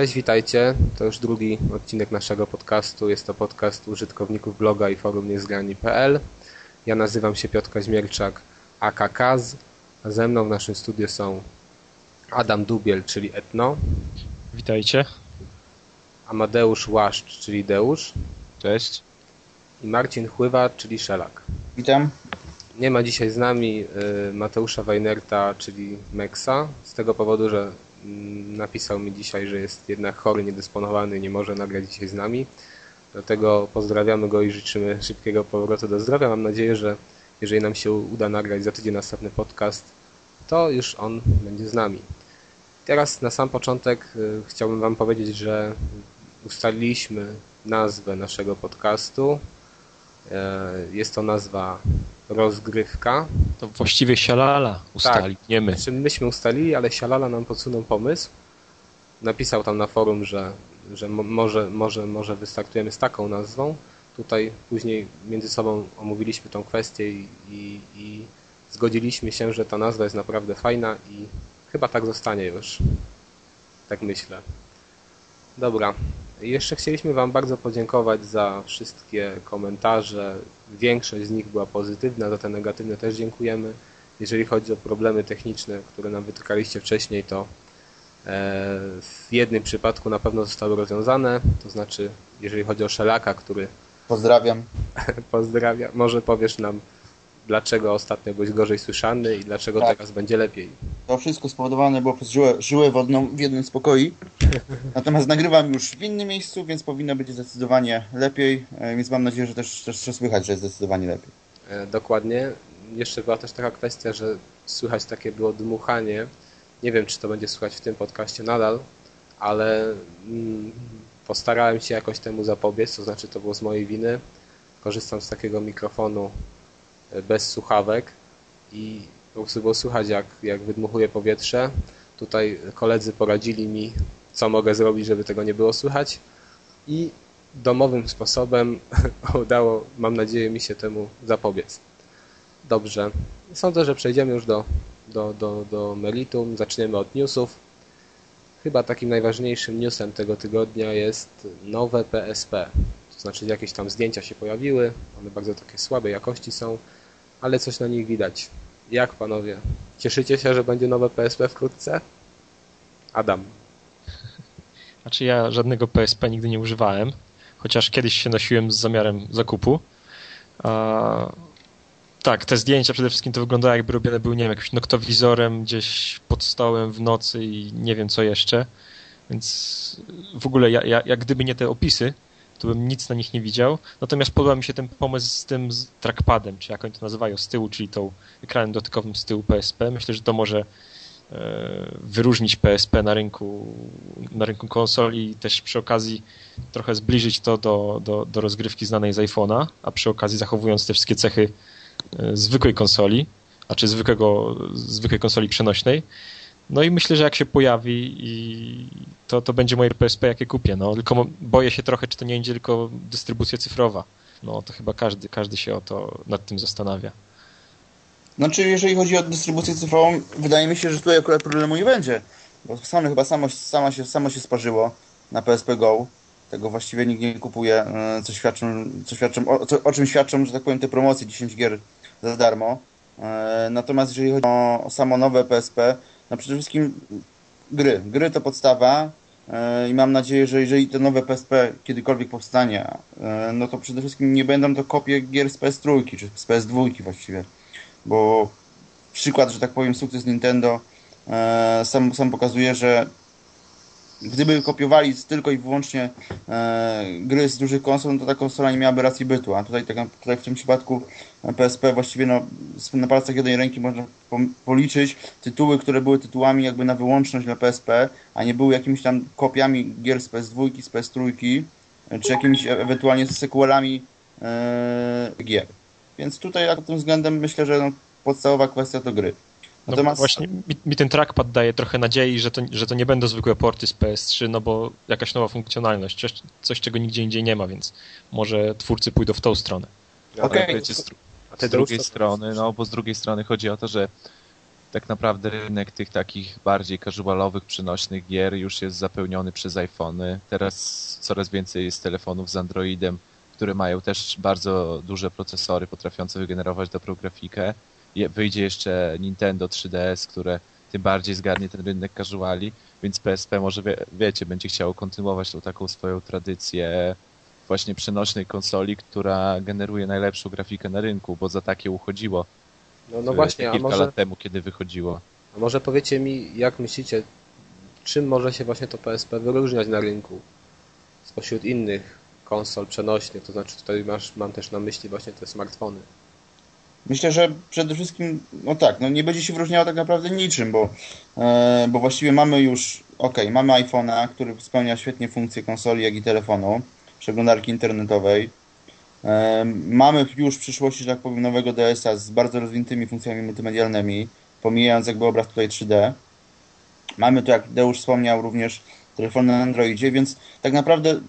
Cześć, witajcie. To już drugi odcinek naszego podcastu. Jest to podcast użytkowników bloga i forum niezgrani.pl. Ja nazywam się Piotr Kaźmierczak, aka Kaz, a ze mną w naszym studiu są Adam Dubiel, czyli Etno. Witajcie. Amadeusz Łaszcz, czyli Deusz. Cześć. I Marcin Chływa, czyli Szelak. Witam. Nie ma dzisiaj z nami y, Mateusza Weinerta, czyli Meksa, z tego powodu, że napisał mi dzisiaj, że jest jednak chory, niedysponowany nie może nagrać dzisiaj z nami. Dlatego pozdrawiamy go i życzymy szybkiego powrotu do zdrowia. Mam nadzieję, że jeżeli nam się uda nagrać za tydzień następny podcast, to już on będzie z nami. Teraz na sam początek y, chciałbym Wam powiedzieć, że ustaliliśmy nazwę naszego podcastu. E, Jest to nazwa Rozgrywka. To właściwie sialala ustali, nie my. Znaczy myśmy ustalili, ale Sialala nam podsunął pomysł. Napisał tam na forum, że, że mo- może, może, może wystartujemy z taką nazwą. Tutaj później między sobą omówiliśmy tą kwestię i, i, i zgodziliśmy się, że ta nazwa jest naprawdę fajna i chyba tak zostanie już. Tak myślę. Dobra. Jeszcze chcieliśmy Wam bardzo podziękować za wszystkie komentarze. Większość z nich była pozytywna, za te negatywne też dziękujemy. Jeżeli chodzi o problemy techniczne, które nam wytykaliście wcześniej, to e, w jednym przypadku na pewno zostały rozwiązane. To znaczy, jeżeli chodzi o Szelaka, który Pozdrawiam. pozdrawia, może powiesz nam, dlaczego ostatnio byłeś gorzej słyszany i dlaczego Tak. teraz będzie lepiej. To wszystko spowodowane było przez żyłę, żyłę wodną w jednym z pokoi. Natomiast nagrywam już w innym miejscu, więc powinno być zdecydowanie lepiej. e, Więc mam nadzieję, że też, też, też słychać, że jest zdecydowanie lepiej. E, Dokładnie. Jeszcze była też taka kwestia, że słychać takie było dmuchanie. Nie wiem, czy to będzie słychać w tym podcaście nadal, ale mm, postarałem się jakoś temu zapobiec, to znaczy to było z mojej winy. Korzystam z takiego mikrofonu bez słuchawek i po prostu było słychać, jak, jak wydmuchuje powietrze. Tutaj koledzy poradzili mi, co mogę zrobić, żeby tego nie było słychać i domowym sposobem udało, mam nadzieję, mi się temu zapobiec. Dobrze. Sądzę, że przejdziemy już do, do, do, do meritum. Zaczniemy od newsów. Chyba takim najważniejszym newsem tego tygodnia jest nowe PSP. To znaczy jakieś tam zdjęcia się pojawiły. One bardzo takie słabej jakości są, ale coś na nich widać. Jak panowie? Cieszycie się, że będzie nowe PSP wkrótce? Adam. Znaczy ja żadnego PSP nigdy nie używałem, chociaż kiedyś się nosiłem z zamiarem zakupu. Tak, te zdjęcia przede wszystkim to wyglądało jakby robione były, nie wiem, jakimś noktowizorem gdzieś pod stołem w nocy i nie wiem co jeszcze. Więc w ogóle ja, ja, jak gdyby nie te opisy, to bym nic na nich nie widział. Natomiast podoba mi się ten pomysł z tym z trackpadem, czy jak oni to nazywają, z tyłu, czyli tą ekranem dotykowym z tyłu PSP. Myślę, że to może e, wyróżnić PSP na rynku, na rynku konsoli i też przy okazji trochę zbliżyć to do, do, do rozgrywki znanej z iPhone'a, a przy okazji zachowując te wszystkie cechy e, zwykłej konsoli, a czy zwykłego, zwykłej konsoli przenośnej. No i myślę, że jak się pojawi i to, to będzie moje PSP, jakie kupię. No, tylko boję się trochę, czy to nie będzie tylko dystrybucja cyfrowa. No to chyba każdy, każdy się o to nad tym zastanawia. Znaczy, jeżeli chodzi o dystrybucję cyfrową, wydaje mi się, że tutaj akurat problemu nie będzie. Bo Sony chyba samo, sama się, samo się sparzyło na PSP Go. Tego właściwie nikt nie kupuje, e, co świadczą, co świadczą o, co, o czym świadczą, że tak powiem, te promocje 10 gier za darmo. E, Natomiast jeżeli chodzi o samo nowe PSP, no przede wszystkim gry. Gry to podstawa e, i mam nadzieję, że jeżeli te nowe PSP kiedykolwiek powstanie, e, no to przede wszystkim nie będą to kopie gier z PS3 czy z PS2 właściwie bo przykład, że tak powiem, sukces Nintendo e, sam, sam pokazuje, że gdyby kopiowali tylko i wyłącznie gry z dużych konsol, no to ta konsola nie miałaby racji bytu, a tutaj, tak, tutaj w tym przypadku PSP właściwie no, z- na palcach jednej ręki można po, policzyć tytuły, które były tytułami jakby na wyłączność dla PSP, a nie były jakimiś tam kopiami gier z PS2, z PS3, e, czy jakimiś e- ewentualnie sequelami e, gier. Więc tutaj pod tym względem myślę, że no, podstawowa kwestia to gry. No Natomiast właśnie mi, mi ten trackpad daje trochę nadziei, że to, że to nie będą zwykłe porty z PS3, no bo jakaś nowa funkcjonalność, coś, coś czego nigdzie indziej nie ma, więc może twórcy pójdą w tą stronę. Okej. Dru- A z drugiej strony, no bo z drugiej strony chodzi o to, że tak naprawdę rynek tych takich bardziej casualowych, przenośnych gier już jest zapełniony przez iPhony. Teraz coraz więcej jest telefonów z Androidem, które mają też bardzo duże procesory potrafiące wygenerować dobrą grafikę. Wyjdzie jeszcze Nintendo 3DS, które tym bardziej zgarnie ten rynek casuali, więc PSP może, wie, wiecie, będzie chciało kontynuować tą taką swoją tradycję właśnie przenośnej konsoli, która generuje najlepszą grafikę na rynku, bo za takie uchodziło. No, no właśnie, kilka a może, lat temu, kiedy wychodziło. A może powiecie mi, jak myślicie, czym może się właśnie to PSP wyróżniać na rynku spośród innych konsol przenośnych, to znaczy tutaj masz, mam też na myśli właśnie te smartfony. Myślę, że przede wszystkim, no tak, no nie będzie się wyróżniało tak naprawdę niczym, bo, e, bo właściwie mamy już, ok, mamy iPhone'a, który spełnia świetnie funkcje konsoli, jak i telefonu, przeglądarki internetowej. E, mamy już w przyszłości, że tak powiem, nowego DS-a z bardzo rozwiniętymi funkcjami multimedialnymi, pomijając jakby obraz tutaj 3D. Mamy tu, jak Deusz wspomniał, również telefony na Androidzie, więc tak naprawdę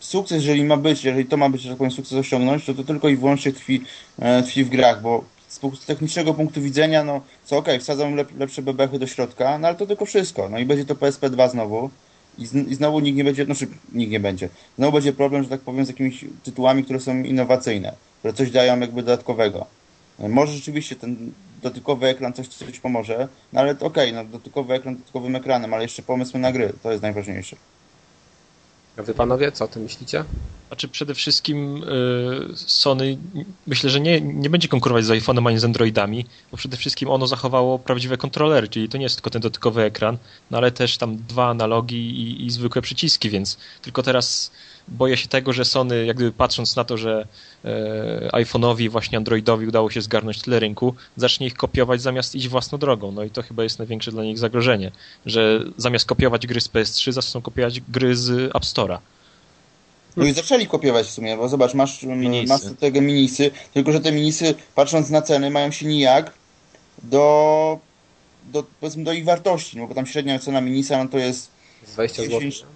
sukces, jeżeli ma być, jeżeli to ma być, że tak powiem, sukces osiągnąć, to to tylko i wyłącznie tkwi, e, tkwi w grach, bo z technicznego punktu widzenia, no co okej, okay, wsadzą lep, lepsze bebechy do środka, no ale to tylko wszystko. No i będzie to PSP 2 znowu. I, z, I znowu nikt nie będzie, znaczy nikt nie będzie. Znowu będzie problem, że tak powiem, z jakimiś tytułami, które są innowacyjne, które coś dają jakby dodatkowego. E, może rzeczywiście ten dotykowy ekran coś, coś pomoże, no ale okej, okay, no dotykowy ekran dotytkowym ekranem, ale jeszcze pomysły na gry, to jest najważniejsze. A wy panowie, co o tym myślicie? Znaczy przede wszystkim y, Sony myślę, że nie, nie będzie konkurować z iPhone'em ani z Androidami, bo przede wszystkim ono zachowało prawdziwe kontrolery, czyli to nie jest tylko ten dotykowy ekran, no ale też tam dwa analogi i, i zwykłe przyciski, więc tylko teraz boję się tego, że Sony, jakby patrząc na to, że e, iPhone'owi, właśnie Androidowi udało się zgarnąć tyle rynku, zacznie ich kopiować zamiast iść własną drogą. No i to chyba jest największe dla nich zagrożenie, że zamiast kopiować gry z PS3, zaczną kopiować gry z App Store'a. No i zaczęli kopiować w sumie, bo zobacz, masz, minisy. masz tego minisy, tylko że te minisy, patrząc na ceny, mają się nijak do, do, powiedzmy, do ich wartości, no bo tam średnia cena minisa no to jest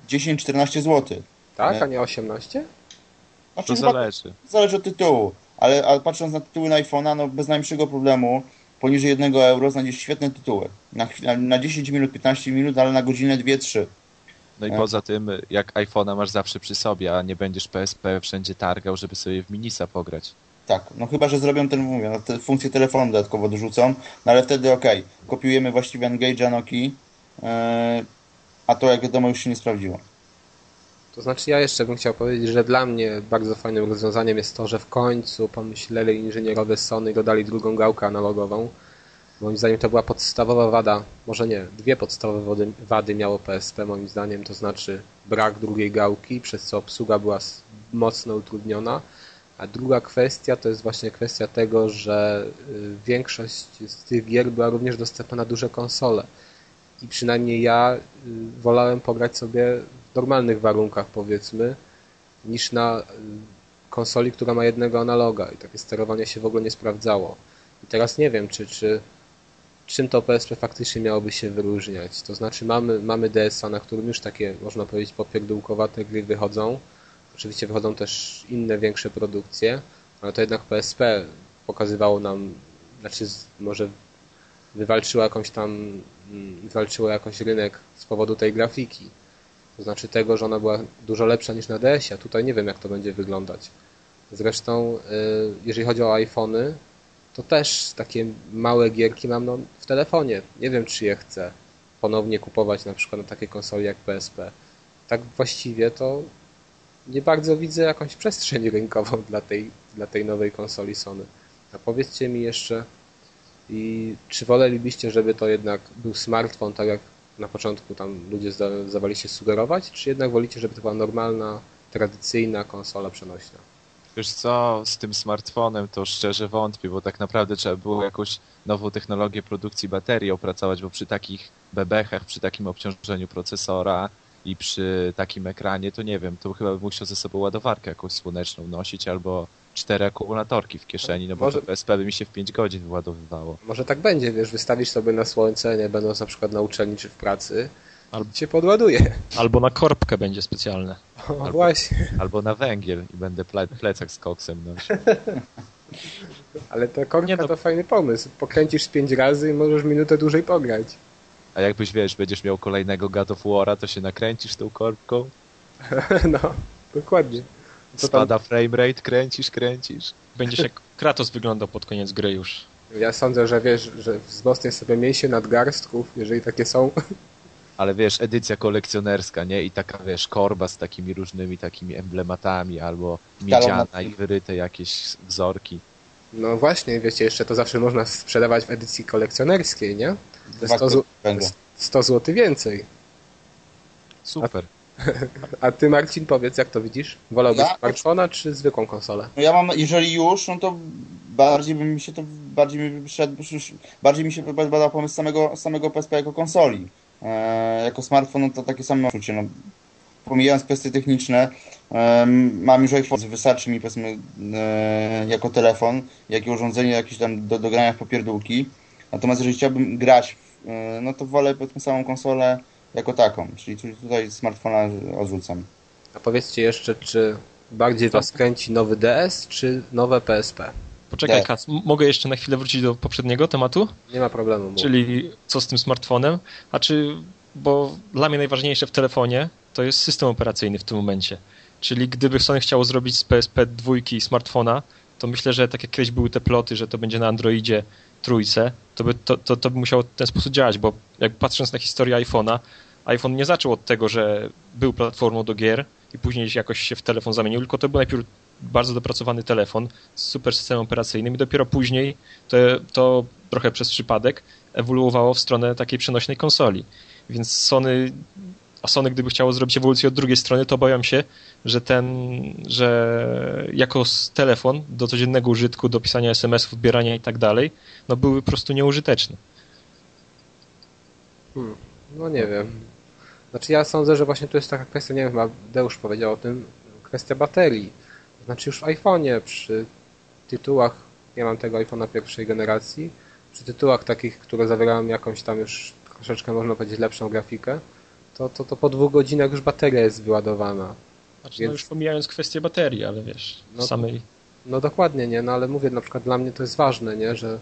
10-14 zł. Tak, a nie 18? Znaczy, to zależy. Zależy od tytułu, ale, ale patrząc na tytuły na iPhone'a, no bez najmniejszego problemu poniżej 1 euro znajdziesz świetne tytuły. Na, na 10 minut, 15 minut, ale na godzinę 2-3. No i poza tym, jak iPhone'a masz zawsze przy sobie, a nie będziesz PSP wszędzie targał, żeby sobie w Minisa pograć. Tak, no chyba, że zrobią ten, mówię, no, te funkcję telefonu dodatkowo dorzucą, no ale wtedy okej, okay, kopiujemy właściwie Engage'a Noki, yy, a to jak wiadomo już się nie sprawdziło. To znaczy ja jeszcze bym chciał powiedzieć, że dla mnie bardzo fajnym rozwiązaniem jest to, że w końcu pomyśleli inżynierowie Sony i dodali drugą gałkę analogową. Moim zdaniem to była podstawowa wada, może nie, dwie podstawowe wady, wady miało PSP moim zdaniem, to znaczy brak drugiej gałki, przez co obsługa była mocno utrudniona. A druga kwestia to jest właśnie kwestia tego, że y, większość z tych gier była również dostępna na duże konsole. I przynajmniej ja y, wolałem pograć sobie normalnych warunkach powiedzmy, niż na y, konsoli, która ma jednego analoga i takie sterowanie się w ogóle nie sprawdzało. I teraz nie wiem, czy, czy czym to PSP faktycznie miałoby się wyróżniać. To znaczy mamy, mamy DS-a, na którym już takie, można powiedzieć, popierdółkowate gry wychodzą. Oczywiście wychodzą też inne, większe produkcje, ale to jednak PSP pokazywało nam, znaczy może wywalczyło jakąś tam, mm, wywalczyło jakoś rynek z powodu tej grafiki. To znaczy tego, że ona była dużo lepsza niż na DS-ie, a tutaj nie wiem jak to będzie wyglądać. Zresztą y, jeżeli chodzi o iPhony, to też takie małe gierki mam no, w telefonie. Nie wiem czy je chcę ponownie kupować na przykład na takiej konsoli jak PSP. Tak właściwie to nie bardzo widzę jakąś przestrzeń rynkową dla tej, dla tej nowej konsoli Sony. A powiedzcie mi jeszcze, i czy wolelibyście, żeby to jednak był smartfon, tak jak na początku tam ludzie zdawali się sugerować, czy jednak wolicie, żeby to była normalna, tradycyjna konsola przenośna? Wiesz co, z tym smartfonem to szczerze wątpię, bo tak naprawdę trzeba było jakąś nową technologię produkcji baterii opracować, bo przy takich bebechach, przy takim obciążeniu procesora i przy takim ekranie, to nie wiem, to chyba bym musiał ze sobą ładowarkę jakąś słoneczną nosić albo cztery akumulatorki w kieszeni, no bo może, to PSP by mi się w 5 godzin wyładowywało. Może tak będzie, wiesz, wystawisz sobie na słońce, nie będąc na przykład na uczelni czy w pracy, albo cię podładuje. Albo na korbkę będzie specjalne. O, albo, właśnie. Albo na węgiel i będę ple, plecak z koksem nosił. Ale ta korbka no. to fajny pomysł. Pokręcisz pięć razy i możesz minutę dłużej pograć. A jakbyś, wiesz, będziesz miał kolejnego God of War'a, to się nakręcisz tą korbką, no, dokładnie. Co tam? spada framerate, kręcisz, kręcisz. Będziesz jak Kratos wyglądał pod koniec gry już. Ja sądzę, że wiesz, że wzmocnię sobie mięsie nadgarstków, jeżeli takie są. Ale wiesz, edycja kolekcjonerska, nie? I taka, wiesz, korba z takimi różnymi takimi emblematami, albo miedziana na- i wyryte jakieś wzorki. No właśnie, wiecie, jeszcze to zawsze można sprzedawać w edycji kolekcjonerskiej, nie? Za 100, zł- węgla. 100 zł więcej. Super. A ty, Marcin, powiedz, jak to widzisz? Wolałbyś Ja? smartfona czy zwykłą konsolę? No ja mam, jeżeli już, no to bardziej by mi się to, bardziej mi szedł, bardziej mi się podoba pomysł samego, samego PSP jako konsoli. E, jako smartfon, no to takie same uczucie, no. Pomijając kwestie techniczne, mam już iPhone, wystarczy mi powiedzmy e, jako telefon, jakie urządzenie jakieś tam do, do grania w popierdółki. Natomiast jeżeli chciałbym grać, e, no to wolę powiedzmy samą konsolę jako taką, czyli tu- tutaj smartfona odrzucam. A powiedzcie jeszcze, czy bardziej was kręci nowy DS, czy nowe PSP? Poczekaj, m- mogę jeszcze na chwilę wrócić do poprzedniego tematu? Nie ma problemu. Czyli co z tym smartfonem? A czy, bo dla mnie najważniejsze w telefonie to jest system operacyjny w tym momencie. Czyli gdyby Sony chciało zrobić z PSP dwójki smartfona, to myślę, że tak jak kiedyś były te ploty, że to będzie na Androidzie trójce, to by, to, to, to by musiało w ten sposób działać, bo jak patrząc na historię iPhone'a, iPhone nie zaczął od tego, że był platformą do gier i później jakoś się w telefon zamienił, tylko to był najpierw bardzo dopracowany telefon z super systemem operacyjnym i dopiero później to, to trochę przez przypadek ewoluowało w stronę takiej przenośnej konsoli. Więc Sony, a Sony gdyby chciało zrobić ewolucję od drugiej strony, to obawiam się, że ten, że jako telefon do codziennego użytku, do pisania SMS-ów, wbierania i tak dalej, no były po prostu nieużyteczne. Hmm. No nie wiem. Znaczy ja sądzę, że właśnie tu jest taka kwestia, nie wiem, Deusz powiedział o tym, kwestia baterii. Znaczy już w iPhone'ie przy tytułach, ja mam tego iPhone'a pierwszej generacji, przy tytułach takich, które zawierają jakąś tam już troszeczkę można powiedzieć lepszą grafikę, to, to, to po dwóch godzinach już bateria jest wyładowana. Znaczy, Więc- no już pomijając kwestię baterii, ale wiesz, No samej... No dokładnie, nie, no ale mówię, na przykład dla mnie to jest ważne, nie, że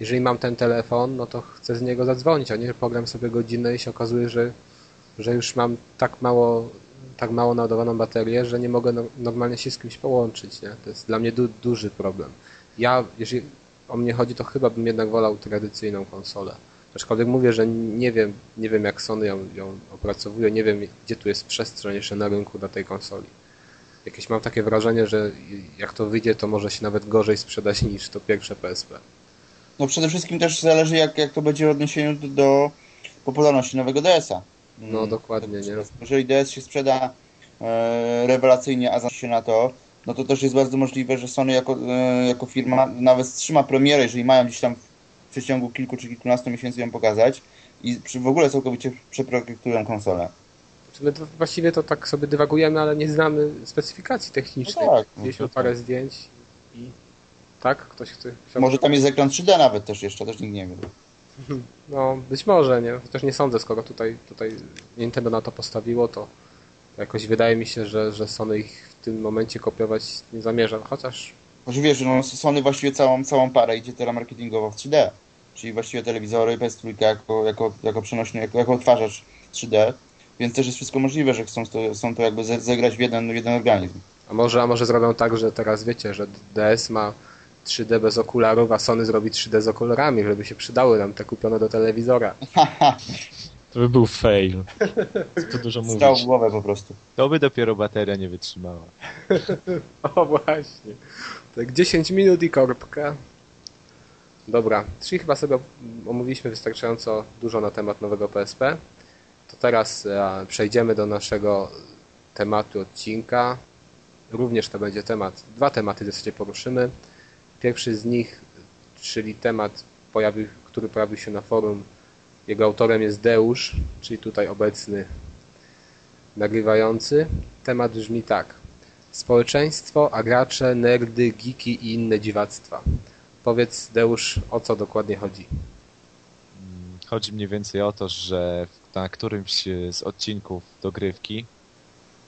jeżeli mam ten telefon, no to chcę z niego zadzwonić, a nie pogram sobie godzinę i się okazuje, że, że już mam tak mało, tak mało naładowaną baterię, że nie mogę no, normalnie się z kimś połączyć, nie? To jest dla mnie du, duży problem. Ja, jeżeli o mnie chodzi, to chyba bym jednak wolał tradycyjną konsolę. Aczkolwiek mówię, że nie wiem, nie wiem jak Sony ją, ją opracowuje, nie wiem gdzie tu jest przestrzeń jeszcze na rynku dla tej konsoli. Jakieś mam takie wrażenie, że jak to wyjdzie, to może się nawet gorzej sprzedać niż to pierwsze PSP. No przede wszystkim też zależy jak, jak to będzie w odniesieniu do, do popularności nowego DS-a. No dokładnie, nie? Jeżeli DS się sprzeda e, rewelacyjnie, a zacznie się na to, no to też jest bardzo możliwe, że Sony jako, e, jako firma nawet wstrzyma premierę, jeżeli mają gdzieś tam w przeciągu kilku czy kilkunastu miesięcy ją pokazać i w ogóle całkowicie przeprojektują konsolę. My to, właściwie to tak sobie dywagujemy, ale nie znamy specyfikacji technicznej. No tak, no Widzieliśmy to parę tak. zdjęć i tak? Ktoś chce... Może tam jest ekran 3D nawet też jeszcze, też nikt nie wie. No, być może, nie? Chociaż nie sądzę, skoro tutaj, tutaj Nintendo na to postawiło, to jakoś wydaje mi się, że, że Sony ich w tym momencie kopiować nie zamierza. Chociaż Może wiesz, no Sony właściwie całą, całą parę idzie teraz marketingowo w 3D. Czyli właściwie telewizory, PS3 jako, jako, jako przenośny, jako, jako odtwarzacz 3D. Więc też jest wszystko możliwe, że chcą to, chcą to jakby ze- zegrać w jeden, jeden organizm. A może, a może zrobią tak, że teraz wiecie, że DS ma 3D bez okularów, a Sony zrobi 3D z okularami, żeby się przydały nam te kupione do telewizora. To by był fail. Co tu dużo mówić. głowę po prostu. To by dopiero bateria nie wytrzymała. O właśnie. Tak 10 minut i korbka. Dobra, czyli chyba sobie omówiliśmy wystarczająco dużo na temat nowego PSP. To teraz e, przejdziemy do naszego tematu odcinka. Również to będzie temat, dwa tematy w zasadzie poruszymy. Pierwszy z nich, czyli temat, pojawił, który pojawił się na forum. Jego autorem jest Deusz, czyli tutaj obecny nagrywający. Temat brzmi tak. Społeczeństwo, a gracze, nerdy, geeki i inne dziwactwa. Powiedz, Deusz, o co dokładnie chodzi? Chodzi mniej więcej o to, że na którymś z odcinków dogrywki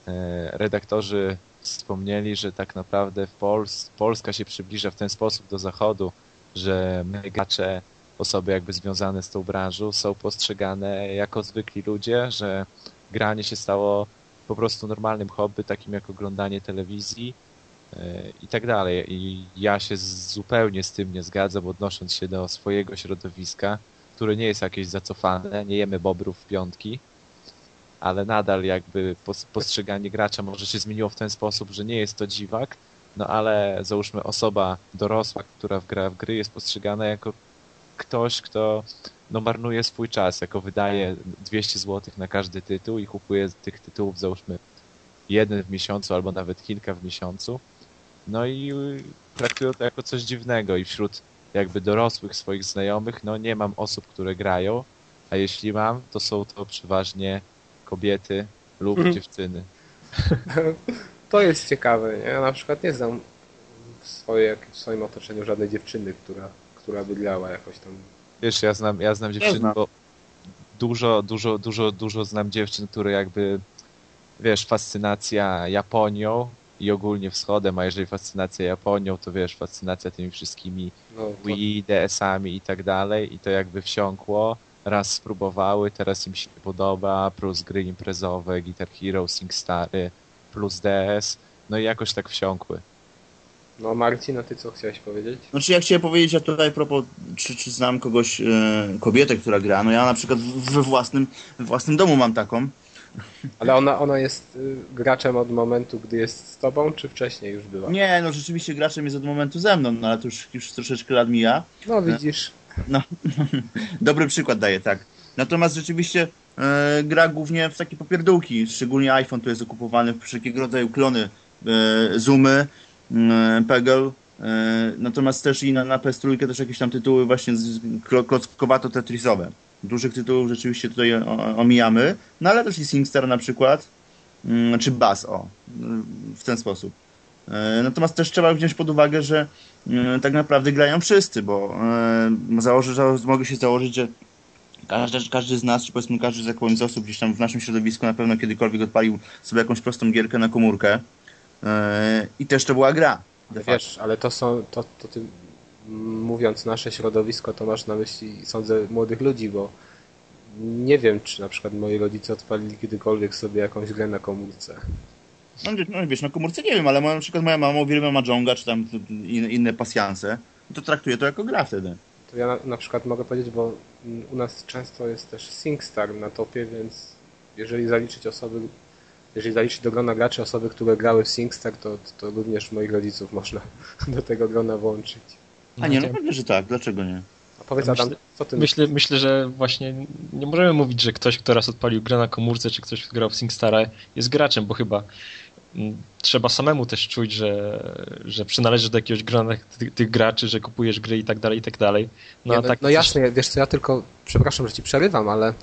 e, redaktorzy wspomnieli, że tak naprawdę Pols Polska się przybliża w ten sposób do Zachodu, że my gracze, osoby jakby związane z tą branżą są postrzegane jako zwykli ludzie, że granie się stało po prostu normalnym hobby, takim jak oglądanie telewizji e, i tak dalej. I ja się zupełnie z tym nie zgadzam, odnosząc się do swojego środowiska, które nie jest jakieś zacofane, nie jemy bobrów w piątki, ale nadal jakby postrzeganie gracza może się zmieniło w ten sposób, że nie jest to dziwak, no ale załóżmy osoba dorosła, która gra w gry jest postrzegana jako ktoś, kto no, marnuje swój czas, jako wydaje 200 zł na każdy tytuł i kupuje tych tytułów załóżmy jeden w miesiącu albo nawet kilka w miesiącu. No i traktują to jako coś dziwnego i wśród jakby dorosłych swoich znajomych, no nie mam osób, które grają, a jeśli mam, to są to przeważnie kobiety lub mhm. dziewczyny. To jest ciekawe. Ja na przykład nie znam w, swoje, w swoim otoczeniu żadnej dziewczyny, która, która by grała jakoś tam. Wiesz, ja znam, ja znam dziewczyny, znam. bo dużo, dużo, dużo, dużo znam dziewczyn, które jakby, wiesz, fascynacja Japonią i ogólnie wschodem, a jeżeli fascynacja Japonią, to wiesz, fascynacja tymi wszystkimi no, to... Wii, DS-ami i tak dalej i to jakby wsiąkło raz spróbowały, teraz im się podoba, plus gry imprezowe, Guitar Hero, SingStary, plus DS, no i jakoś tak wsiąkły. No Marcin, a ty co chciałeś powiedzieć? Znaczy ja chciałem powiedzieć, ja tutaj propos, czy, czy znam kogoś, e, kobietę, która gra, no ja na przykład we własnym, we własnym domu mam taką. Ale ona, ona jest y, graczem od momentu, gdy jest z tobą, czy wcześniej już była? Nie, no rzeczywiście graczem jest od momentu ze mną, no ale to już, już troszeczkę lat mija. No widzisz. No, dobry przykład daję, tak. Natomiast rzeczywiście e, gra głównie w takie popierdółki, szczególnie iPhone tu jest okupowany w wszelkiego rodzaju klony, e, zoomy, e, Peggle, e, natomiast też i na, na PS3 też jakieś tam tytuły właśnie klockowato-tetrisowe. Dużych tytułów rzeczywiście tutaj omijamy, no ale też i SingStar na przykład, mm, czy Bass, o, w ten sposób. E, natomiast też trzeba wziąć pod uwagę, że tak naprawdę grają wszyscy, bo e, założę, mogę się założyć, że każdy, każdy z nas, czy powiedzmy każdy z, z osób gdzieś tam w naszym środowisku na pewno kiedykolwiek odpalił sobie jakąś prostą gierkę na komórkę i też to była gra. Wiesz, ale to są, to, to ty mówiąc nasze środowisko, to masz na myśli, sądzę, młodych ludzi, bo nie wiem, czy na przykład moi rodzice odpalili kiedykolwiek sobie jakąś grę na komórce. No, no wiesz, na komórce nie wiem, ale na przykład moja mama uwielbia Majonga, czy tam inne pasjanse, to traktuje to jako gra wtedy. To ja na, na, przykład mogę powiedzieć, bo u nas często jest też SingStar na topie, więc jeżeli zaliczyć osoby, jeżeli zaliczyć do grona graczy osoby, które grały w SingStar, to, to również moich rodziców można do tego grona włączyć. A nie, no pewnie, że tak, dlaczego nie? A powiedz Adam, myślę, co ty myślę, myślę, że właśnie nie możemy mówić, że ktoś, kto raz odpalił grę na komórce, czy ktoś, kto grał w SingStara jest graczem, bo chyba trzeba samemu też czuć, że, że przynależysz do jakiegoś grona tych, tych, graczy, że kupujesz gry i tak dalej, i tak dalej. No, Nie, no, tak no jasne, wiesz co, ja tylko, przepraszam, że ci przerywam, ale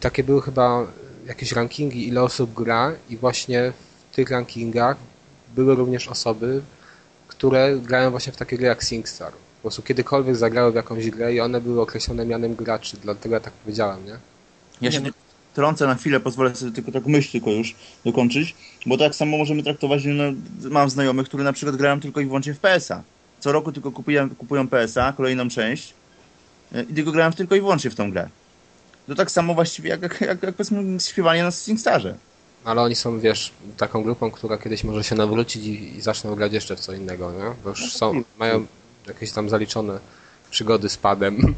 takie były chyba jakieś rankingi, ile osób gra i właśnie w tych rankingach były również osoby, które grają właśnie w takie gry jak SingStar. Po prostu kiedykolwiek zagrały w jakąś grę i one były określone mianem graczy, dlatego ja tak powiedziałem, nie? Ja się, trącę na chwilę, pozwolę sobie tylko tak myśl tylko już dokończyć, bo tak samo możemy traktować, no, mam znajomych, którzy na przykład grają tylko i wyłącznie w PS-a. Co roku tylko kupują, kupują PS-a, kolejną część e, i tylko grają tylko i wyłącznie w tą grę. To tak samo właściwie jak, jak, jak, jak powiedzmy śpiewanie na SingStarze. Ale oni są, wiesz, taką grupą, która kiedyś może się nawrócić i, i zaczną grać jeszcze w co innego, nie? Bo już są, mają jakieś tam zaliczone przygody z padem.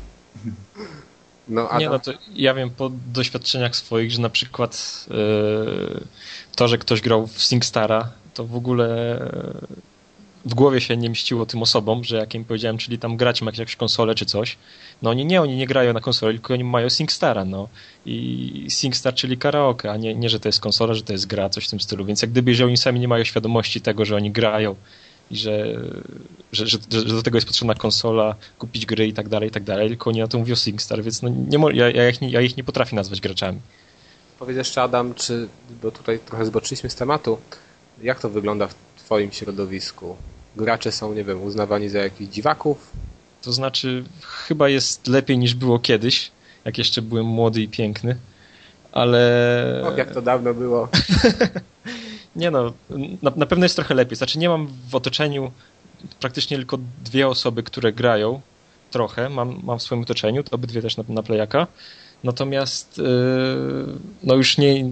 No, Nie, no to ja wiem po doświadczeniach swoich, że na przykład yy, to, że ktoś grał w SingStara, to w ogóle yy, w głowie się nie mieściło tym osobom, że jak im powiedziałem, czyli tam grać ma jakąś konsolę czy coś, no oni nie, oni nie grają na konsoli, tylko oni mają SingStara, no. I SingStar, czyli karaoke, a nie, nie, że to jest konsola, że to jest gra, coś w tym stylu. Więc jak gdyby, jeżeli oni sami nie mają świadomości tego, że oni grają i że, że, że, że, do tego jest potrzebna konsola, kupić gry i tak dalej, i tak dalej, tylko oni na to mówią SingStar, więc no nie, ja, ja, ich nie, ja ich nie potrafię nazwać graczami. Powiedz jeszcze Adam, czy, bo tutaj trochę zboczyliśmy z tematu, jak to wygląda w twoim środowisku? Gracze są, nie wiem, uznawani za jakichś dziwaków? To znaczy, chyba jest lepiej niż było kiedyś, jak jeszcze byłem młody i piękny, ale... O, jak to dawno było. Nie no, na, na pewno jest trochę lepiej. Znaczy nie mam w otoczeniu praktycznie tylko dwie osoby, które grają trochę, mam, mam w swoim otoczeniu, to obydwie też na, na playaka. Natomiast yy, no już nie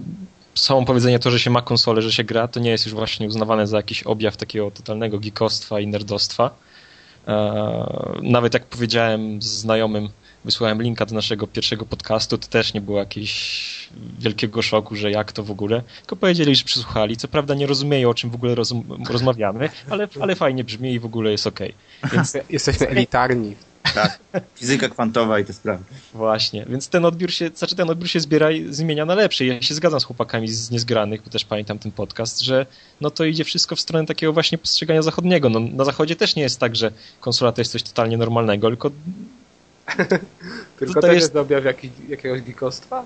samo powiedzenie to, że się ma konsolę, że się gra, to nie jest już właśnie uznawane za jakiś objaw takiego totalnego geekostwa i nerdostwa. E, nawet jak powiedziałem znajomym, wysłałem linka do naszego pierwszego podcastu, to też nie było jakiegoś wielkiego szoku, że jak to w ogóle. Tylko powiedzieli, że przysłuchali. Co prawda nie rozumieją, o czym w ogóle rozmawiamy, ale, ale fajnie brzmi i w ogóle jest okej. Okay. Więc... Jesteśmy elitarni tak, fizyka kwantowa i te sprawy. Właśnie, więc ten odbiór się, znaczy ten odbiór się zbiera i zmienia na lepszy. Ja się zgadzam z chłopakami z Niezgranych, bo też pamiętam ten podcast, że no to idzie wszystko w stronę takiego właśnie postrzegania zachodniego. No, na zachodzie też nie jest tak, że konsola to jest coś totalnie normalnego, tylko... tylko to, to jest objaw jakiegoś geekostwa?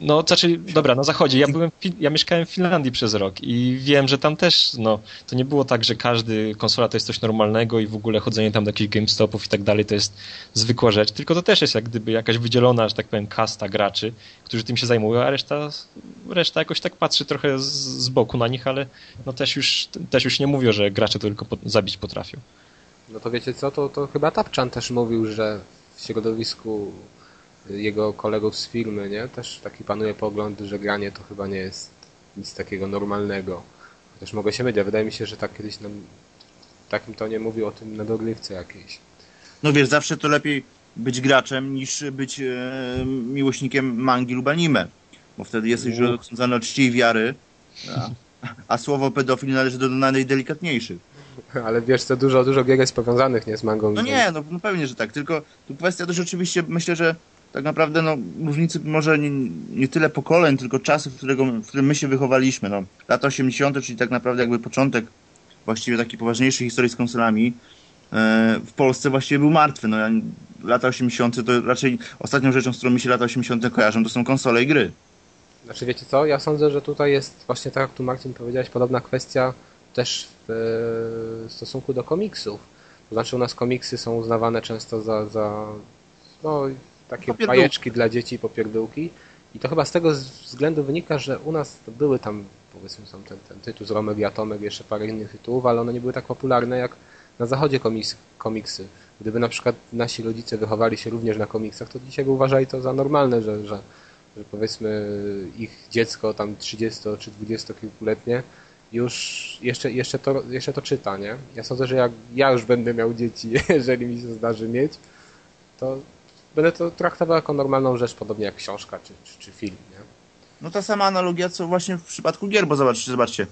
No, znaczy, dobra, na zachodzie. Ja byłem, ja mieszkałem w Finlandii przez rok i wiem, że tam też, no, to nie było tak, że każdy konsola to jest coś normalnego i w ogóle chodzenie tam do jakichś GameStopów i tak dalej to jest zwykła rzecz, tylko to też jest jak gdyby jakaś wydzielona, że tak powiem, kasta graczy, którzy tym się zajmują, a reszta, reszta jakoś tak patrzy trochę z, z boku na nich, ale no też już, też już nie mówią, że gracze to tylko po, zabić potrafią. No to wiecie co, to, to chyba Tapczan też mówił, że w środowisku jego kolegów z firmy, nie? Też taki panuje pogląd, że granie to chyba nie jest nic takiego normalnego. Chociaż mogę się mylić, wydaje mi się, że tak kiedyś nam w takim tonie mówił o tym na dogrywce jakiejś. No wiesz, zawsze to lepiej być graczem niż być e, miłośnikiem mangi lub anime. Bo wtedy jesteś już odsądzany od czci i wiary, a, a słowo pedofil należy do najdelikatniejszych. Ale wiesz co, dużo, dużo gier jest powiązanych nie z mangą. No nie, no, no pewnie, że tak. Tylko tu kwestia też oczywiście, myślę, że tak naprawdę no, różnicy może nie, nie tyle pokoleń, tylko czasu, w, którego, w którym my się wychowaliśmy. No. Lata 80., czyli tak naprawdę jakby początek właściwie takiej poważniejszej historii z konsolami e, w Polsce właściwie był martwy. No, lata 80. to raczej ostatnią rzeczą, z którą mi się lata 80. kojarzą, to są konsole i gry. Znaczy wiecie co, ja sądzę, że tutaj jest właśnie tak jak tu Marcin powiedziałeś, podobna kwestia też w e, stosunku do komiksów. To znaczy u nas komiksy są uznawane często za, za no, takie bajeczki dla dzieci, popierdółki. I to chyba z tego względu wynika, że u nas były tam, powiedzmy, są ten, ten tytuł z Romek i Atomek, jeszcze parę innych tytułów, ale one nie były tak popularne jak na zachodzie komiks, komiksy. Gdyby na przykład nasi rodzice wychowali się również na komiksach, to dzisiaj by uważali to za normalne, że, że, że powiedzmy ich dziecko tam 30 czy 20 kilkuletnie już jeszcze, jeszcze, to, jeszcze to czyta, nie? Ja sądzę, że jak ja już będę miał dzieci, jeżeli mi się zdarzy mieć, to będę to traktował jako normalną rzecz, podobnie jak książka czy, czy, czy film. Nie? No ta sama analogia, co właśnie w przypadku gier, bo zobaczcie, zobaczcie,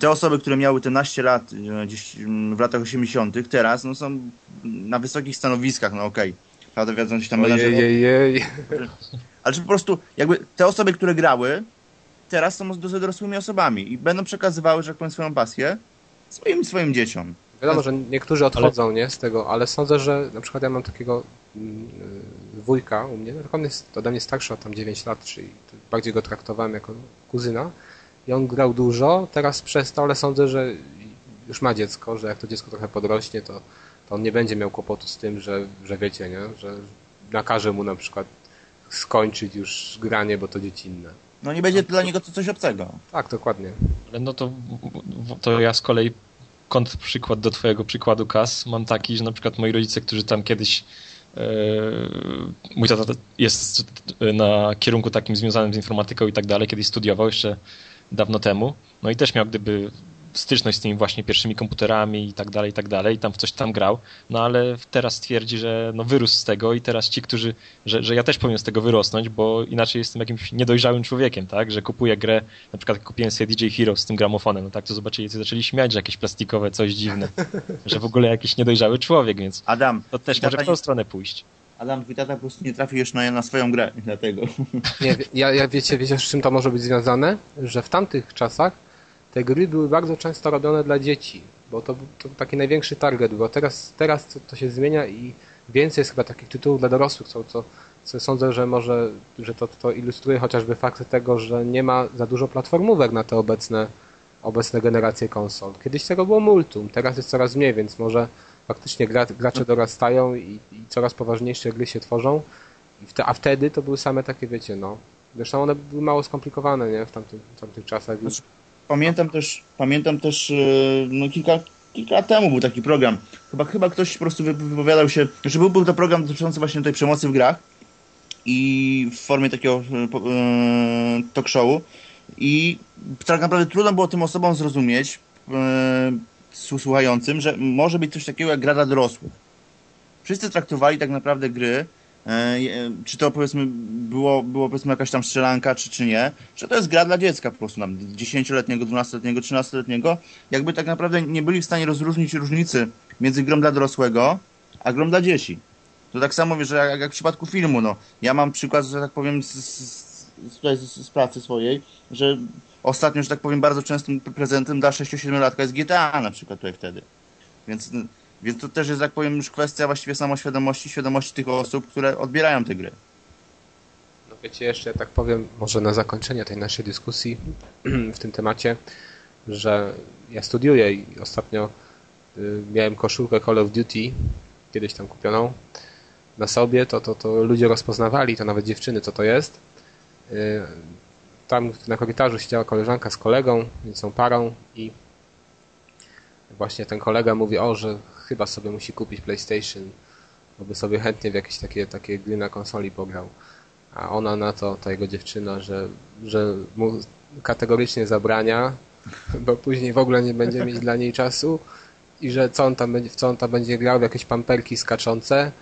te osoby, które miały te naście lat e, gdzieś w latach 80., teraz no, są na wysokich stanowiskach, no okej. Okay. Prawda, wiedzą się tam Ojej, Ale że po prostu jakby te osoby, które grały, teraz są dorosłymi osobami i będą przekazywały, że tak powiem, swoją pasję swoim, swoim dzieciom. Wiadomo, że niektórzy odchodzą ale... nie, z tego, ale sądzę, że na przykład ja mam takiego mm, y, wujka u mnie, no, on jest ode mnie starszy o tam 9 lat, czyli bardziej go traktowałem jako kuzyna i on grał dużo, teraz przestał, ale sądzę, że już ma dziecko, że jak to dziecko trochę podrośnie, to, to on nie będzie miał kłopotu z tym, że, że wiecie, nie? że nakaże mu na przykład skończyć już granie, bo to dziecinne. No nie będzie dla niego to coś obcego. Tak, dokładnie. No to, to ja z kolei kontrprzykład do twojego przykładu Kas mam taki, że na przykład moi rodzice, którzy tam kiedyś e, mój tata jest na kierunku takim związanym z informatyką i tak dalej, kiedyś studiował jeszcze dawno temu. No i też miał gdyby styczność z tymi właśnie pierwszymi komputerami i tak dalej, i tak dalej, i tam w coś tam grał, no ale teraz twierdzi, że no wyrósł z tego i teraz ci, którzy, że, że ja też powinien z tego wyrosnąć, bo inaczej jestem jakimś niedojrzałym człowiekiem, tak, że kupuję grę, na przykład kupiłem sobie DJ Hero z tym gramofonem, no tak, to zobaczyli, co zaczęli śmiać, że jakieś plastikowe, coś dziwne, że w ogóle jakiś niedojrzały człowiek, więc Adam, to też może w tą stronę pójść. Adam, twój tata po prostu nie trafił jeszcze na, na swoją grę, dlatego. Nie, ja, ja wiecie, wiecie, z czym to może być związane? Że w tamtych czasach te gry były bardzo często robione dla dzieci, bo to, to taki największy target, bo teraz, teraz to, to, się zmienia i więcej jest chyba takich tytułów dla dorosłych, co, co, co sądzę, że może, że to, to ilustruje chociażby fakt tego, że nie ma za dużo platformówek na te obecne, obecne generacje konsol. Kiedyś tego było multum, teraz jest coraz mniej, więc może faktycznie gra, gracze dorastają i, i, coraz poważniejsze gry się tworzą, a wtedy to były same takie, wiecie, no, zresztą one były mało skomplikowane, nie, w tamtych, w tamtych czasach. Znaczy, pamiętam też, pamiętam też e, no, kilka, kilka lat temu był taki program. Chyba, chyba ktoś po prostu wypowiadał się, że był, był to program dotyczący właśnie tej przemocy w grach i w formie takiego e, talk showu i tak naprawdę trudno było tym osobom zrozumieć, e, słuchającym, że może być coś takiego jak gra dla dorosłych. Wszyscy traktowali tak naprawdę gry E, czy to powiedzmy było, było powiedzmy jakaś tam strzelanka, czy, czy nie, że to jest gra dla dziecka po prostu, nam 10-letniego, 12-letniego, 13-letniego, jakby tak naprawdę nie byli w stanie rozróżnić różnicy między grą dla dorosłego, a grą dla dzieci. To tak samo, wiesz, jak, jak w przypadku filmu, no, ja mam przykład, że tak powiem, z, z, z, z pracy swojej, że ostatnio, że tak powiem, bardzo częstym prezentem dla 6-7-latka jest GTA na przykład tutaj wtedy. Więc więc to też jest, jak powiem, już kwestia właściwie samoświadomości, świadomości tych osób, które odbierają te gry. No wiecie, jeszcze tak powiem, może na zakończenie tej naszej dyskusji w tym temacie, że ja studiuję i ostatnio y, miałem koszulkę Call of Duty, kiedyś tam kupioną, na sobie, to, to, to ludzie rozpoznawali, to nawet dziewczyny, co to jest. Y, tam na korytarzu siedziała koleżanka z kolegą, więc są parą i właśnie ten kolega mówi, o, że chyba sobie musi kupić PlayStation, bo by sobie chętnie w jakieś takie, takie gry na konsoli pograł. A ona na to, ta jego dziewczyna, że, że mu kategorycznie zabrania, bo później w ogóle nie będzie mieć dla niej czasu i że co on tam będzie, w co on tam będzie grał, w jakieś pamperki skaczące.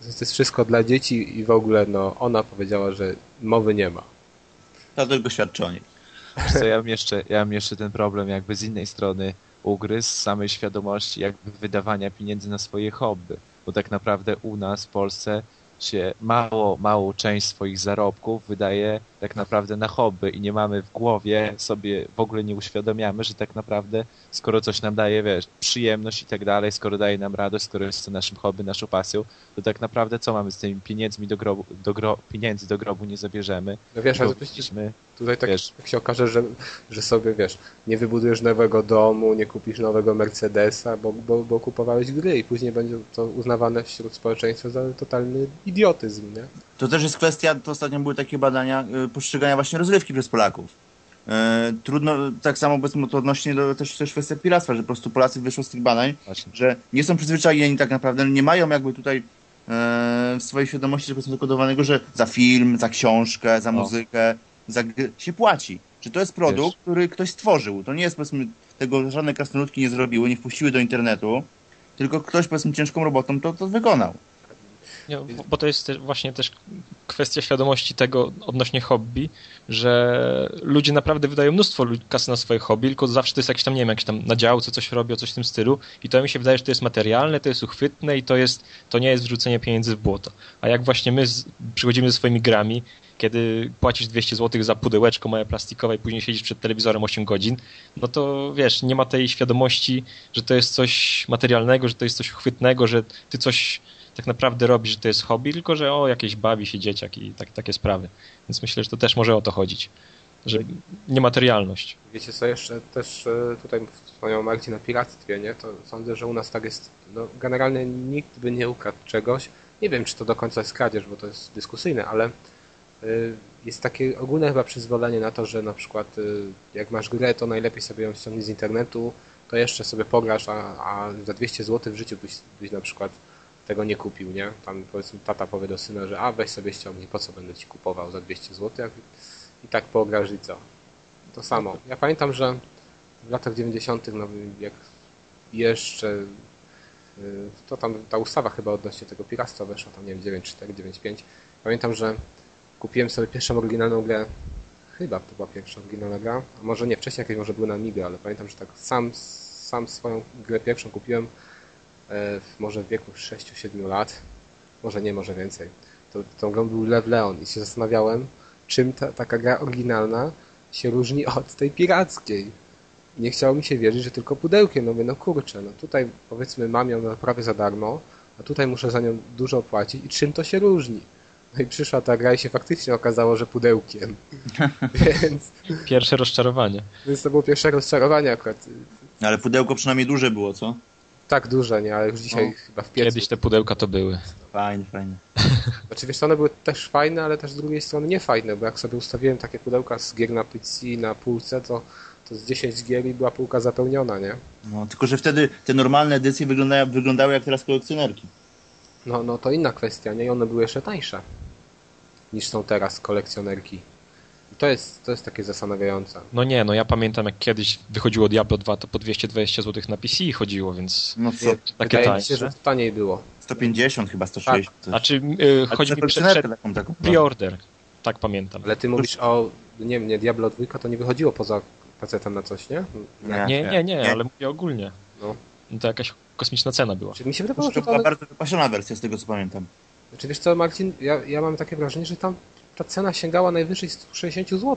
To jest wszystko dla dzieci i w ogóle no, ona powiedziała, że mowy nie ma. To tylko świadczy o niej. Co, ja mam jeszcze, ja mam jeszcze ten problem jakby z innej strony ugryz samej świadomości jakby wydawania pieniędzy na swoje hobby. Bo tak naprawdę u nas w Polsce się mało, małą część swoich zarobków wydaje tak naprawdę na hobby i nie mamy w głowie sobie, w ogóle nie uświadamiamy, że tak naprawdę skoro coś nam daje, wiesz, przyjemność i tak dalej, skoro daje nam radość, skoro jest to naszym hobby, naszą pasją, to tak naprawdę co mamy z tymi pieniędzmi do grobu, do gro, pieniędzy do grobu nie zabierzemy. No wiesz, ale tutaj tak, wiesz, się okaże, że, że sobie, wiesz, nie wybudujesz nowego domu, nie kupisz nowego Mercedesa, bo, bo, bo kupowałeś gry i później będzie to uznawane wśród społeczeństwa za totalny idiotyzm, nie? To też jest kwestia, to ostatnio były takie badania y, postrzegania właśnie rozrywki przez Polaków. E, trudno, tak samo powiedzmy to odnośnie do też, też kwestia piractwa, że po prostu Polacy wyszło z tych badań, właśnie. że nie są przyzwyczajeni tak naprawdę, nie mają jakby tutaj e, w swojej świadomości że zakodowanego, że za film, za książkę, za muzykę, za się płaci. Że to jest produkt, Wiesz. który ktoś stworzył. To nie jest powiedzmy, tego żadne krasnoludki nie zrobiły, nie wpuściły do internetu, tylko ktoś powiedzmy ciężką robotą to, to wykonał. Nie, bo to jest właśnie też kwestia świadomości tego odnośnie hobby, że ludzie naprawdę wydają mnóstwo kasy na swoje hobby, tylko zawsze to jest jakieś tam, nie wiem, jakieś tam na działce coś robią, coś w tym stylu i to mi się wydaje, że to jest materialne, to jest uchwytne i to jest, to nie jest wrzucenie pieniędzy w błoto. A jak właśnie my z, przychodzimy ze swoimi grami, kiedy płacisz 200 zł za pudełeczko małe plastikowe i później siedzisz przed telewizorem 8 godzin, no to wiesz, nie ma tej świadomości, że to jest coś materialnego, że to jest coś uchwytnego, że ty coś tak naprawdę robi, że to jest hobby, tylko że o, jakieś bawi się dzieciak i tak, takie sprawy. Więc myślę, że to też może o to chodzić, że niematerialność. Wiecie co, jeszcze też e, tutaj wspomniał Marcin o piractwie, nie? To sądzę, że u nas tak jest, no generalnie nikt by nie ukradł czegoś. Nie wiem, czy to do końca jest kradzież, bo to jest dyskusyjne, ale e, jest takie ogólne chyba przyzwolenie na to, że na przykład e, jak masz grę, to najlepiej sobie ją ściągnąć z internetu, to jeszcze sobie pograsz, a, a za 200 zł w życiu byś, byś na przykład tego nie kupił, nie? Tam powiedzmy tata powie do syna, że a weź sobie ściągnij, po co będę ci kupował za 200 zł i tak pograsz i co? To samo. Ja pamiętam, że w latach 90. no jak jeszcze y, to tam ta ustawa chyba odnośnie tego piractwa weszła, tam nie wiem, 9.4, 9.5. Pamiętam, że kupiłem sobie pierwszą oryginalną grę, chyba to była pierwsza oryginalna gra, a może nie, wcześniej jakieś może były na Amiga, ale pamiętam, że tak sam, sam swoją grę pierwszą kupiłem może w wieku 6-7 lat, może nie, może więcej. To, tą grą był Lev Leon i się zastanawiałem, czym ta, taka gra oryginalna się różni od tej pirackiej. Nie chciało mi się wierzyć, że tylko pudełkiem. No mówię, no kurczę, no tutaj powiedzmy mam ją prawie za darmo, a tutaj muszę za nią dużo płacić i czym to się różni? No i przyszła ta gra i się faktycznie okazało, że pudełkiem. Więc... Pierwsze rozczarowanie. Więc to było pierwsze rozczarowanie akurat. Ale pudełko przynajmniej duże było, co? Tak duże, nie? Ale już dzisiaj no, chyba w piecu. Kiedyś te pudełka to były. Fajne, fajne. Znaczy wiesz, one były też fajne, ale też z drugiej strony nie fajne, bo jak sobie ustawiłem takie pudełka z gier na PC na półce, to to z 10 gier i była półka zapełniona, nie? No, tylko, że wtedy te normalne edycje wyglądają, wyglądały jak teraz kolekcjonerki. No, no to inna kwestia, nie? I one były jeszcze tańsze niż są teraz kolekcjonerki. To jest, to jest takie zastanawiające. No nie, no ja pamiętam jak kiedyś wychodziło Diablo 2, to po 220 zł na PC chodziło, więc No co, takie Wydaje mi się, tańsze. że taniej było. 150 chyba, 160. coś. Znaczy, yy, chodzi mi przed, przed taką. pre-order. Tak pamiętam. Ale ty mówisz o, nie wiem, nie, Diablo 2 to nie wychodziło poza PC-tem na coś, nie? Nie. Nie, nie, nie, Nie. ale mówię ogólnie. No. No to jakaś kosmiczna cena była. Czy mi się To wydawało, że to była bardzo wypasiona wersja z tego co pamiętam. Czy wiesz co, Marcin, ja, ja mam takie wrażenie, że tam ta cena sięgała najwyżej 160 zł.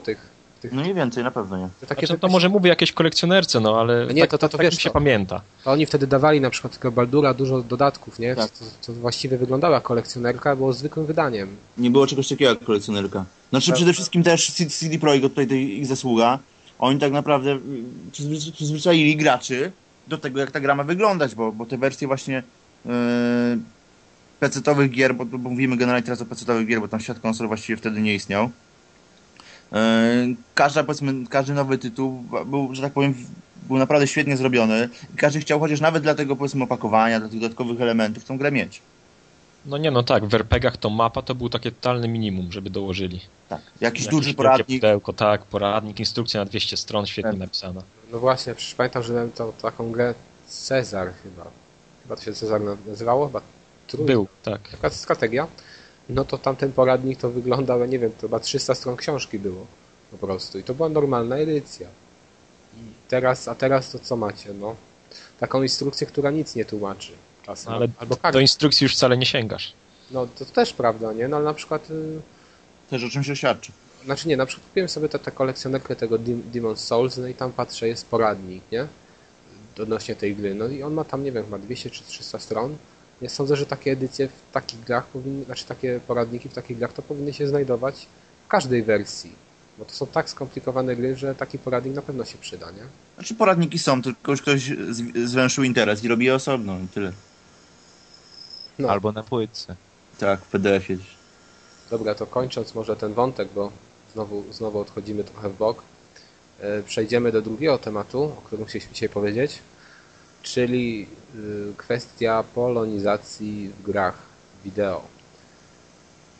No nie więcej, na pewno nie. To, takie Znaczy, to może mówię jakieś kolekcjonerce, no ale No nie, tak, to- to- to tak wiesz się co. pamięta. To oni wtedy dawali na przykład tego Baldura dużo dodatków, nie? Tak. Co, co właściwie wyglądała kolekcjonerka, było zwykłym wydaniem. Nie było czegoś takiego jak kolekcjonerka. Znaczy przede wszystkim też CD Projekt, tutaj tej ich zasługa. Oni tak naprawdę przyzwy- przyzwyczaili graczy do tego, jak ta gra ma wyglądać, bo, bo te wersje właśnie yy, PC-towych gier, bo, bo mówimy generalnie teraz o PC-towych gier, bo tam świat konsol właściwie wtedy nie istniał. Yy, każda, powiedzmy, każdy nowy tytuł był, że tak powiem, był naprawdę świetnie zrobiony i każdy chciał chociaż nawet dla tego, powiedzmy, opakowania, dla tych dodatkowych elementów tą grę mieć. No nie, no tak, w RPGach to mapa to był takie totalne minimum, żeby dołożyli. Tak. Jakiś Jakieś duży poradnik, Pudełko, tak, poradnik, instrukcja na 200 stron, świetnie Tak. napisana. No właśnie, przecież pamiętam, że miałem tą taką grę Cezar chyba. Chyba to się Cezar nazywało? Chyba trój... Był, tak. Taka strategia. No to tamten poradnik to wyglądał, nie wiem, to chyba 300 stron książki było po prostu. I to była normalna edycja. I teraz, a teraz to co macie? No, taką instrukcję, która nic nie tłumaczy czasem. No, ale Albo Do instrukcji już wcale nie sięgasz. No to też prawda, nie? No ale na przykład... Y też o czymś świadczy. Znaczy nie, na przykład kupiłem sobie tę kolekcjonerkę tego Demon Souls, no i tam patrzę, jest poradnik, nie? Odnośnie tej gry. No i on ma tam, nie wiem, chyba 200 czy 300 stron. Ja sądzę, że takie edycje w takich grach powinny, znaczy takie poradniki w takich grach to powinny się znajdować w każdej wersji. Bo to są tak skomplikowane gry, że taki poradnik na pewno się przyda, nie? Znaczy poradniki są, tylko już ktoś zwęszył interes i robi je osobno i tyle. No, Albo na płytce. Tak, w PDF-ie. dobra, to kończąc może ten wątek, bo znowu, znowu odchodzimy trochę w bok. E, Przejdziemy do drugiego tematu, o którym chcieliśmy dzisiaj powiedzieć, czyli y, kwestia polonizacji w grach wideo.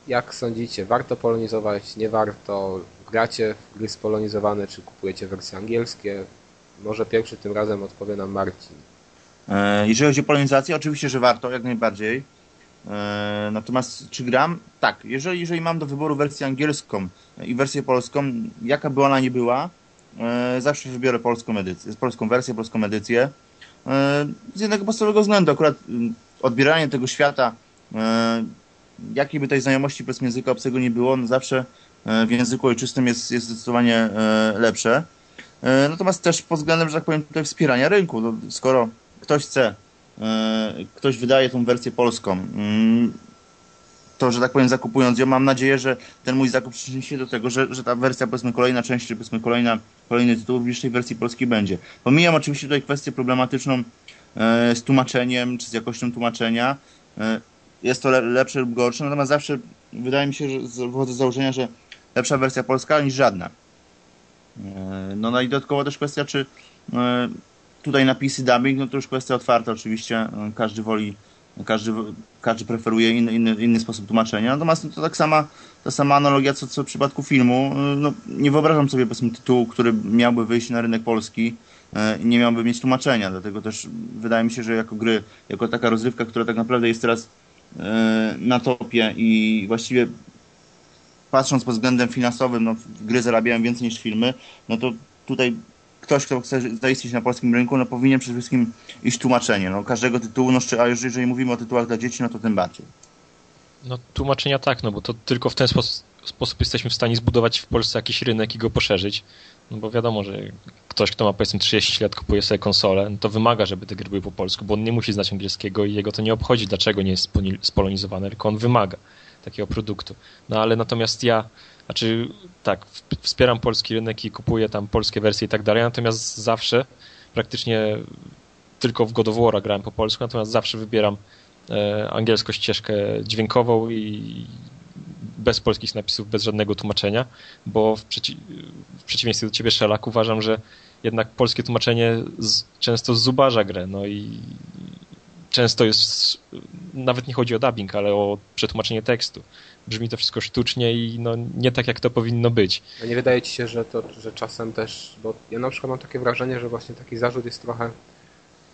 Jak sądzicie, warto polonizować, nie warto? Gracie w gry spolonizowane, czy kupujecie wersje angielskie? Może pierwszy tym razem odpowie nam Marcin. E, Jeżeli chodzi o polonizację, oczywiście, że warto, jak najbardziej. E, Natomiast czy gram? Tak. Jeżeli, jeżeli mam do wyboru wersję angielską i wersję polską, jaka by ona nie była, e, zawsze wybiorę polską edycję, polską wersję, polską edycję. E, Z jednego podstawowego względu, akurat mm, odbieranie tego świata, e, jakiej by tej znajomości powiedzmy języka obcego nie było, no zawsze e, w języku ojczystym jest, jest zdecydowanie lepsze. Natomiast też pod względem, że tak powiem, tutaj wspierania rynku. No, skoro ktoś chce, ktoś wydaje tą wersję polską, mm, to, że tak powiem, zakupując ją, mam nadzieję, że ten mój zakup przyczyni się do tego, że, że ta wersja, powiedzmy, kolejna część, czy powiedzmy, kolejna, kolejny tytuł w tej wersji polskiej będzie. Pomijam oczywiście tutaj kwestię problematyczną e, z tłumaczeniem, czy z jakością tłumaczenia. E, Jest to le, lepsze lub gorsze, natomiast zawsze wydaje mi się, że wychodzę z założenia, że lepsza wersja polska niż żadna. E, No, no i dodatkowo też kwestia, czy e, tutaj napisy dubbing, no to już kwestia otwarta oczywiście, e, każdy woli, każdy, każdy preferuje inny, inny, inny sposób tłumaczenia, natomiast to tak sama, ta sama analogia co, co w przypadku filmu, no nie wyobrażam sobie powiedzmy tytułu, który miałby wyjść na rynek polski e, i nie miałby mieć tłumaczenia, dlatego też wydaje mi się, że jako gry, jako taka rozrywka, która tak naprawdę jest teraz e, na topie i właściwie patrząc pod względem finansowym, no, gry zarabiają więcej niż filmy, no to tutaj ktoś, kto chce zaistnieć na polskim rynku, no powinien przede wszystkim iść tłumaczenie. No, każdego tytułu, no, a już jeżeli mówimy o tytułach dla dzieci, no to tym bardziej. No tłumaczenia tak, no bo to tylko w ten sposób, sposób jesteśmy w stanie zbudować w Polsce jakiś rynek i go poszerzyć. No bo wiadomo, że ktoś, kto ma powiedzmy 30 lat, kupuje sobie konsolę, no to wymaga, żeby te gry były po polsku, bo on nie musi znać angielskiego i jego to nie obchodzi, dlaczego nie jest spolonizowane, tylko on wymaga takiego produktu. No ale natomiast ja, znaczy tak, wspieram polski rynek i kupuję tam polskie wersje i tak dalej, natomiast zawsze praktycznie tylko w God of War'a grałem po polsku, natomiast zawsze wybieram e, angielską ścieżkę dźwiękową i bez polskich napisów, bez żadnego tłumaczenia, bo w, przeci w przeciwieństwie do ciebie, Szelak, uważam, że jednak polskie tłumaczenie z, często zubaża grę, no i często jest, nawet nie chodzi o dubbing, ale o przetłumaczenie tekstu. Brzmi to wszystko sztucznie i no, nie tak, jak to powinno być. A nie wydaje ci się, że to, że czasem też, bo ja na przykład mam takie wrażenie, że właśnie taki zarzut jest trochę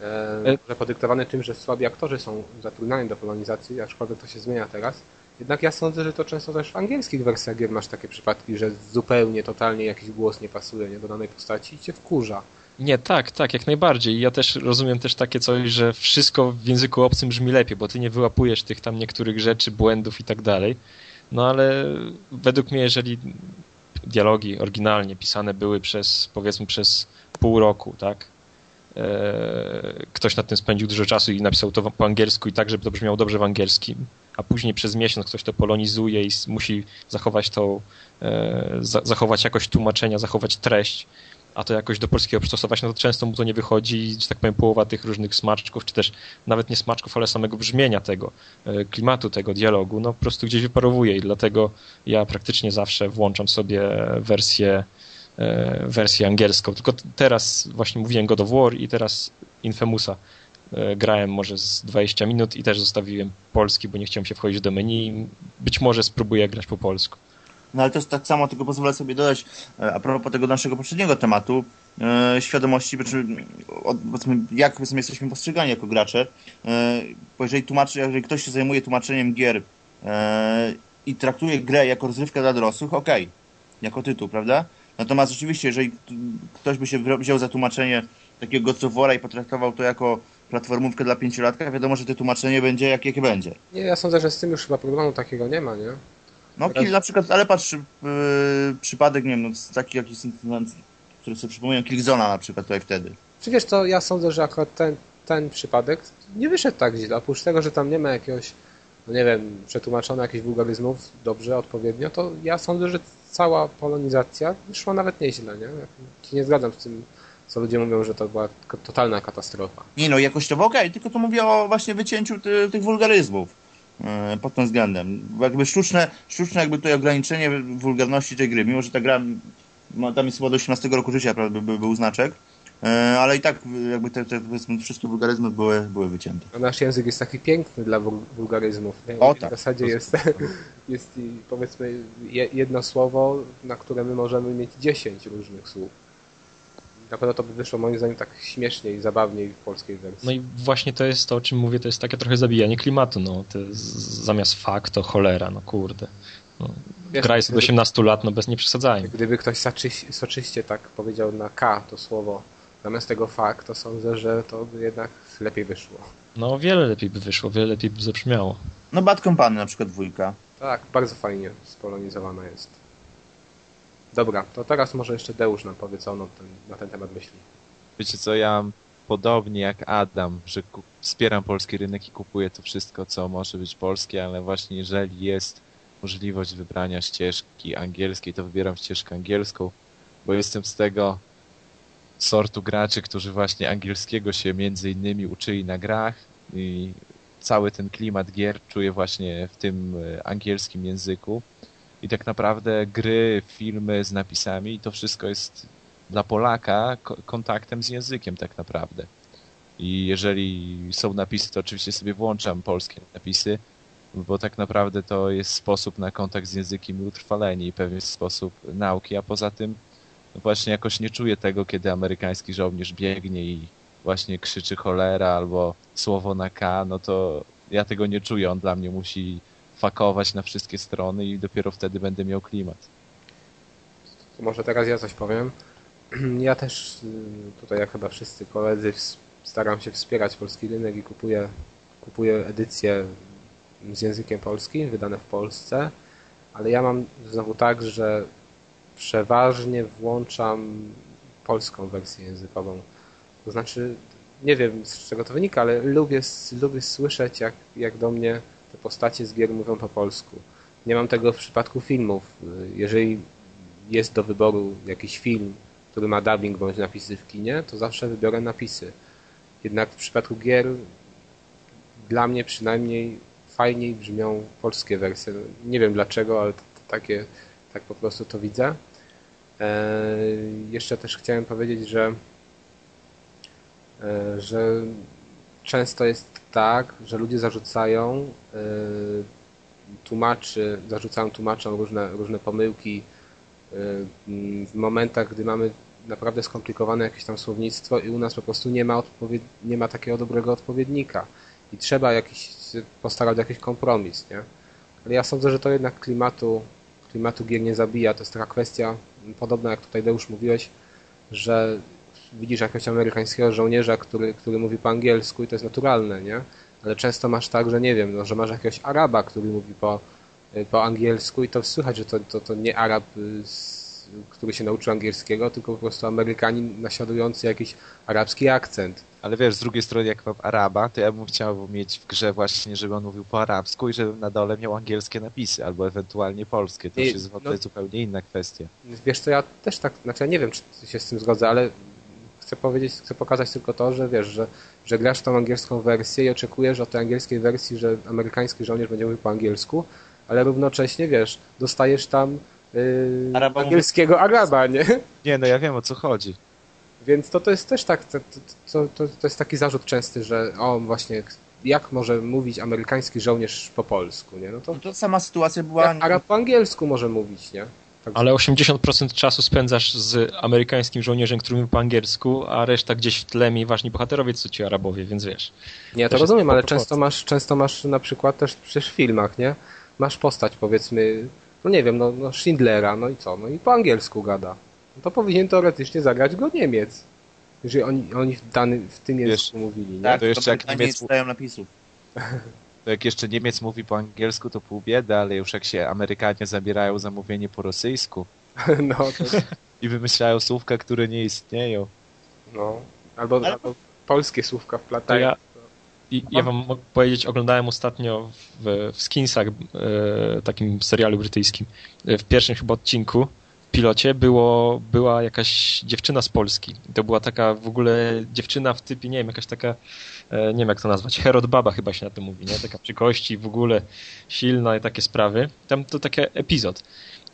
e, że podyktowany tym, że słabi aktorzy są zatrudniani do polonizacji, aczkolwiek to się zmienia teraz. Jednak ja sądzę, że to często też w angielskich wersjach gier masz takie przypadki, że zupełnie, totalnie jakiś głos nie pasuje nie, do danej postaci i cię wkurza. Nie, tak, tak, jak najbardziej. Ja też rozumiem też takie coś, że wszystko w języku obcym brzmi lepiej, bo ty nie wyłapujesz tych tam niektórych rzeczy, błędów i tak dalej. No ale według mnie, jeżeli dialogi oryginalnie pisane były przez, powiedzmy, przez pół roku, tak? Eee, ktoś nad tym spędził dużo czasu i napisał to po angielsku i tak, żeby to brzmiało dobrze w angielskim, a później przez miesiąc ktoś to polonizuje i musi zachować to, e, zachować jakość tłumaczenia, zachować treść, a to jakoś do polskiego przystosować, no to często mu to nie wychodzi że tak powiem, połowa tych różnych smaczków, czy też nawet nie smaczków, ale samego brzmienia tego, e, klimatu tego dialogu, no po prostu gdzieś wyparowuje i dlatego ja praktycznie zawsze włączam sobie wersję e, wersję angielską. Tylko teraz właśnie mówiłem God of War i teraz Infamousa e, grałem może z 20 minut i też zostawiłem polski, bo nie chciałem się wchodzić do menu. Być może spróbuję grać po polsku. No ale też tak samo tylko pozwolę sobie dodać, e, a propos tego naszego poprzedniego tematu, e, świadomości, jak powiedzmy, jesteśmy postrzegani jako gracze, e, bo jeżeli tłumaczy, jeżeli ktoś się zajmuje tłumaczeniem gier i traktuje grę jako rozrywkę dla dorosłych, okej, okay, jako tytuł, prawda? Natomiast rzeczywiście, jeżeli ktoś by się wziął za tłumaczenie takiego Gocowora i potraktował to jako platformówkę dla pięciolatka, wiadomo, że to tłumaczenie będzie jak, jakie będzie. Nie, ja sądzę, że z tym już chyba problemu takiego nie ma, nie? No, Teraz... na przykład, ale patrz, yy, przypadek, nie wiem, no, taki jakiś, który sobie przypominają, Killzona na przykład tutaj wtedy. Czy wiesz co, ja sądzę, że akurat ten, ten przypadek nie wyszedł tak źle, oprócz tego, że tam nie ma jakiegoś, no nie wiem, przetłumaczone jakichś wulgaryzmów dobrze, odpowiednio, to ja sądzę, że cała polonizacja wyszła nawet nieźle, nie? Ja się nie zgadzam z tym, co ludzie mówią, że to była totalna katastrofa. Nie no, jakościowo okej, okay, tylko to mówię o właśnie wycięciu ty, tych wulgaryzmów. E, pod tym względem. Jakby sztuczne, sztuczne jakby tutaj ograniczenie wulgarności tej gry, mimo że ta gra tam jest chyba do 18 roku życia by, by był znaczek, e, ale i tak jakby te, te wszystkie wulgaryzmy były, były wycięte. A nasz język jest taki piękny dla wulgaryzmów. O, tak. W zasadzie jest, jest powiedzmy jedno słowo, na które my możemy mieć 10 różnych słów na pewno to by wyszło moim zdaniem tak śmieszniej, zabawniej w polskiej wersji. No i właśnie to jest to, o czym mówię, to jest takie trochę zabijanie klimatu, no. zamiast fakt to cholera, no kurde. No, Wiesz, gra jest od 18 lat, no bez nie przesadzajmy. Gdyby ktoś soczyście tak powiedział na K to słowo, zamiast tego fakt, to sądzę, że to by jednak lepiej wyszło. No wiele lepiej by wyszło, wiele lepiej by zabrzmiało. No Bad Company na przykład dwójka. Tak, bardzo fajnie spolonizowana jest. Dobra, to teraz może jeszcze Deusz nam powie, co on ten, na ten temat myśli. Wiecie co, ja podobnie jak Adam, że wspieram polski rynek i kupuję to wszystko, co może być polskie, ale właśnie jeżeli jest możliwość wybrania ścieżki angielskiej, to wybieram ścieżkę angielską, bo jestem z tego sortu graczy, którzy właśnie angielskiego się między innymi uczyli na grach i cały ten klimat gier czuję właśnie w tym e, angielskim języku i tak naprawdę gry, filmy z napisami, to wszystko jest dla Polaka kontaktem z językiem tak naprawdę. I jeżeli są napisy, to oczywiście sobie włączam polskie napisy, bo tak naprawdę to jest sposób na kontakt z językiem i utrwalenie i pewien sposób nauki, a poza tym no właśnie jakoś nie czuję tego, kiedy amerykański żołnierz biegnie i właśnie krzyczy cholera albo słowo na K, no to ja tego nie czuję, on dla mnie musi fakować na wszystkie strony i dopiero wtedy będę miał klimat. To może teraz ja coś powiem. Ja też y, tutaj jak chyba wszyscy koledzy staram się wspierać polski rynek i kupuję, kupuję edycje z językiem polskim wydane w Polsce, ale ja mam znowu tak, że przeważnie włączam polską wersję językową. To znaczy, nie wiem z czego to wynika, ale lubię, lubię słyszeć jak, jak do mnie te postacie z gier mówią po polsku. Nie mam tego w przypadku filmów. Jeżeli jest do wyboru jakiś film, który ma dubbing bądź napisy w kinie, to zawsze wybiorę napisy. Jednak w przypadku gier dla mnie przynajmniej fajniej brzmią polskie wersje. Nie wiem dlaczego, ale takie, tak po prostu to widzę. E, jeszcze też chciałem powiedzieć, że, e, że często jest tak, że ludzie zarzucają e, tłumaczy, zarzucają tłumaczom różne, różne pomyłki w momentach, gdy mamy naprawdę skomplikowane jakieś tam słownictwo i u nas po prostu nie ma, nie ma takiego dobrego odpowiednika i trzeba jakiś, postarać jakiś kompromis, nie? Ale ja sądzę, że to jednak klimatu, klimatu gier nie zabija. To jest taka kwestia, podobna jak tutaj Deusz mówiłeś, że widzisz jakiegoś amerykańskiego żołnierza, który, który mówi po angielsku i to jest naturalne, nie? Ale często masz tak, że nie wiem, no, że masz jakiegoś Araba, który mówi po, po angielsku i to słychać, że to, to, to nie Arab z który się nauczył angielskiego, tylko po prostu Amerykanin naśladujący jakiś arabski akcent. Ale wiesz, z drugiej strony jak mam Araba, to ja bym chciał mieć w grze właśnie, żeby on mówił po arabsku i żeby na dole miał angielskie napisy, albo ewentualnie polskie. To już jest no, zupełnie inna kwestia. Wiesz to ja też tak, znaczy ja nie wiem, czy się z tym zgodzę, ale chcę powiedzieć, chcę pokazać tylko to, że wiesz, że, że grasz tą angielską wersję i oczekujesz od tej angielskiej wersji, że amerykański żołnierz będzie mówił po angielsku, ale równocześnie, wiesz, dostajesz tam yy, Araba angielskiego mówi... Araba, nie? Nie, no ja wiem o co chodzi. Więc to, to jest też tak, to, to, to, to jest taki zarzut częsty, że o właśnie, jak może mówić amerykański żołnierz po polsku, nie? No to, no to sama sytuacja była... Jak Arab po angielsku może mówić, nie? Tak Ale 80% czasu spędzasz z amerykańskim żołnierzem, który mówi po angielsku, a reszta gdzieś w tle mi ważni bohaterowie, co ci Arabowie, więc wiesz. Nie, to rozumiem, ale często masz, często masz na przykład też przecież w filmach, nie? Masz postać, powiedzmy, no nie wiem, no, no Schindlera, no i co? No i po angielsku gada. No to powinien teoretycznie zagrać go Niemiec. Jeżeli oni, oni w, dany, w tym języku mówili, nie? Tak, to jeszcze jak Niemiec... czytają napisów. To jak jeszcze Niemiec mówi po angielsku, to pół biedy, ale już jak się Amerykanie zabierają zamówienie po rosyjsku no, to... i wymyślają słówka, które nie istnieją. No, albo, ale... albo polskie słówka wplatają. Ja, i ja wam mogę powiedzieć, oglądałem ostatnio w, w Skinsach, e, takim serialu brytyjskim, e, w pierwszym chyba odcinku, w pilocie, było, była jakaś dziewczyna z Polski. To była taka w ogóle dziewczyna w typie, nie wiem, jakaś taka, nie wiem jak to nazwać, Herod Baba chyba się na to mówi, nie? Taka przy kości, w ogóle silna i takie sprawy. Tam to taki epizod.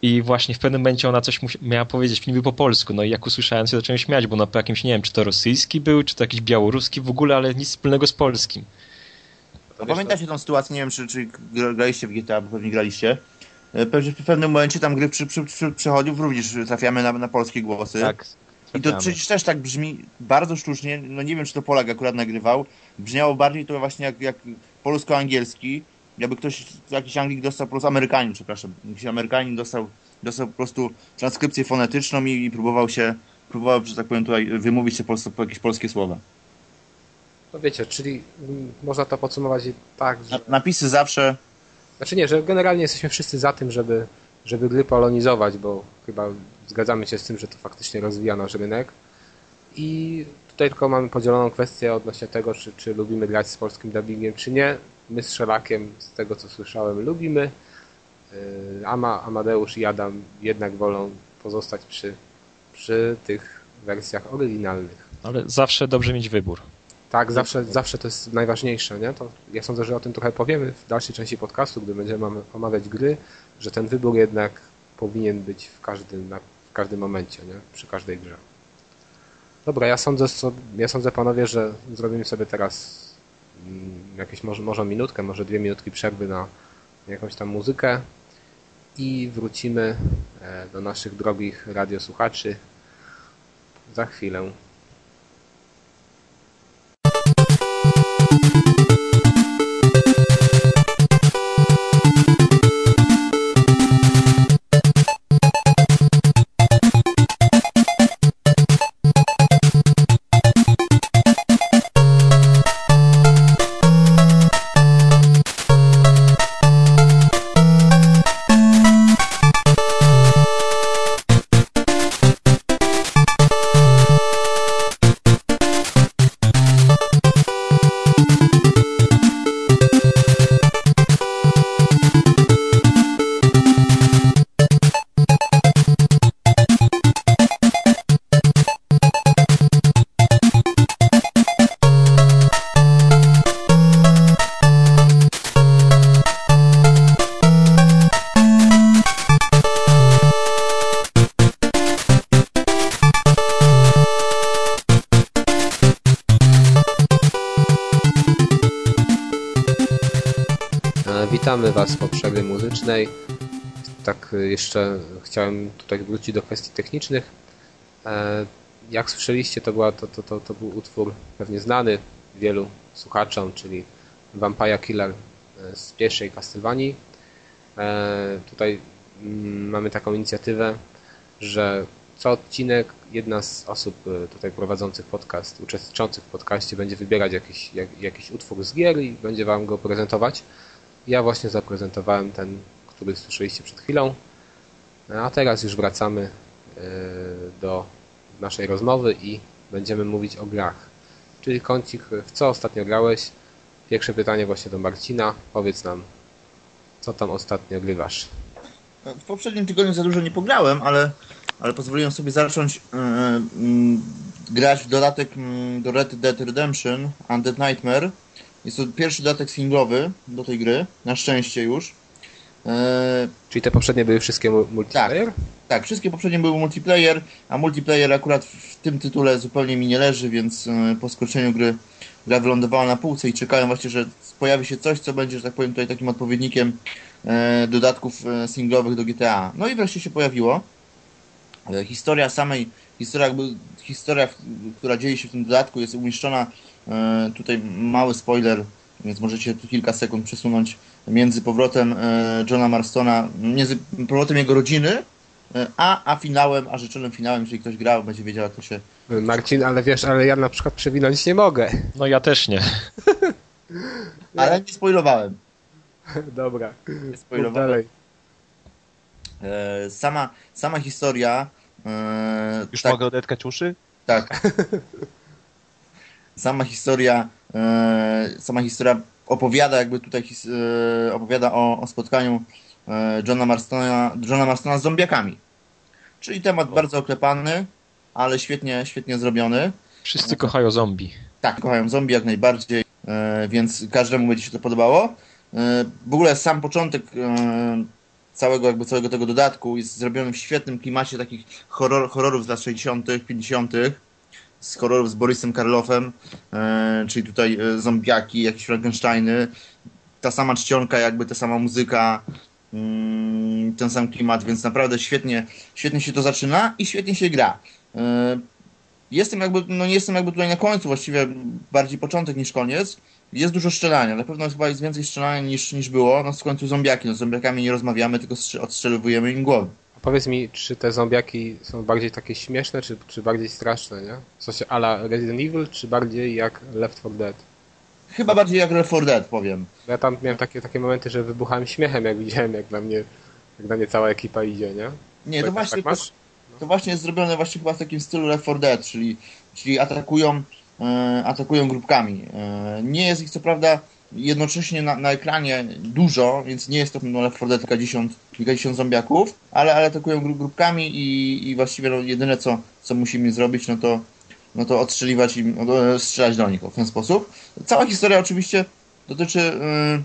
I właśnie w pewnym momencie ona coś miała powiedzieć niby po polsku. No i jak usłyszałem, to zacząłem śmiać, bo na po jakimś, nie wiem, czy to rosyjski był, czy to jakiś białoruski w ogóle, ale nic wspólnego z polskim. A pamiętacie tą sytuację, nie wiem, czy, czy graliście w GTA, bo pewnie graliście. E, w pewnym momencie tam gry przy, przy, przy również trafiamy na, na polskie głosy. Tak. I to przecież też tak brzmi bardzo sztucznie, no nie wiem, czy to Polak akurat nagrywał, brzmiało bardziej to właśnie jak, jak polsko-angielski, jakby ktoś, jakiś Anglik dostał po prostu, Amerykanin, przepraszam, jakiś Amerykanin dostał, dostał po prostu transkrypcję fonetyczną i, i próbował się, próbował, że tak powiem tutaj, wymówić się po, po jakieś polskie słowa. No wiecie, czyli mm, można to podsumować tak, że... Napisy zawsze... Znaczy nie, że generalnie jesteśmy wszyscy za tym, żeby, żeby gry polonizować, bo chyba zgadzamy się z tym, że to faktycznie rozwija nasz rynek. I tutaj tylko mamy podzieloną kwestię odnośnie tego, czy, czy lubimy grać z polskim dubbingiem, czy nie. My z Szelakiem, z tego co słyszałem, lubimy. Yy, Ama, Amadeusz i Adam jednak wolą pozostać przy, przy tych wersjach oryginalnych. Ale zawsze dobrze mieć wybór. Tak, zawsze, zawsze to jest najważniejsze, nie? To ja sądzę, że o tym trochę powiemy w dalszej części podcastu, gdy będziemy omawiać gry, że ten wybór jednak powinien być w każdym, w każdym momencie, nie? Przy każdej grze. Dobra, ja sądzę, ja sądzę panowie, że zrobimy sobie teraz mm, jakieś może, może minutkę, może dwie minutki przerwy na jakąś tam muzykę i wrócimy e, do naszych drogich radiosłuchaczy za chwilę. Witamy Was po przerwie muzycznej. Tak jeszcze chciałem tutaj wrócić do kwestii technicznych. E, jak słyszeliście, to, była, to, to, to, to był utwór pewnie znany wielu słuchaczom, czyli Vampire Killer e, z pierwszej Castlevanii. E, tutaj mm, mamy taką inicjatywę, że co odcinek jedna z osób tutaj prowadzących podcast, uczestniczących w podcaście będzie wybierać jakiś, jak, jakiś utwór z gier i będzie Wam go prezentować. Ja właśnie zaprezentowałem ten, który słyszeliście przed chwilą. A teraz już wracamy do naszej rozmowy i będziemy mówić o grach. Czyli kącik, w co ostatnio grałeś? Pierwsze pytanie właśnie do Marcina. Powiedz nam, co tam ostatnio grywasz? W poprzednim tygodniu za dużo nie pograłem, ale, ale pozwoliłem sobie zacząć yy, yy, grać w dodatek do Red Dead Redemption Undead Nightmare. Jest to pierwszy dodatek singlowy do tej gry, na szczęście już. Czyli te poprzednie były wszystkie multiplayer? Tak, tak, wszystkie poprzednie były multiplayer, a multiplayer akurat w tym tytule zupełnie mi nie leży, więc po skończeniu gry gra wylądowała na półce i czekałem właśnie, że pojawi się coś, co będzie, że tak powiem, tutaj takim odpowiednikiem dodatków singlowych do GTA. No i wreszcie się pojawiło. Historia samej, historia, jakby, historia, która dzieje się w tym dodatku jest umieszczona, tutaj mały spoiler, więc możecie tu kilka sekund przesunąć między powrotem Johna Marstona, między powrotem jego rodziny, a, a finałem, a życzonym finałem, jeżeli ktoś grał, będzie wiedział, jak to się... Marcin, ale wiesz, ale ja na przykład przewinąć nie mogę. No ja też nie. ale nie spoilowałem. Dobra, nie spoilowałem. dalej. Sama, sama historia... Już tak, mogę odetkać uszy? Tak. sama historia sama historia opowiada jakby tutaj opowiada o, o spotkaniu Johna Marstona, Johna Marstona z zombiakami. Czyli temat bardzo oklepany, ale świetnie, świetnie zrobiony. Wszyscy kochają zombie. Tak, kochają zombie jak najbardziej, więc każdemu będzie się to podobało. W ogóle sam początek całego, jakby całego tego dodatku jest zrobiony w świetnym klimacie takich horror, horrorów z lat 60., 50., z horrorów z Borisem Karloffem, czyli tutaj zombiaki, jakieś Frankensteiny, ta sama czcionka, jakby ta sama muzyka, Mm, ten sam klimat, więc naprawdę świetnie, świetnie się to zaczyna i świetnie się gra. E, jestem jakby, no nie jestem jakby tutaj na końcu, właściwie bardziej początek niż koniec. Jest dużo strzelania, na pewno chyba jest więcej strzelania niż, niż było. No w końcu zombiaki, no z zombiakami nie rozmawiamy, tylko odstrzelowujemy im głowy. A powiedz mi, czy te zombiaki są bardziej takie śmieszne, czy, czy bardziej straszne, nie? W sensie ala Resident Evil, czy bardziej jak Left 4 Dead? Chyba bardziej jak Left 4 Dead, powiem. Ja tam miałem takie, takie momenty, że wybuchałem śmiechem, jak widziałem, jak na mnie, jak na mnie cała ekipa idzie, nie? Nie, to tak właśnie, tak to, to, właśnie jest zrobione właśnie chyba w takim stylu Left 4 Dead, czyli, czyli atakują, atakują grupkami. E, nie jest ich co prawda jednocześnie na, na ekranie dużo, więc nie jest to no, Left 4 Dead kilkadziesiąt, kilkadziesiąt zombiaków, ale, ale atakują grupkami i, i właściwie no, jedyne co, co musimy zrobić, no to no to odstrzeliwać im, no strzelać do nich w ten sposób. Cała historia oczywiście dotyczy, yy,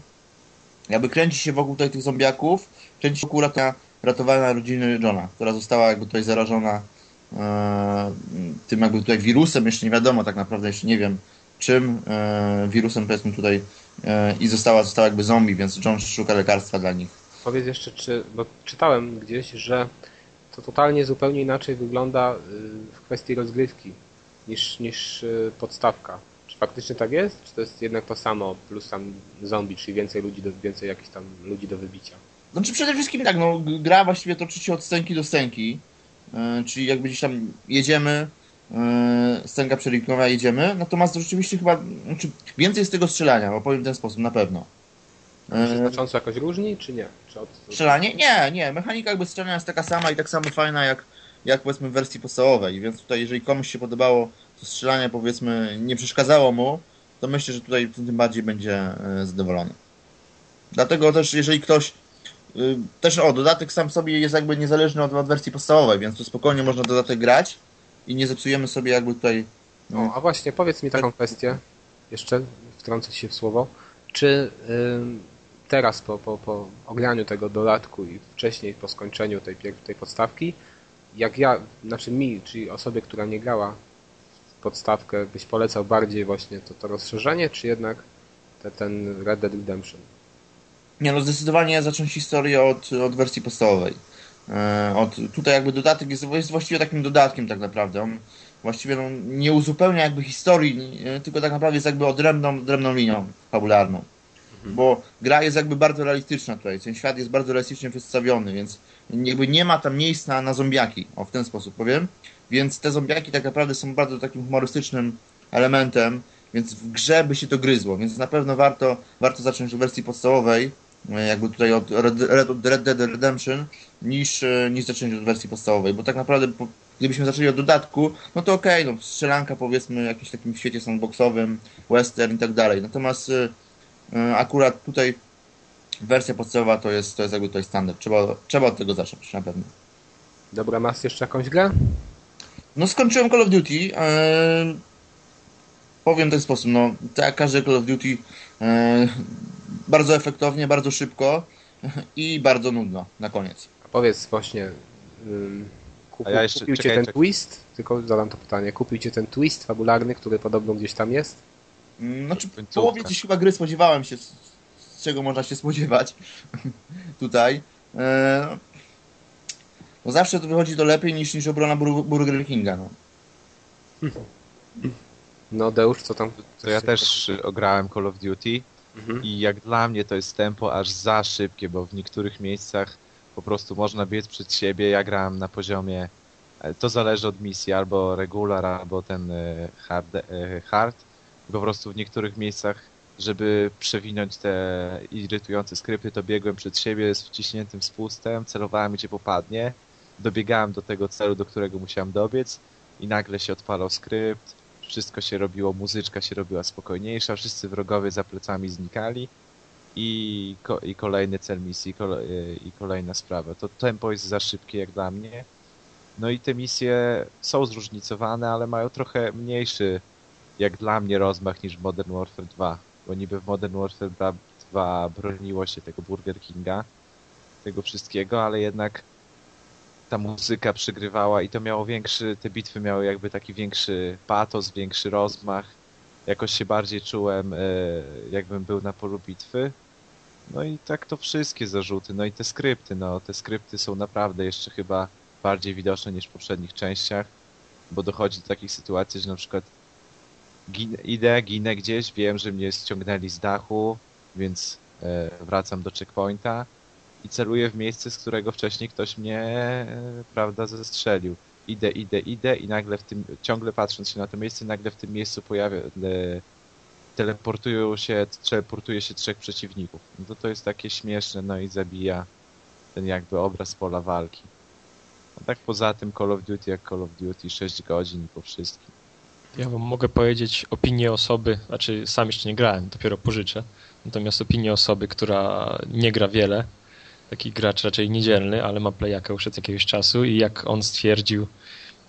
jakby kręci się wokół tutaj tych zombiaków, kręci się wokół ratowania rodziny Johna, która została jakby tutaj zarażona tym jakby tutaj wirusem, jeszcze nie wiadomo tak naprawdę, jeszcze nie wiem czym, yy, wirusem powiedzmy tutaj yy, i została, została jakby zombie, więc John szuka lekarstwa dla nich. Powiedz jeszcze, czy, bo czytałem gdzieś, że to totalnie zupełnie inaczej wygląda y, w kwestii rozgrywki niż, niż y, podstawka. Czy faktycznie tak jest? Czy to jest jednak to samo, plus tam zombie, czyli więcej ludzi, do, więcej jakichś tam ludzi do wybicia? Znaczy przede wszystkim tak, no gra właściwie toczy się od scenki do scenki, czyli jakby gdzieś tam jedziemy, yy, scenka przerywnikowa jedziemy, natomiast rzeczywiście chyba, znaczy więcej jest tego strzelania, opowiem w ten sposób, na pewno. Czy się znacząco jakoś różni, czy nie? Czy od... Strzelanie? Nie, nie. Mechanika jakby strzelania jest taka sama i tak samo fajna jak jak powiedzmy w wersji podstawowej, więc tutaj jeżeli komuś się podobało to strzelanie powiedzmy nie przeszkadzało mu, to myślę, że tutaj tym bardziej będzie e, zadowolony. Dlatego też jeżeli ktoś też o, dodatek sam sobie jest jakby niezależny od, od wersji podstawowej, więc tu spokojnie można dodatek grać i nie zepsujemy sobie jakby tutaj... No, a właśnie, powiedz mi taką kwestię, jeszcze wtrącę się w słowo, czy teraz po, po, po ograniu tego dodatku i wcześniej po skończeniu tej, tej podstawki, jak ja, znaczy mi, czyli osobie, która nie grała w podstawkę, byś polecał bardziej właśnie to, to rozszerzenie, czy jednak te, ten Red Dead Redemption? Nie no, zdecydowanie zacząć historię od, od wersji podstawowej. E, od, tutaj jakby dodatek jest, jest właściwie takim dodatkiem tak naprawdę. On właściwie no, nie uzupełnia jakby historii, e, tylko tak naprawdę jest jakby odrębną, odrębną linią fabularną. Bo gra jest jakby bardzo realistyczna tutaj, ten świat jest bardzo realistycznie przedstawiony, więc jakby nie ma tam miejsca na zombiaki, o w ten sposób powiem. Więc te zombiaki tak naprawdę są bardzo takim humorystycznym elementem, więc w grze by się to gryzło, więc na pewno warto, warto zacząć od wersji podstawowej, jakby tutaj od Red, Red, Red Dead Redemption, niż, e, niż zacząć od wersji podstawowej, bo tak naprawdę po, gdybyśmy zaczęli od dodatku, no to okej, okay, no strzelanka powiedzmy jakimś takim świecie sandboxowym, western i tak dalej, natomiast y, akurat tutaj wersja podstawowa to jest, to jest jakby tutaj standard, trzeba, trzeba od tego zacząć na pewno. Dobra, masz jeszcze jakąś grę? No skończyłem Call of Duty. Yy, powiem w ten sposób, no tak jak każdy Call of Duty bardzo efektownie, bardzo szybko i bardzo nudno na koniec. A powiedz właśnie, kupił, ja jeszcze, kupił czekaj, cię ten czekaj. twist? Tylko zadam to pytanie. Kupił cię ten twist fabularny, który podobno gdzieś tam jest? Yy, Znaczy, połowie gdzieś chyba gry spodziewałem się, z, z czego można się spodziewać tutaj. Yy, no zawsze to wychodzi to lepiej niż, niż obrona Bur Burger Kinga. No. No Deusz, co tam? To ja też ograłem Call of Duty Mhm. i jak dla mnie to jest tempo aż za szybkie, bo w niektórych miejscach po prostu można biec przed siebie. Ja grałem na poziomie, e, to zależy od misji, albo regular, albo ten e, hard. e, hard. Po prostu w niektórych miejscach, żeby przewinąć te irytujące skrypty, to biegłem przed siebie z wciśniętym spustem, celowałem gdzie popadnie, dobiegałem do tego celu, do którego musiałem dobiec i nagle się odpalał skrypt, wszystko się robiło, muzyczka się robiła spokojniejsza, wszyscy wrogowie za plecami znikali i, ko i kolejny cel misji kole i kolejna sprawa. To tempo jest za szybkie jak dla mnie. No i te misje są zróżnicowane, ale mają trochę mniejszy jak dla mnie rozmach niż Modern Warfare 2. Bo niby w Modern Warfare 2 broniło się tego Burger Kinga, tego wszystkiego, ale jednak ta muzyka przygrywała i to miało większy, te bitwy miały jakby taki większy patos, większy rozmach. Jakoś się bardziej czułem, e, jakbym był na polu bitwy. No i tak to wszystkie zarzuty. No i te skrypty, no te skrypty są naprawdę jeszcze chyba bardziej widoczne niż w poprzednich częściach, bo dochodzi do takich sytuacji, że na przykład idę, ginę gdzieś, wiem, że mnie ściągnęli z dachu, więc e, wracam do checkpointa i celuję w miejsce, z którego wcześniej ktoś mnie, e, prawda, zestrzelił. Idę, idę, idę i nagle w tym, ciągle patrząc się na to miejsce, nagle w tym miejscu pojawia, e, teleportują się, teleportuje się trzech przeciwników. No to to jest takie śmieszne, no i zabija ten jakby obraz pola walki. A tak poza tym Call of Duty jak Call of Duty 6 godzin po wszystkim. Ja wam mogę powiedzieć opinię osoby, znaczy sam jeszcze nie grałem, dopiero pożyczę. Natomiast opinię osoby, która nie gra wiele, taki gracz raczej niedzielny, ale ma playaka już od jakiegoś czasu i jak on stwierdził,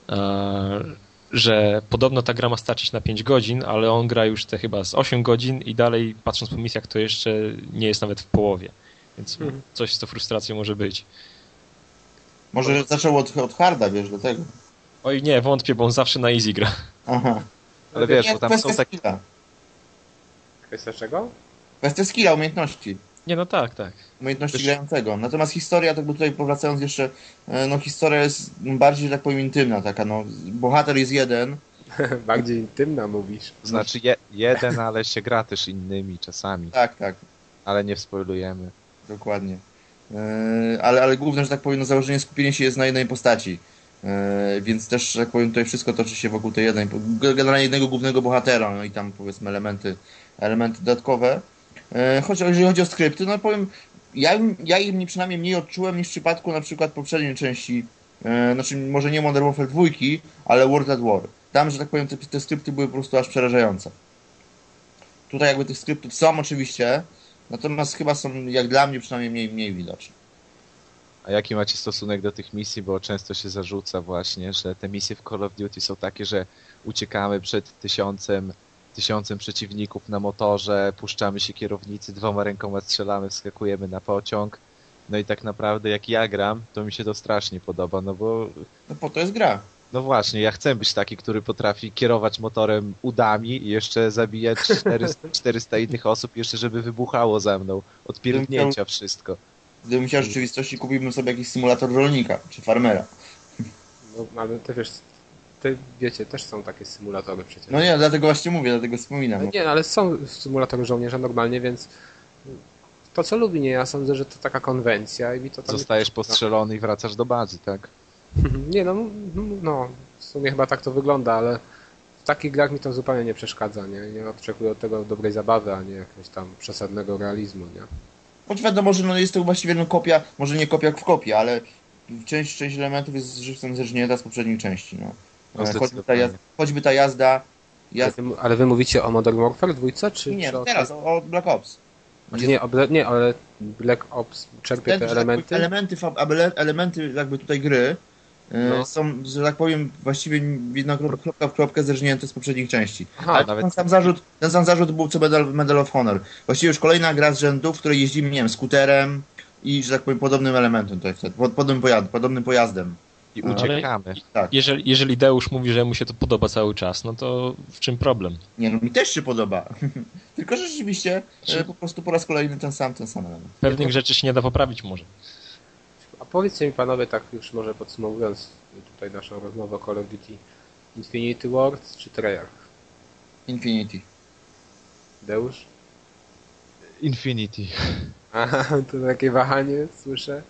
e, że podobno ta gra ma starczyć na 5 godzin, ale on gra już te chyba z 8 godzin i dalej patrząc po misjach to jeszcze nie jest nawet w połowie. Więc Mhm. coś z tą frustracją może być. Może zaczął od, od harda, wiesz, do tego. Oj nie, wątpię, bo on zawsze na easy gra. Aha. Ale wiesz, Nie, bo tam są takie... Kwestia czego? Kwestia skilla, umiejętności. Nie, no tak, tak. umiejętności Wiesz- grającego. Natomiast historia, tak by tutaj powracając jeszcze, e, no historia jest bardziej, że tak powiem, intymna taka, no. Bohater jest jeden, Bardziej intymna mówisz. Znaczy je, jeden, ale się gra też innymi czasami, tak, tak, ale nie wspoilujemy. dokładnie. E, ale, ale główne, że tak powiem, no, założenie skupienie się jest na jednej postaci. E, więc też, że tak powiem, tutaj wszystko toczy się wokół tej jednej, generalnie jednego głównego bohatera, no i tam powiedzmy elementy, elementy dodatkowe. E, choć jeżeli chodzi o skrypty, no powiem, ja, ja im nie- przynajmniej mniej odczułem niż w przypadku na przykład poprzedniej części, e, znaczy może nie Modern Warfare 2, ale World at War. Tam, że tak powiem, te, te skrypty były po prostu aż przerażające. Tutaj jakby tych skryptów są oczywiście, natomiast chyba są, jak dla mnie przynajmniej, mniej, mniej widoczne. A jaki macie stosunek do tych misji? Bo często się zarzuca właśnie, że te misje w Call of Duty są takie, że uciekamy przed tysiącem, tysiącem przeciwników na motorze, puszczamy się kierownicy, dwoma rękoma strzelamy, wskakujemy na pociąg. No i tak naprawdę jak ja gram, to mi się to strasznie podoba, no bo No po to jest gra. No właśnie, ja chcę być taki, który potrafi kierować motorem udami i jeszcze zabijać 400, 400 innych osób, jeszcze żeby wybuchało za mną. Od pierdnięcia wszystko. Gdybym chciał rzeczywistości, kupiłbym sobie jakiś symulator rolnika czy farmera. No, ale te wiesz, te, wiecie, też są takie symulatory przecież. No nie, dlatego właśnie mówię, dlatego wspominam. No nie, ale są symulatory żołnierza normalnie, więc to co lubi, nie? Ja sądzę, że to taka konwencja i mi to tam... Zostajesz postrzelony i wracasz do bazy, tak? Nie no, no, w sumie chyba tak to wygląda, ale w takich grach mi to zupełnie nie przeszkadza, nie? Nie oczekuję od tego dobrej zabawy, a nie jakiegoś tam przesadnego realizmu, nie? Choć wiadomo, że no jest to właściwie no kopia, może nie kopia w kopii, ale część, część elementów jest żywcem zerżnięta z poprzedniej części, no. No, E, choćby, ta jazda, choćby ta jazda... Ale jazda wy, ale wy mówicie o Modern Warfare dwójce, czy... nie, czy o... teraz, o, o Black Ops. Znaczy nie, nie, ale Black Ops czerpie Ten, te że tak elementy. elementy, fab- ele- elementy jakby tutaj gry e, No. są, że tak powiem, właściwie jedna krop- kropka w kropkę zerżnięte z poprzednich części. Aha, Ale nawet- ten, sam zarzut, ten sam zarzut był co Medal, Medal of Honor. Właściwie już kolejna gra z rzędu, w której jeździmy, nie wiem, skuterem i, że tak powiem, podobnym elementem tutaj wtedy, pod- podobnym, pojazd, podobnym pojazdem. I Ale- uciekamy. Tak. Jeżeli, jeżeli Deusz mówi, że mu się to podoba cały czas, no to w czym problem? Nie no, mi też się podoba. Tylko że rzeczywiście e, po prostu po raz kolejny ten sam, ten sam element. Pewnych rzeczy się nie da poprawić może. A powiedzcie mi panowie, tak już może podsumowując tutaj naszą rozmowę o Call of Duty Infinity Ward czy Treyarch? Infinity. Deusz? Infinity. Aha, to takie wahanie słyszę.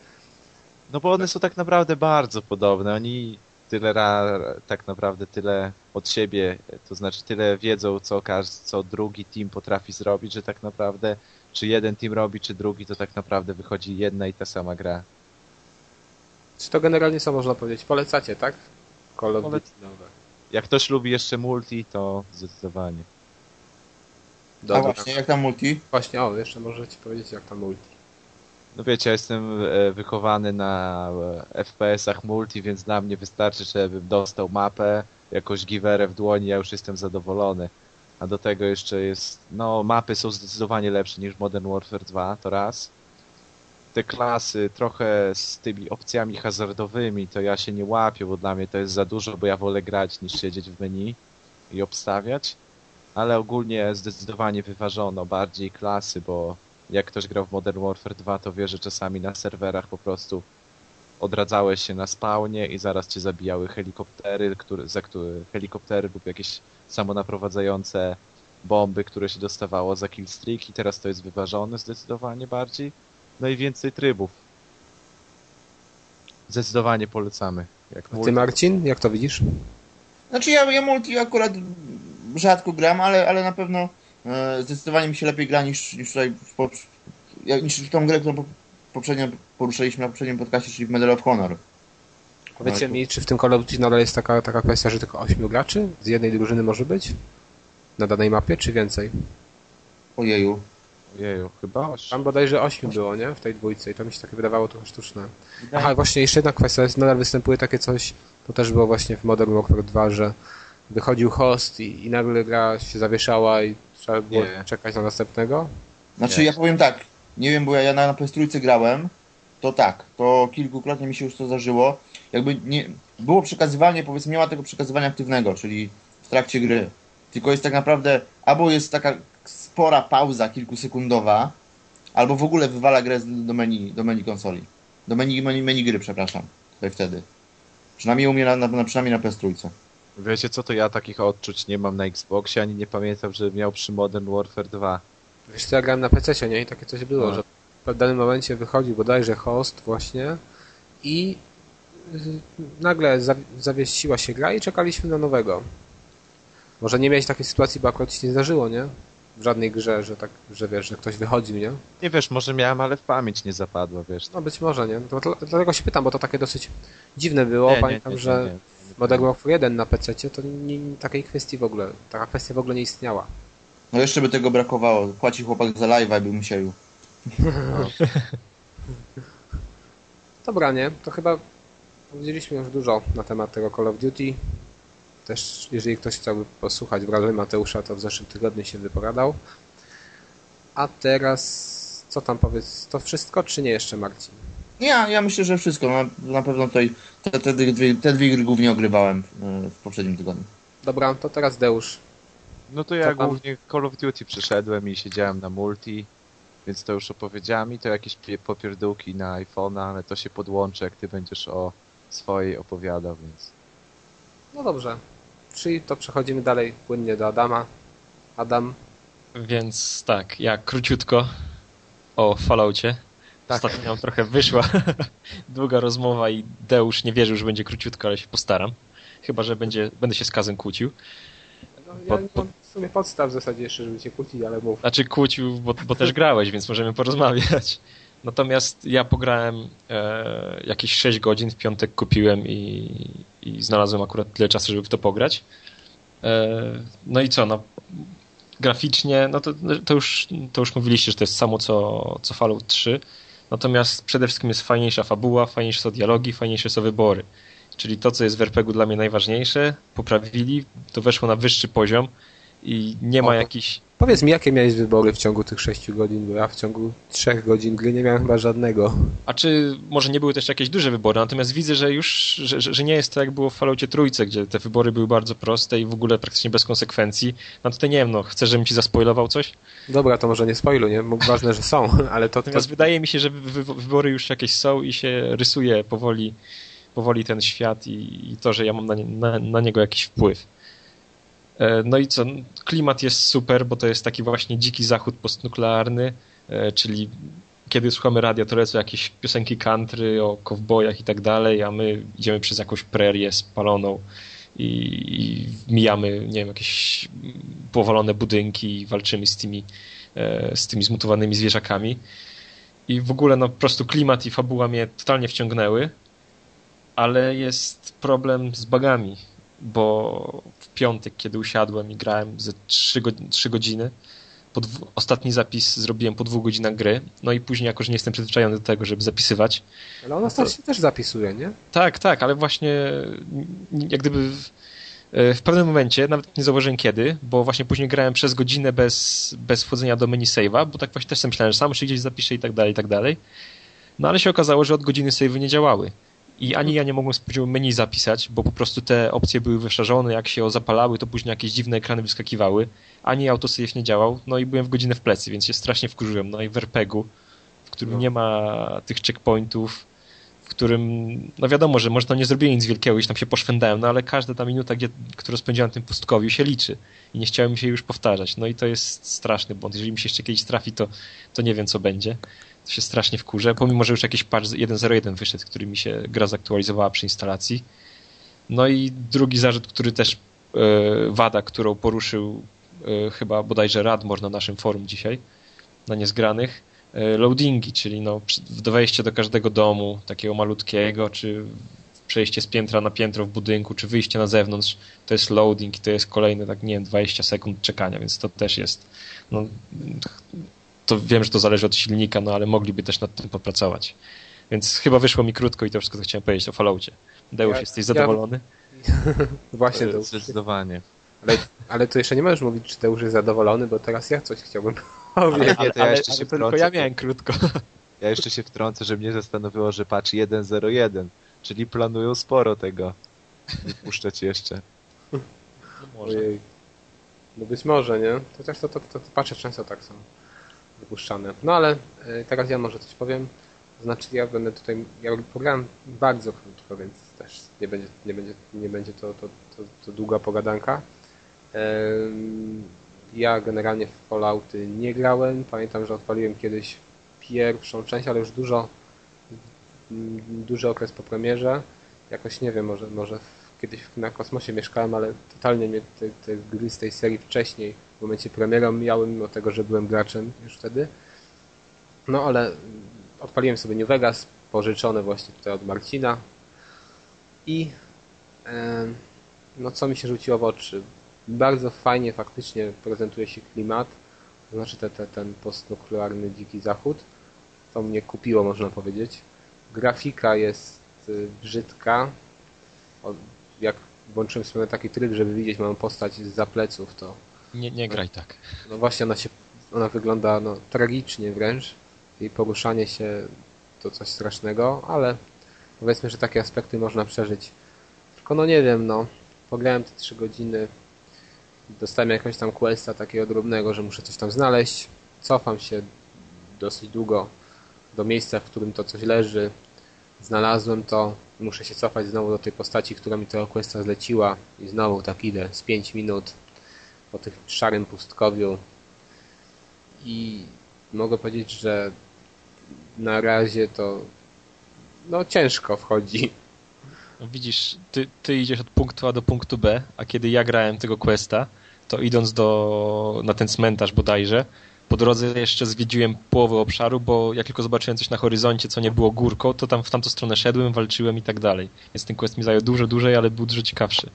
No bo one są tak naprawdę bardzo podobne. Oni tyle ra, tak naprawdę tyle od siebie, to znaczy tyle wiedzą, co, każ, co drugi team potrafi zrobić, że tak naprawdę czy jeden team robi, czy drugi, to tak naprawdę wychodzi jedna i ta sama gra. Czy to generalnie co można powiedzieć? Polecacie, tak? Call of. Jak ktoś lubi jeszcze multi, to zdecydowanie. A Dobra. właśnie, jak tam multi? Właśnie, o, jeszcze możecie powiedzieć jak tam multi. No wiecie, ja jestem e, wychowany na e, FPS-ach multi, więc dla mnie wystarczy, żebym dostał mapę, jakąś giwerę w dłoni, ja już jestem zadowolony. A do tego jeszcze jest, no mapy są zdecydowanie lepsze niż Modern Warfare 2, to raz. Te klasy trochę z tymi opcjami hazardowymi to ja się nie łapię, bo dla mnie to jest za dużo, bo ja wolę grać niż siedzieć w menu i obstawiać. Ale ogólnie zdecydowanie wyważono bardziej klasy, bo jak ktoś grał w Modern Warfare 2, to wie, że czasami na serwerach po prostu odradzałeś się na spawnie i zaraz cię zabijały helikoptery, które, za które, helikoptery lub jakieś samonaprowadzające bomby, które się dostawało za killstreak i teraz to jest wyważone zdecydowanie bardziej. No i więcej trybów. Zdecydowanie polecamy. Jak A ty Marcin, jak to widzisz? Znaczy ja, ja multi akurat rzadko gram, ale, ale na pewno zdecydowanie mi się lepiej gra niż, niż tutaj w, niż w tą grę, którą po- poprzednio poruszaliśmy na poprzednim podcastie, czyli w Medal of Honor. Powiedzcie Ale- mi, czy w tym Call of Duty nadal jest taka, taka kwestia, że tylko 8 graczy z jednej drużyny może być? Na danej mapie, czy więcej? Ojeju. Ojeju, chyba. Tam bodajże 8 było, nie? W tej dwójce i to mi się takie wydawało trochę sztuczne. Wydaje- Aha, właśnie jeszcze jedna kwestia, jest, nadal występuje takie coś, to też było właśnie w Modern Warfare 2, że wychodził host i, i nagle gra się zawieszała i trzeba było Nie. czekać na następnego. Znaczy Nie. ja powiem tak, nie wiem, bo ja na, na PS3 grałem, to tak, to kilkukrotnie mi się już to zdarzyło. Jakby nie, było przekazywanie, powiedzmy, nie ma tego przekazywania aktywnego, czyli w trakcie gry. Tylko jest tak naprawdę, albo jest taka spora pauza kilkusekundowa, albo w ogóle wywala grę z- do menu, do menu konsoli. Do menu, menu, menu gry, przepraszam. Tutaj wtedy. Przynajmniej u mnie na, na, na, przynajmniej na PS3. Wiecie co, to ja takich odczuć nie mam na Xboxie, ani nie pamiętam, że miał przy Modern Warfare 2. Wiesz co, ja grałem na PC, nie? I takie coś było, No. że w danym momencie wychodził bodajże host właśnie i y, nagle za, zawiesiła się gra i czekaliśmy na nowego. Może nie miałeś takiej sytuacji, bo akurat się nie zdarzyło, nie? W żadnej grze, że tak, że wiesz, że ktoś wychodził, nie? Nie wiesz, może miałem, ale w pamięć nie zapadło, wiesz. No być może, nie? To, dla- dlatego się pytam, bo to takie dosyć dziwne było. Nie, Pamiętam, nie, nie, że nie, Modern Warfare 1 na PC to nie, nie, takiej kwestii w ogóle, taka kwestia w ogóle nie istniała. No jeszcze by tego brakowało. Płaci chłopak za live'a, by musiał. Dobra, nie? To chyba powiedzieliśmy już dużo na temat tego Call of Duty. Też, jeżeli ktoś chciałby posłuchać wrażeń Mateusza, to w zeszłym tygodniu się wypowiadał. A teraz, co tam powiedz, to wszystko, czy nie jeszcze, Marcin? Ja, ja myślę, że wszystko. Na, na pewno tutaj te, te, dwie, te dwie gry głównie ogrywałem e, w poprzednim tygodniu. Dobra, to teraz Deusz. No to ja Co głównie Call of Duty przeszedłem i siedziałem na multi, więc to już opowiedziałem i to jakieś pie- popierdółki na iPhone'a, ale to się podłączy, jak ty będziesz o swojej opowiadał, więc... No dobrze. Czyli to przechodzimy dalej płynnie do Adama. Adam, Więc tak, ja króciutko o Falloutie. Tak. Ostatnio nam trochę wyszła długa rozmowa i Deusz nie wierzył, że będzie króciutko, ale się postaram. Chyba, że będzie, będę się z Kazem kłócił. no, ja Pod- w sumie podstaw w zasadzie jeszcze, żeby cię kłócić, ale mów. Znaczy kłócił, bo, bo też grałeś, więc możemy porozmawiać. Natomiast ja pograłem e, jakieś 6 godzin, w piątek kupiłem i, i znalazłem akurat tyle czasu, żeby w to pograć. E, no i co, no graficznie, no to, to, już, to już mówiliście, że to jest samo co, co Fallout 3. Natomiast przede wszystkim jest fajniejsza fabuła, fajniejsze są dialogi, fajniejsze są wybory. Czyli to, co jest w RPG-u dla mnie najważniejsze, poprawili, to weszło na wyższy poziom i nie ma jakichś Powiedz mi, jakie miałeś wybory w ciągu tych 6 godzin, bo ja w ciągu 3 godzin gry nie miałem chyba żadnego. A czy może nie były też jakieś duże wybory, natomiast widzę, że już, że, że nie jest to jak było w Falloutie Trójce, gdzie te wybory były bardzo proste i w ogóle praktycznie bez konsekwencji. No tutaj nie wiem, no chcesz, żebym ci zaspoilował coś? Dobra, to może nie spoilu, nie? Ważne, że są, ale to, to Natomiast wydaje mi się, że wy, wy, wybory już jakieś są i się rysuje powoli, powoli ten świat i, i to, że ja mam na, nie, na, na niego jakiś wpływ. E, No i co? Klimat jest super, bo to jest taki właśnie dziki zachód postnuklearny, e, czyli kiedy słuchamy radia, to lecą jakieś piosenki country o kowbojach i tak dalej, a my idziemy przez jakąś prerię spaloną i, i mijamy, nie wiem, jakieś powalone budynki i walczymy z tymi, e, z tymi zmutowanymi zwierzakami. I w ogóle no po prostu klimat i fabuła mnie totalnie wciągnęły, ale jest problem z bugami, bo piątek, kiedy usiadłem i grałem ze 3, go, 3 godziny, dwu, ostatni zapis zrobiłem po dwóch godzinach gry, no i później jako, że nie jestem przyzwyczajony do tego, żeby zapisywać, Ale ona to- się też zapisuje, nie? tak, tak, ale właśnie jak gdyby w, e, w pewnym momencie, nawet nie zauważyłem kiedy, bo właśnie później grałem przez godzinę bez, bez wchodzenia do menu save'a, bo tak właśnie też sobie myślałem, że sam się gdzieś zapiszę i tak dalej, i tak dalej. No ale się okazało, że od godziny save'y nie działały. I ani ja nie mogłem z poziomu menu zapisać, bo po prostu te opcje były wyszarzone, jak się zapalały, to później jakieś dziwne ekrany wyskakiwały, ani autosave nie działał, no i byłem w godzinę w plecy, więc się strasznie wkurzyłem. No i w RPG-u, w którym No. nie ma tych checkpointów, w którym, no wiadomo, że może tam nie zrobiłem nic wielkiego, gdzieś tam się poszwędałem, no ale każda ta minuta, gdzie, którą spędziłem na tym pustkowiu się liczy i nie chciałem się już powtarzać. No i to jest straszny błąd. Jeżeli mi się jeszcze kiedyś trafi, to, to nie wiem, co będzie. Się strasznie wkurzę, pomimo, że już jakiś patch 1.01 wyszedł, który mi się gra zaktualizowała przy instalacji. No i drugi zarzut, który też e, wada, którą poruszył e, chyba bodajże Radmor na naszym forum dzisiaj, na niezgranych, e, loadingi, czyli no, wejścia do każdego domu, takiego malutkiego, czy przejście z piętra na piętro w budynku, czy wyjście na zewnątrz, to jest loading i to jest kolejne, tak nie wiem, 20 sekund czekania, więc to też jest, no, to wiem, że to zależy od silnika, no ale mogliby też nad tym popracować. Więc chyba wyszło mi krótko i to wszystko, co chciałem powiedzieć o Falloutie. Deusz, Ja- jesteś ja- zadowolony? Właśnie to. Zdecydowanie. Ale, ale to jeszcze nie możesz mówić, czy Deusz jest zadowolony, bo teraz ja coś chciałbym powiedzieć. nie, to ja jeszcze się ale tylko wtrącę, ja miałem krótko. Ja jeszcze się wtrącę, że mnie zastanowiło, że patch 1.01, czyli planują sporo tego wypuszczać jeszcze. No może. Ojej. No być może, nie? Chociaż to, to, to, to patrzę często tak są wypuszczane. No ale y, teraz ja może coś powiem. Znaczy ja będę tutaj, ja pograłem bardzo krótko, więc też nie będzie, nie będzie, nie będzie to, to, to, to długa pogadanka. Ja generalnie w Fallouty nie grałem. Pamiętam, że odpaliłem kiedyś pierwszą część, ale już dużo, duży okres po premierze. Jakoś nie wiem, może, może kiedyś na kosmosie mieszkałem, ale totalnie mnie te, te gry z tej serii wcześniej, w momencie premiery miałem, mimo tego, że byłem graczem już wtedy. No ale odpaliłem sobie New Vegas, pożyczone właśnie tutaj od Marcina. I em, no co mi się rzuciło w oczy? Bardzo fajnie faktycznie prezentuje się klimat, to znaczy te, te, ten postnuklearny dziki zachód. To mnie kupiło, można powiedzieć. Grafika jest y, brzydka. Jak włączyłem sobie taki tryb, żeby widzieć moją postać z pleców, to Nie, nie graj tak. no właśnie ona się, ona wygląda no, tragicznie wręcz. Jej poruszanie się to coś strasznego, ale powiedzmy, że takie aspekty można przeżyć. Tylko no nie wiem, no. Pograłem te 3 godziny, dostałem jakiegoś tam questa takiego drobnego, że muszę coś tam znaleźć. Cofam się dosyć długo do miejsca, w którym to coś leży. Znalazłem to, muszę się cofać znowu do tej postaci, która mi tego questa zleciła i znowu tak idę z 5 minut po tych szarym pustkowiu i mogę powiedzieć, że na razie to no ciężko wchodzi. No widzisz, ty, ty idziesz od punktu A do punktu B, a kiedy ja grałem tego questa, to idąc do, na ten cmentarz bodajże, po drodze jeszcze zwiedziłem połowę obszaru, bo jak tylko zobaczyłem coś na horyzoncie, co nie było górką, to tam w tamtą stronę szedłem, walczyłem i tak dalej. Więc ten quest mi zajął dużo dłużej, ale był dużo ciekawszy.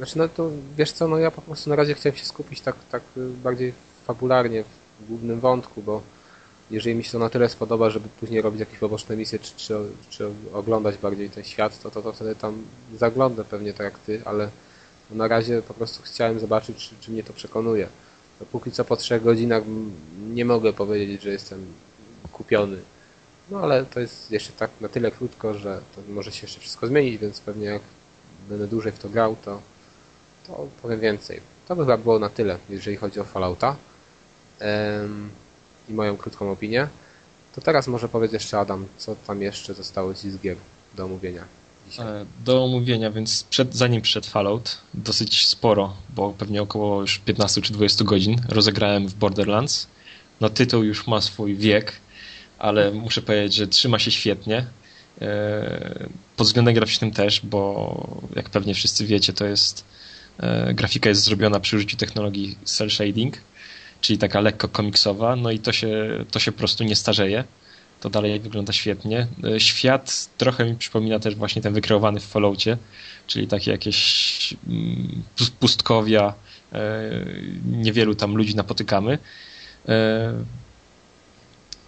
Znaczy, no to wiesz co, no ja po prostu na razie chciałem się skupić tak, tak bardziej fabularnie w głównym wątku, bo jeżeli mi się to na tyle spodoba, żeby później robić jakieś poboczne misje, czy, czy, czy oglądać bardziej ten świat, to, to, to wtedy tam zaglądam pewnie tak jak ty, ale na razie po prostu chciałem zobaczyć, czy, czy mnie to przekonuje. No, póki co po trzech godzinach nie mogę powiedzieć, że jestem kupiony. No ale to jest jeszcze tak na tyle krótko, że to może się jeszcze wszystko zmienić, więc pewnie jak będę dłużej w to grał, to, to powiem więcej. To by chyba było na tyle, jeżeli chodzi o Fallouta i moją krótką opinię. To teraz może powiedz jeszcze Adam, co tam jeszcze zostało ci z gier do omówienia. E, do omówienia, więc przed, zanim przyszedł Fallout, dosyć sporo, bo pewnie około już 15 czy 20 godzin rozegrałem w Borderlands. No tytuł już ma swój wiek, ale muszę powiedzieć, że trzyma się świetnie. E, pod względem graficznym też, bo jak pewnie wszyscy wiecie, to jest grafika jest zrobiona przy użyciu technologii cel shading, czyli taka lekko komiksowa, no i to się, to się po prostu nie starzeje. To dalej wygląda świetnie. E, świat trochę mi przypomina też właśnie ten wykreowany w Falloutie, czyli takie jakieś mm, pustkowia, niewielu tam ludzi napotykamy.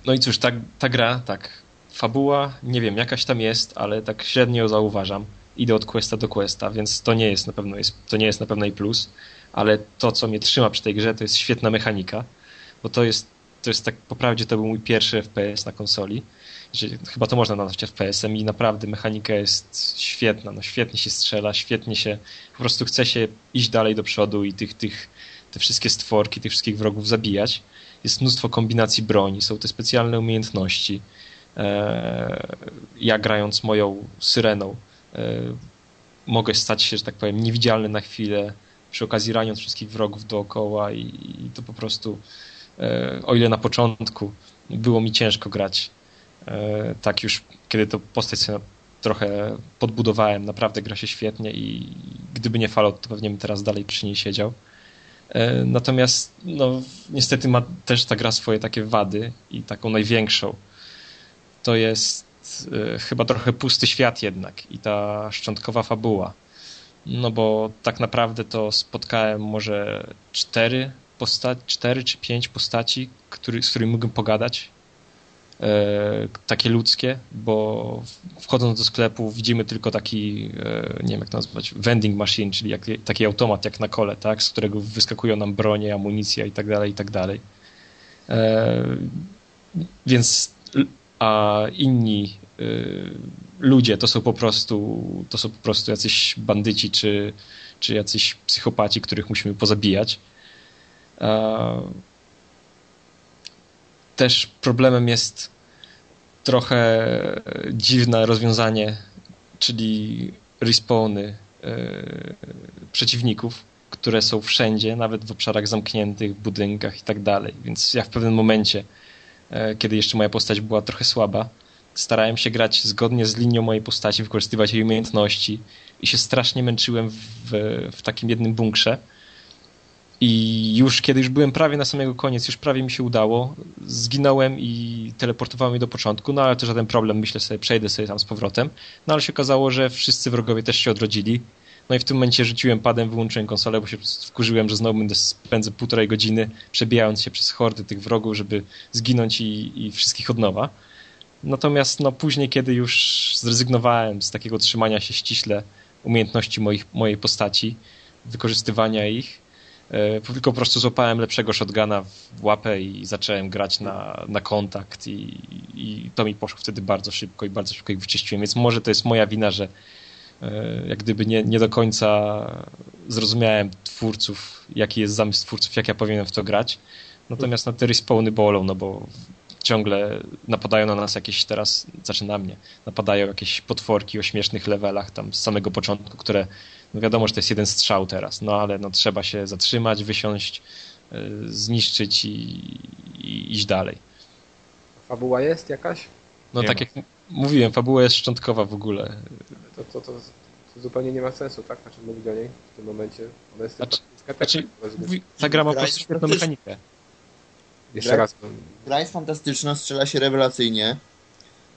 No i cóż, ta, ta gra, tak, fabuła, nie wiem, jakaś tam jest, ale tak średnio zauważam. Idę od questa do questa, więc to nie jest na pewno, jest, to nie jest na pewno i plus, ale to, co mnie trzyma przy tej grze, to jest świetna mechanika, bo to jest, to jest tak, po prawdzie to był mój pierwszy FPS na konsoli, chyba to można nazwać FPS-em i naprawdę mechanika jest świetna, no świetnie się strzela, świetnie się, po prostu chce się iść dalej do przodu i tych, tych, te wszystkie stworki, tych wszystkich wrogów zabijać. Jest mnóstwo kombinacji broni, są te specjalne umiejętności, E, ja grając moją syreną mogę stać się, że tak powiem, niewidzialny na chwilę, przy okazji raniąc wszystkich wrogów dookoła i, i to po prostu e, o ile na początku było mi ciężko grać, tak już kiedy to postać trochę podbudowałem, naprawdę gra się świetnie i gdyby nie Fallout, to pewnie bym teraz dalej przy niej siedział. Natomiast no, niestety ma też ta gra swoje takie wady i taką największą, to jest chyba trochę pusty świat jednak i ta szczątkowa fabuła. No bo tak naprawdę to spotkałem może cztery postaci, cztery czy pięć postaci, który, z którymi mógłbym pogadać. E, takie ludzkie, bo wchodząc do sklepu widzimy tylko taki, e, nie wiem jak nazwać, vending machine, czyli jak, taki automat jak na kole, tak, z którego wyskakują nam bronie, amunicja i tak dalej, i tak dalej. E, więc a inni y, ludzie to są po prostu to są po prostu jacyś bandyci czy, czy jacyś psychopaci, których musimy pozabijać. Też problemem jest trochę dziwne rozwiązanie, czyli respawny y, przeciwników, które są wszędzie, nawet w obszarach zamkniętych, budynkach i tak dalej. Więc ja w pewnym momencie E, kiedy jeszcze moja postać była trochę słaba. Starałem się grać zgodnie z linią mojej postaci, wykorzystywać jej umiejętności i się strasznie męczyłem w, w takim jednym bunkrze. I już kiedy już byłem prawie na samego koniec, już prawie mi się udało, zginąłem i teleportowałem do początku, no ale to żaden problem, myślę sobie, przejdę sobie tam z powrotem. No ale się okazało, że wszyscy wrogowie też się odrodzili no i w tym momencie rzuciłem padem, wyłączyłem konsolę, bo się wkurzyłem, że znowu będę spędzę półtorej godziny przebijając się przez hordy tych wrogów, żeby zginąć i, i wszystkich od nowa. Natomiast no, później, kiedy już zrezygnowałem z takiego trzymania się ściśle umiejętności moich, mojej postaci, wykorzystywania ich, E, tylko po prostu złapałem lepszego shotguna w łapę i zacząłem grać na, na kontakt i, i to mi poszło wtedy bardzo szybko i bardzo szybko ich wyczyściłem, więc może to jest moja wina, że jak gdyby nie, nie do końca zrozumiałem twórców, jaki jest zamysł twórców, jak ja powinienem w to grać. Natomiast na te respawny bolą, no bo ciągle napadają na nas jakieś teraz, znaczy na mnie, napadają jakieś potworki o śmiesznych levelach tam z samego początku, które no wiadomo, że to jest jeden strzał teraz, no ale no trzeba się zatrzymać, wysiąść, y, zniszczyć i, i iść dalej. Fabuła jest jakaś? No Nie tak ma. jak mówiłem, fabuła jest szczątkowa w ogóle. To, to, to, to zupełnie nie ma sensu, tak? Znaczy mówić o niej w tym momencie. Ona jest Znaczy-. Znaczy, mówi- ta gra ma świetną fantastyczna. mechanikę. Jeszcze Gra- raz. Gra jest fantastyczna, strzela się rewelacyjnie.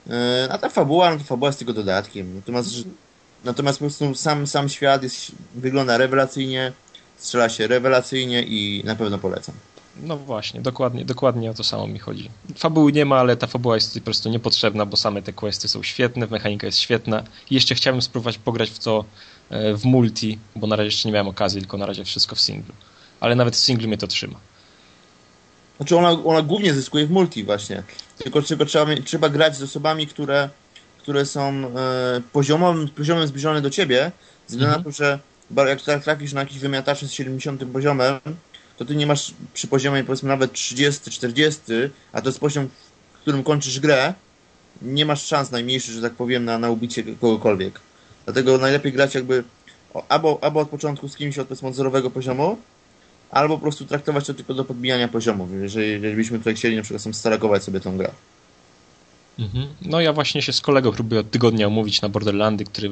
Yy, A ta fabuła, no to fabuła jest tylko dodatkiem. Natomiast, że- natomiast po prostu sam, sam świat jest, wygląda rewelacyjnie, strzela się rewelacyjnie i na pewno polecam. No właśnie, dokładnie, dokładnie o to samo mi chodzi. Fabuły nie ma, ale ta fabuła jest po prostu niepotrzebna, bo same te questy są świetne, mechanika jest świetna. I jeszcze chciałem spróbować pograć w to e, w multi, bo na razie jeszcze nie miałem okazji, tylko na razie wszystko w singlu. Ale nawet w singlu mnie to trzyma. Znaczy ona, ona głównie zyskuje w multi właśnie. Tylko, tylko trzeba, trzeba grać z osobami, które, które są e, poziomem, poziomem zbliżone do ciebie, ze względu Mhm. na to, że jak tra- trafisz na jakiś wymiatacz z 70 poziomem, to ty nie masz przy poziomie powiedzmy nawet 30, 40, a to jest poziom, w którym kończysz grę, nie masz szans najmniejszych, że tak powiem, na, na ubicie kogokolwiek. Dlatego najlepiej grać jakby albo, albo od początku z kimś od powiedzmy od zerowego poziomu, albo po prostu traktować to tylko do podbijania poziomów, jeżeli, jeżeli byśmy tutaj chcieli na przykład starakować sobie tą grę. Mhm. No ja właśnie się z kolegą próbuję od tygodnia umówić na Borderlandy, który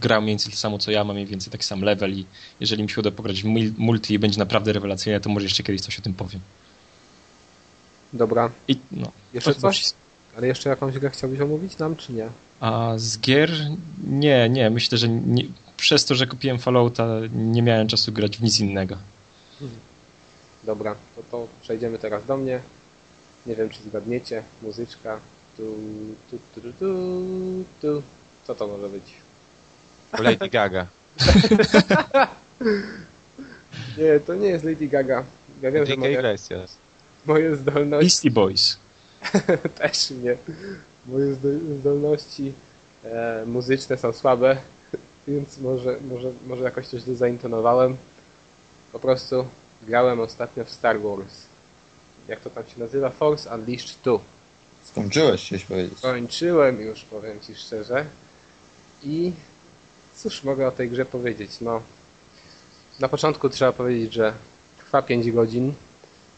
grał mniej więcej to samo co ja, mam mniej więcej taki sam level i jeżeli mi się uda pograć w mul- multi i będzie naprawdę rewelacyjnie, to może jeszcze kiedyś coś o tym powiem. Dobra. I no. Jeszcze coś? Ale jeszcze jakąś grę chciałbyś omówić nam, czy nie? A z gier? Nie, nie. Myślę, że nie, przez to, że kupiłem Fallouta, nie miałem czasu grać w nic innego. Dobra, to, to przejdziemy teraz do mnie. Nie wiem, czy zgadniecie. Muzyczka. Tu, tu, tu, tu, tu. Co to może być? Lady Gaga. Nie, to nie jest Lady Gaga. Ja wiem, że Enrique moje, Iglesias. moje zdolności Beastie Boys. też nie. Moje zdo- zdolności e, muzyczne są słabe, więc może, może, może jakoś coś tu zaintonowałem. Po prostu grałem ostatnio w Star Wars. Jak to tam się nazywa? Force Unleashed 2. Skończyłeś, chciałeś powiedzieć. Kończyłem już, powiem Ci szczerze. I cóż mogę o tej grze powiedzieć? No, na początku trzeba powiedzieć, że trwa 5 godzin.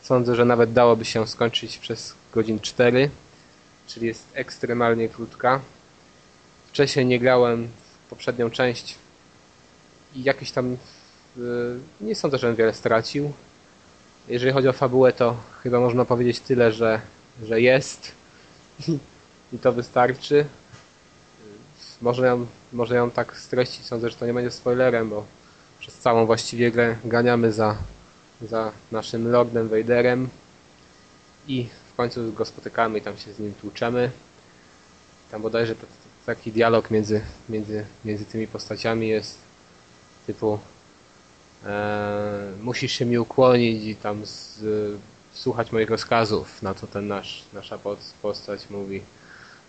Sądzę, że nawet dałoby się skończyć przez godzin 4, czyli jest ekstremalnie krótka. Wcześniej nie grałem w poprzednią część i jakiś tam y, nie sądzę, żebym wiele stracił. Jeżeli chodzi o fabułę, to chyba można powiedzieć tyle, że, że jest i to wystarczy. Może ją, może ją tak streścić, sądzę, że to nie będzie spoilerem, bo przez całą właściwie grę ganiamy za, za naszym Lordem Vaderem i w końcu go spotykamy i tam się z nim tłuczemy. Tam bodajże t- t- taki dialog między, między, między tymi postaciami jest typu e, musisz się mi ukłonić i tam z, słuchać moich rozkazów, na co ten nasz, nasza post- postać mówi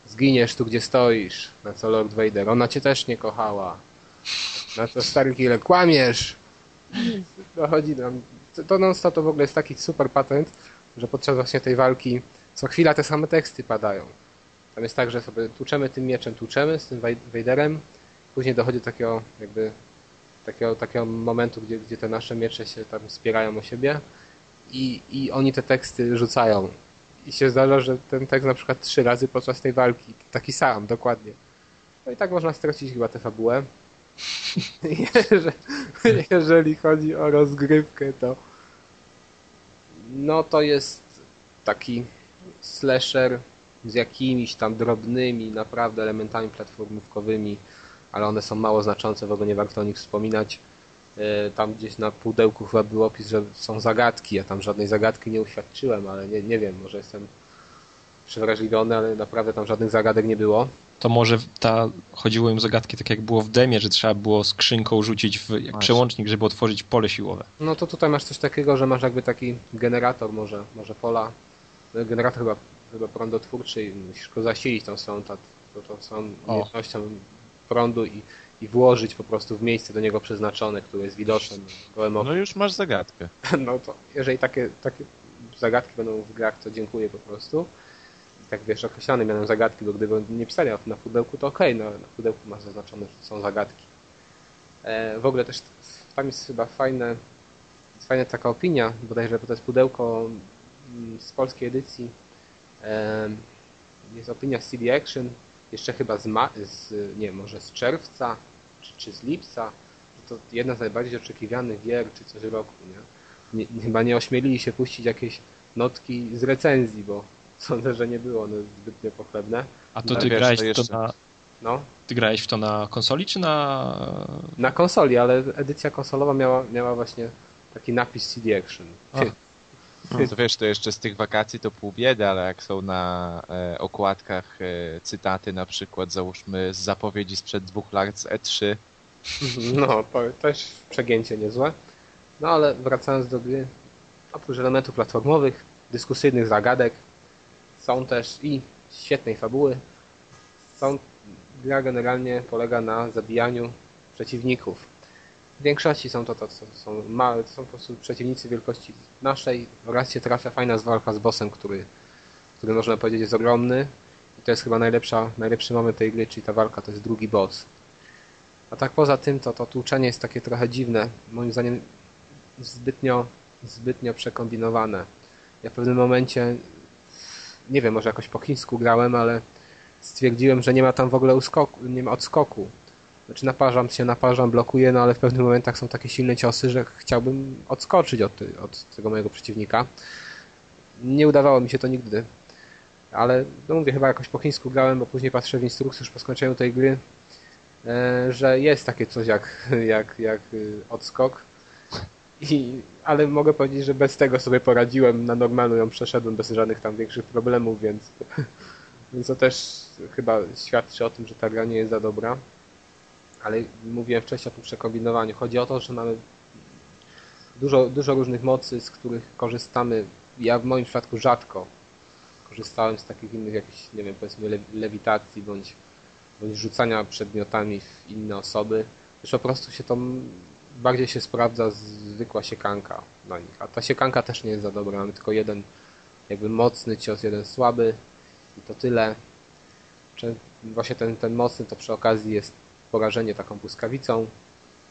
zginiesz tu, gdzie stoisz, na co Lord Vader, ona cię też nie kochała, na co stary killer, kłamiesz! Dochodzi nam, to- to non to w ogóle jest taki super patent, że podczas właśnie tej walki co chwila te same teksty padają. Tam jest tak, że sobie tłuczemy tym mieczem, tłuczemy z tym Vaderem, później dochodzi do takiego jakby takiego, takiego momentu, gdzie, gdzie te nasze miecze się tam spierają o siebie i, i oni te teksty rzucają. I się zdarza, że ten tekst na przykład trzy razy podczas tej walki, taki sam, dokładnie. No i tak można stracić chyba tę fabułę. Jeżeli, chodzi o rozgrywkę, to no to jest taki slasher z jakimiś tam drobnymi, naprawdę elementami platformówkowymi, ale one są mało znaczące, w ogóle nie warto o nich wspominać. E, Tam gdzieś na pudełku chyba był opis, że są zagadki. Ja tam żadnej zagadki nie uświadczyłem, ale nie, nie wiem, może jestem przewrażliwiony, ale naprawdę tam żadnych zagadek nie było. to może ta, chodziło im o zagadki tak jak było w demie, że trzeba było skrzynką rzucić w jak przełącznik, żeby otworzyć pole siłowe. No to tutaj masz coś takiego, że masz jakby taki generator może, może pola, generator chyba, chyba prądotwórczy i musisz go zasilić tą swoją, tą, tą swoją umiejętnością prądu i, i włożyć po prostu w miejsce do niego przeznaczone, które jest widoczne gołym No już masz zagadkę. No to jeżeli takie, takie zagadki będą w grach, to dziękuję po prostu. Tak wiesz, określane mianem zagadki, bo gdyby nie pisali na pudełku, to okej, okay, no na pudełku masz zaznaczone, że są zagadki. E, w ogóle też tam jest chyba fajne, jest fajna taka opinia, bodajże, bo to jest pudełko mm, z polskiej edycji. E, jest opinia CD Action, jeszcze chyba z, ma z nie może z czerwca, czy, czy z lipca. To jedna z najbardziej oczekiwanych gier, czy coś roku, nie? nie, chyba nie ośmielili się puścić jakieś notki z recenzji, bo sądzę, że nie było one zbytnio pochlebne. A to ty grałeś to na... No? Ty grałeś w to na konsoli, czy na... Na konsoli, ale edycja konsolowa miała, miała właśnie taki napis CD Action. No to wiesz, to jeszcze z tych wakacji to pół biedy, ale jak są na e, okładkach e, cytaty na przykład, załóżmy z zapowiedzi sprzed dwóch lat z E3. No, to też przegięcie niezłe. No ale wracając do gry, oprócz elementów platformowych, dyskusyjnych zagadek, są też i świetnej fabuły. Są, gra generalnie polega na zabijaniu przeciwników. W większości są to, to, to są małe, są po prostu przeciwnicy wielkości naszej. Raz się trafia fajna walka z bossem, który, który można powiedzieć jest ogromny. I to jest chyba najlepsza, najlepszy moment tej gry, czyli ta walka to jest drugi boss. A tak poza tym to, to tłuczenie jest takie trochę dziwne. Moim zdaniem zbytnio, zbytnio przekombinowane. Ja w pewnym momencie, nie wiem, może jakoś po chińsku grałem, ale stwierdziłem, że nie ma tam w ogóle uskoku, nie ma odskoku. Znaczy naparzam się, naparzam, blokuję, no ale w pewnych momentach są takie silne ciosy, że chciałbym odskoczyć od, od tego mojego przeciwnika. Nie udawało mi się to nigdy. Ale no mówię, chyba jakoś po chińsku grałem, bo później patrzę w instrukcję już po skończeniu tej gry, e, że jest takie coś jak, jak, jak y, odskok i, ale mogę powiedzieć, że bez tego sobie poradziłem, na normalną ją przeszedłem bez żadnych tam większych problemów, więc, więc to też chyba świadczy o tym, że ta gra nie jest za dobra. Ale mówiłem wcześniej o tym przekombinowaniu. Chodzi o to, że mamy dużo, dużo różnych mocy, z których korzystamy. Ja w moim przypadku rzadko korzystałem z takich innych jakichś, nie wiem, powiedzmy lewitacji bądź, bądź rzucania przedmiotami w inne osoby. Już po prostu się to bardziej się sprawdza zwykła siekanka na nich. A ta siekanka też nie jest za dobra. Mamy tylko jeden jakby mocny cios, jeden słaby i to tyle. Właśnie ten, ten mocny to przy okazji jest porażenie taką błyskawicą,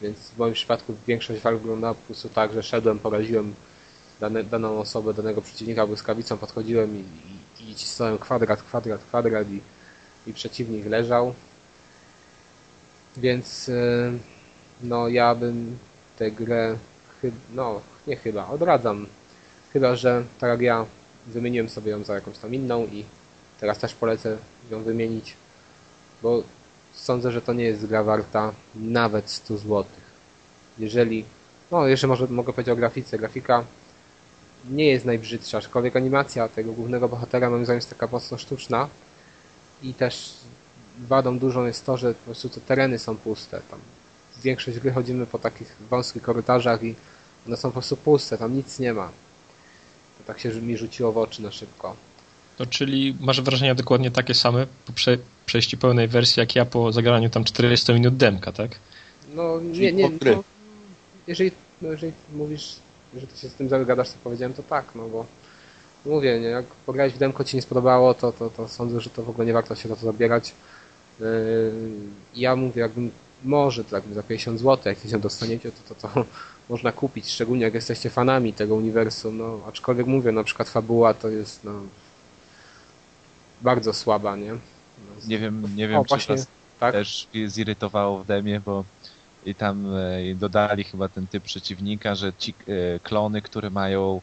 więc w moim przypadku większość walk wyglądała po prostu tak, że szedłem, poraziłem dane, daną osobę, danego przeciwnika błyskawicą, podchodziłem i, i, i cisnąłem kwadrat, kwadrat, kwadrat i, i przeciwnik leżał. Więc... Yy no ja bym tę grę, no nie chyba, odradzam. Chyba, że tak jak ja wymieniłem sobie ją za jakąś tam inną i teraz też polecę ją wymienić, bo sądzę, że to nie jest gra warta nawet 100 zł. Jeżeli, no jeszcze może mogę powiedzieć o grafice. Grafika nie jest najbrzydsza, aczkolwiek animacja tego głównego bohatera moim zdaniem jest taka mocno sztuczna i też wadą dużą jest to, że po prostu te tereny są puste. Tam większość gry chodzimy po takich wąskich korytarzach i one są po prostu puste, tam nic nie ma. To tak się mi rzuciło w oczy na szybko. No, czyli masz wrażenia dokładnie takie same po prze przejściu pełnej wersji, jak ja po zagraniu tam 40 minut demka, tak? No, nie, nie, no, jeżeli, no, jeżeli mówisz, że ty się z tym zagadasz, co powiedziałem, to tak, no bo mówię, nie, jak pograłeś w demko ci nie spodobało, to, to, to sądzę, że to w ogóle nie warto się na to zabierać. Yy, ja mówię, jakbym może tak za 50 zł, jak się dostaniecie, to, to, to można kupić, szczególnie jak jesteście fanami tego uniwersum, no aczkolwiek mówię, na przykład fabuła to jest no, bardzo słaba, nie? No, nie wiem, nie wiem, o, czy właśnie, tak? też zirytowało w demie, bo i tam e, dodali chyba ten typ przeciwnika, że ci e, klony, które mają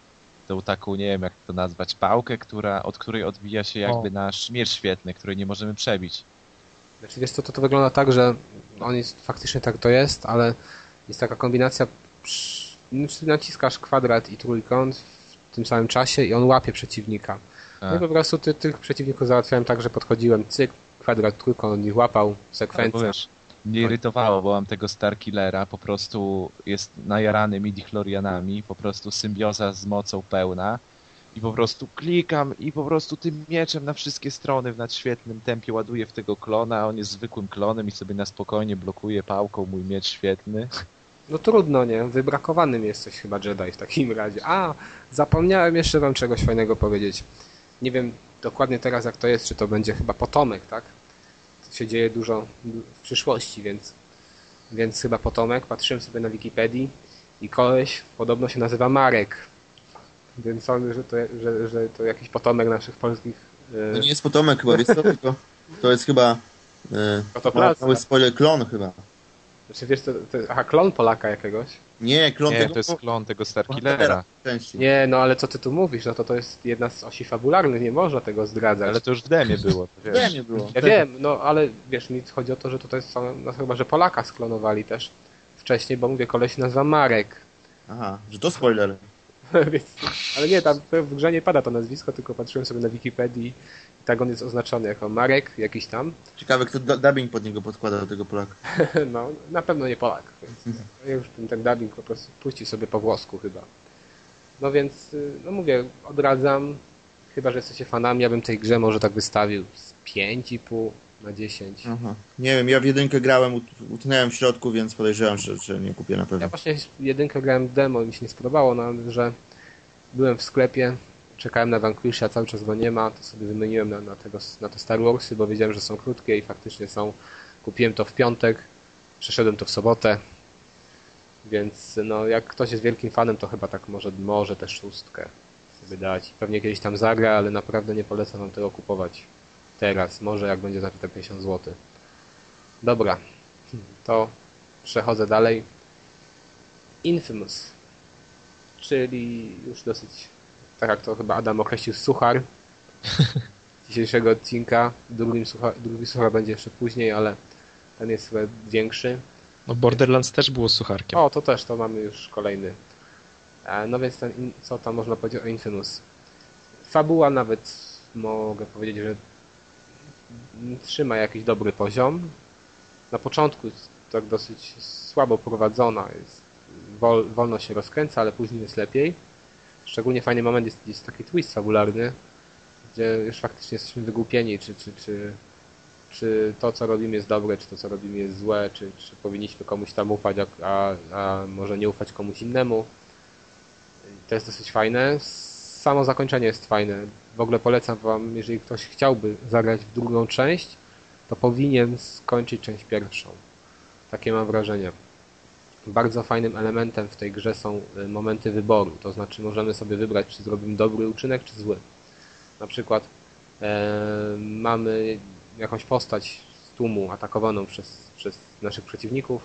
tą taką, nie wiem jak to nazwać, pałkę, która, od której odbija się jakby o. nasz miecz świetny, który nie możemy przebić. Znaczy wiesz to, to wygląda tak, że on jest, faktycznie tak to jest, ale jest taka kombinacja, znaczy naciskasz kwadrat i trójkąt w tym samym czasie i on łapie przeciwnika. No i po prostu ty, tych przeciwników załatwiałem tak, że podchodziłem, cyk, kwadrat, trójkąt ich łapał, sekwencja. wiesz, mnie irytowało, bo mam tego Starkillera, po prostu jest najarany midi-chlorianami, po prostu symbioza z mocą pełna i po prostu klikam i po prostu tym mieczem na wszystkie strony w nadświetnym tempie ładuję w tego klona, a on jest zwykłym klonem i sobie na spokojnie blokuje pałką mój miecz świetny. No trudno, nie? Wybrakowanym jesteś chyba Jedi w takim razie. A, zapomniałem jeszcze wam czegoś fajnego powiedzieć. Nie wiem dokładnie teraz jak to jest, czy to będzie chyba potomek, tak? To się dzieje dużo w przyszłości, więc, więc chyba potomek. Patrzyłem sobie na Wikipedii i koleś podobno się nazywa Marek. Więc sądzę, że to, że, że to jakiś potomek naszych polskich e, To nie jest potomek chyba, wiesz co, tylko to jest chyba Protoplazma. mały spoiler, klon chyba. Znaczy wiesz, to, to, aha, klon Polaka jakiegoś? Nie, klon Nie, tego to jest klon tego Starkillera. części. Nie, no ale co ty tu mówisz? No to to jest jedna z osi fabularnych, nie można tego zdradzać. Ale to już w demie było. wiesz. nie było. Ja wiem, no ale wiesz, mi chodzi o to, że tutaj są, no chyba, że Polaka sklonowali też wcześniej, bo mówię, koleś się nazywa Marek. Aha, że to spoiler. Więc, ale nie, tam w grze nie pada to nazwisko, tylko patrzyłem sobie na Wikipedii tak on jest oznaczony jako Marek jakiś tam. Ciekawe, kto du- dubbing pod niego podkłada do tego Polaka. No, na pewno nie Polak, więc ja już ten, ten dubbing po prostu puści sobie po włosku chyba. No więc, y, no mówię, odradzam, chyba, że jesteście fanami, ja bym tej grze może tak wystawił z 5,5 na 10. Aha. Nie wiem, ja w jedynkę grałem, ut- utknęłem w środku, więc podejrzewam, że, że nie kupię na Ja pewno. właśnie jedynkę grałem demo i mi się nie spodobało, no, że byłem w sklepie, czekałem na Vanquisha, cały czas go nie ma, to sobie wymieniłem na, na, tego, na te Star Warsy, bo wiedziałem, że są krótkie i faktycznie są. Kupiłem to w piątek, przeszedłem to w sobotę, więc no, jak ktoś jest wielkim fanem, to chyba tak może, może też szóstkę sobie dać. Pewnie kiedyś tam zagra, ale naprawdę nie polecam wam tego kupować teraz. Może jak będzie za te 50 zł. Dobra, to przechodzę dalej. Infamous, czyli już dosyć, tak jak to chyba Adam określił, suchar dzisiejszego odcinka. Drugi suchar, drugi suchar będzie jeszcze później, ale ten jest chyba większy. No Borderlands też było sucharkiem. O, to też, to mamy już kolejny. E, No więc ten, co tam można powiedzieć o Infamous? Fabuła nawet mogę powiedzieć, że trzyma jakiś dobry poziom. Na początku jest tak dosyć słabo prowadzona, jest, wol, wolno się rozkręca, ale później jest lepiej. Szczególnie fajny moment jest, jest taki twist fabularny, gdzie już faktycznie jesteśmy wygłupieni, czy, czy, czy, czy to, co robimy jest dobre, czy to, co robimy jest złe, czy, czy powinniśmy komuś tam ufać, a, a, może nie ufać komuś innemu. To jest dosyć fajne. Samo zakończenie jest fajne. W ogóle polecam Wam, jeżeli ktoś chciałby zagrać w drugą część, to powinien skończyć część pierwszą. Takie mam wrażenie. Bardzo fajnym elementem w tej grze są y, momenty wyboru. To znaczy możemy sobie wybrać, czy zrobimy dobry uczynek, czy zły. Na przykład e, mamy jakąś postać z tłumu atakowaną przez, przez naszych przeciwników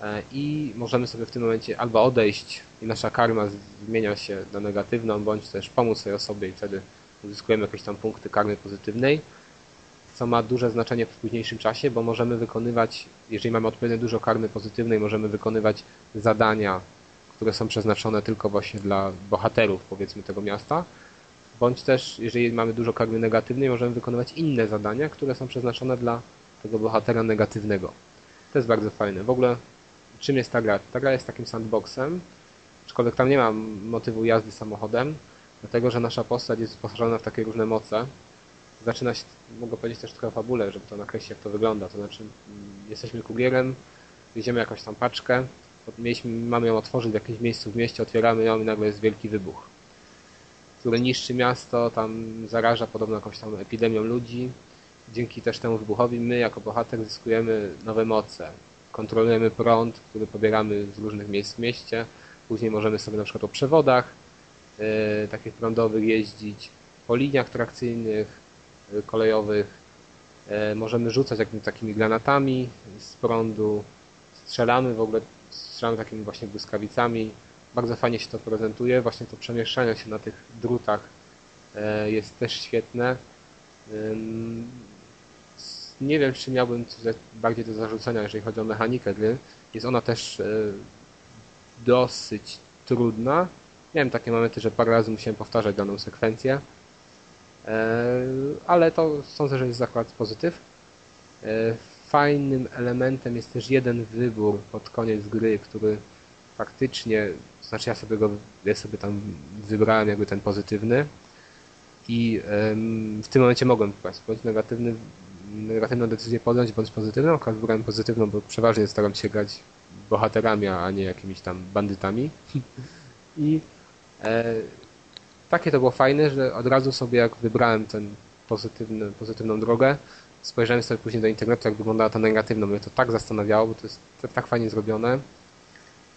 e, i możemy sobie w tym momencie albo odejść i nasza karma zmienia się na negatywną, bądź też pomóc tej osobie i wtedy uzyskujemy jakieś tam punkty karmy pozytywnej, co ma duże znaczenie w późniejszym czasie, bo możemy wykonywać, jeżeli mamy odpowiednio dużo karmy pozytywnej, możemy wykonywać zadania, które są przeznaczone tylko właśnie dla bohaterów, powiedzmy, tego miasta, bądź też, jeżeli mamy dużo karmy negatywnej, możemy wykonywać inne zadania, które są przeznaczone dla tego bohatera negatywnego. To jest bardzo fajne. W ogóle, czym jest ta gra? Ta gra jest takim sandboxem, aczkolwiek tam nie ma motywu jazdy samochodem, dlatego że nasza postać jest wyposażona w takie różne moce. Zaczyna się, mogę powiedzieć też trochę o fabule, żeby to nakreślić jak to wygląda. To znaczy, mm, jesteśmy kurierem, wieziemy jakąś tam paczkę, mieliśmy, mamy ją otworzyć w jakimś miejscu w mieście, otwieramy ją i nagle jest wielki wybuch który niszczy miasto, tam zaraża podobno jakąś tam epidemią ludzi. Dzięki też temu wybuchowi my jako bohater zyskujemy nowe moce. Kontrolujemy prąd, który pobieramy z różnych miejsc w mieście. Później możemy sobie na przykład po przewodach e, takich prądowych jeździć, po liniach trakcyjnych, kolejowych. E, możemy rzucać jakimiś takimi granatami z prądu. Strzelamy w ogóle, strzelamy takimi właśnie błyskawicami. Bardzo fajnie się to prezentuje. Właśnie to przemieszczanie się na tych drutach e, jest też świetne. Nie wiem, czy miałbym bardziej do zarzucenia, jeżeli chodzi o mechanikę gry. Jest ona też e, dosyć trudna. Miałem takie momenty, że parę razy musiałem powtarzać daną sekwencję. E, ale to sądzę, że jest zakład pozytyw. E, fajnym elementem jest też jeden wybór pod koniec gry, który faktycznie, znaczy ja sobie go, ja sobie tam wybrałem jakby ten pozytywny i w tym momencie mogłem bądź negatywny, negatywną decyzję podjąć, bądź pozytywną. Akurat wybrałem pozytywną, bo przeważnie staram się grać bohaterami, a nie jakimiś tam bandytami. I e, takie to było fajne, że od razu sobie jak wybrałem pozytywny, pozytywną drogę, spojrzałem sobie później do internetu, jak wyglądała ta negatywna. Mnie to tak zastanawiało, bo to jest tak fajnie zrobione.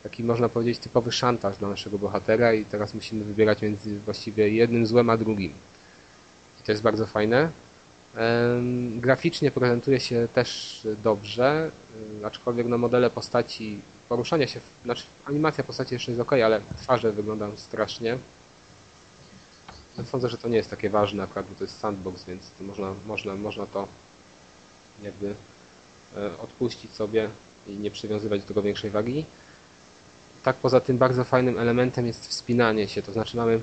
Taki można powiedzieć typowy szantaż dla naszego bohatera i teraz musimy wybierać między właściwie jednym złem a drugim. I to jest bardzo fajne. Graficznie prezentuje się też dobrze, aczkolwiek no modele postaci, poruszania się, znaczy animacja postaci jeszcze jest ok, ale twarze wyglądają strasznie. Sądzę, że to nie jest takie ważne akurat, bo to jest sandbox, więc to można, można, można to jakby e, odpuścić sobie i nie przywiązywać do tego większej wagi. Tak poza tym bardzo fajnym elementem jest wspinanie się, to znaczy mamy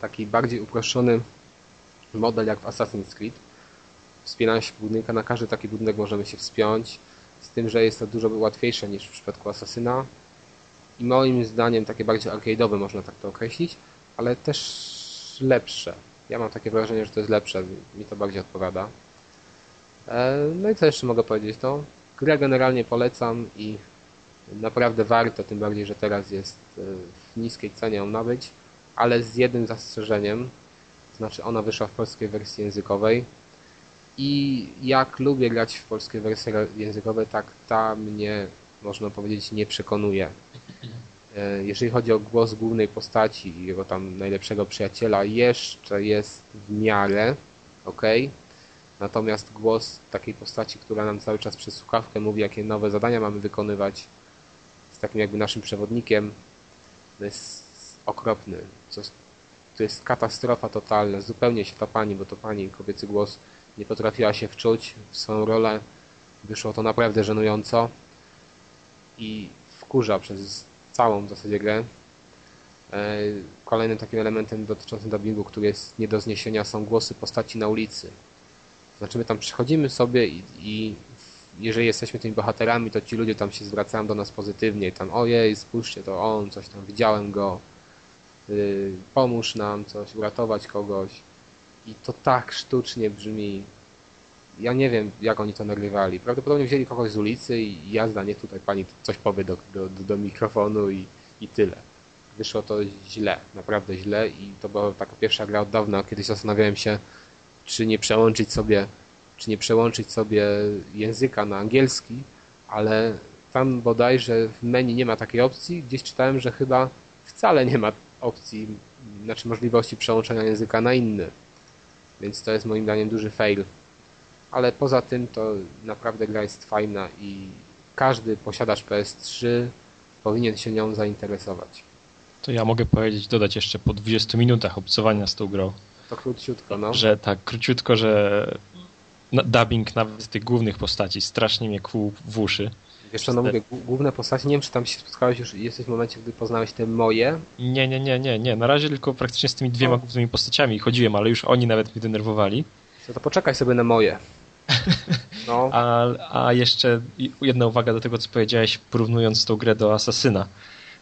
taki bardziej uproszczony model jak w Assassin's Creed. Wspinając się budynka, na każdy taki budynek możemy się wspiąć, z tym, że jest to dużo łatwiejsze niż w przypadku Assassina i moim zdaniem takie bardziej arcade'owe można tak to określić, ale też lepsze. Ja mam takie wrażenie, że to jest lepsze, mi to bardziej odpowiada. E, no i co jeszcze mogę powiedzieć? No, grę generalnie polecam i naprawdę warto, tym bardziej, że teraz jest e, w niskiej cenie ją nabyć, ale z jednym zastrzeżeniem, to znaczy ona wyszła w polskiej wersji językowej i jak lubię grać w polskie wersje językowe, tak ta mnie, można powiedzieć, nie przekonuje. E, jeżeli chodzi o głos głównej postaci i jego tam najlepszego przyjaciela, jeszcze jest w miarę ok. Natomiast głos takiej postaci, która nam cały czas przez słuchawkę mówi, jakie nowe zadania mamy wykonywać, z takim jakby naszym przewodnikiem, to jest okropny. To jest katastrofa totalna. Zupełnie się ta pani, bo to pani, kobiecy głos, nie potrafiła się wczuć w swoją rolę. Wyszło to naprawdę żenująco i wkurza przez całą w zasadzie grę. E, kolejnym takim elementem dotyczącym dubbingu, który jest nie do zniesienia są głosy postaci na ulicy. Znaczy my tam przychodzimy sobie i, i jeżeli jesteśmy tymi bohaterami, to ci ludzie tam się zwracają do nas pozytywnie. Tam ojej, spójrzcie, to on, coś tam, widziałem go, yy, pomóż nam coś, uratować kogoś. I to tak sztucznie brzmi. Ja nie wiem, jak oni to nagrywali. Prawdopodobnie wzięli kogoś z ulicy i jazda, nie tutaj pani coś powie do, do, do mikrofonu i, i tyle. Wyszło to źle, naprawdę źle i to była taka pierwsza gra od dawna. Kiedyś zastanawiałem się, czy nie przełączyć sobie, czy nie przełączyć sobie języka na angielski, ale tam bodajże w menu nie ma takiej opcji. Gdzieś czytałem, że chyba wcale nie ma opcji, znaczy możliwości przełączenia języka na inny. Więc to jest moim zdaniem duży fail. Ale poza tym to naprawdę gra jest fajna i każdy posiadacz PS3 powinien się nią zainteresować. To ja mogę powiedzieć, dodać jeszcze po 20 minutach obcowania z tą grą. To króciutko, no. Że tak, króciutko, że dubbing nawet tych głównych postaci strasznie mnie kłuł w uszy. Jeszcze no mówię, główne postacie, nie wiem czy tam się spotkałeś już, jesteś w momencie, gdy poznałeś te moje? Nie, nie, nie, nie, nie. Na razie tylko praktycznie z tymi dwiema głównymi postaciami chodziłem, ale już oni nawet mnie denerwowali. Co to poczekaj sobie na moje. No. A, a jeszcze jedna uwaga do tego, co powiedziałeś, porównując tą grę do Asasyna.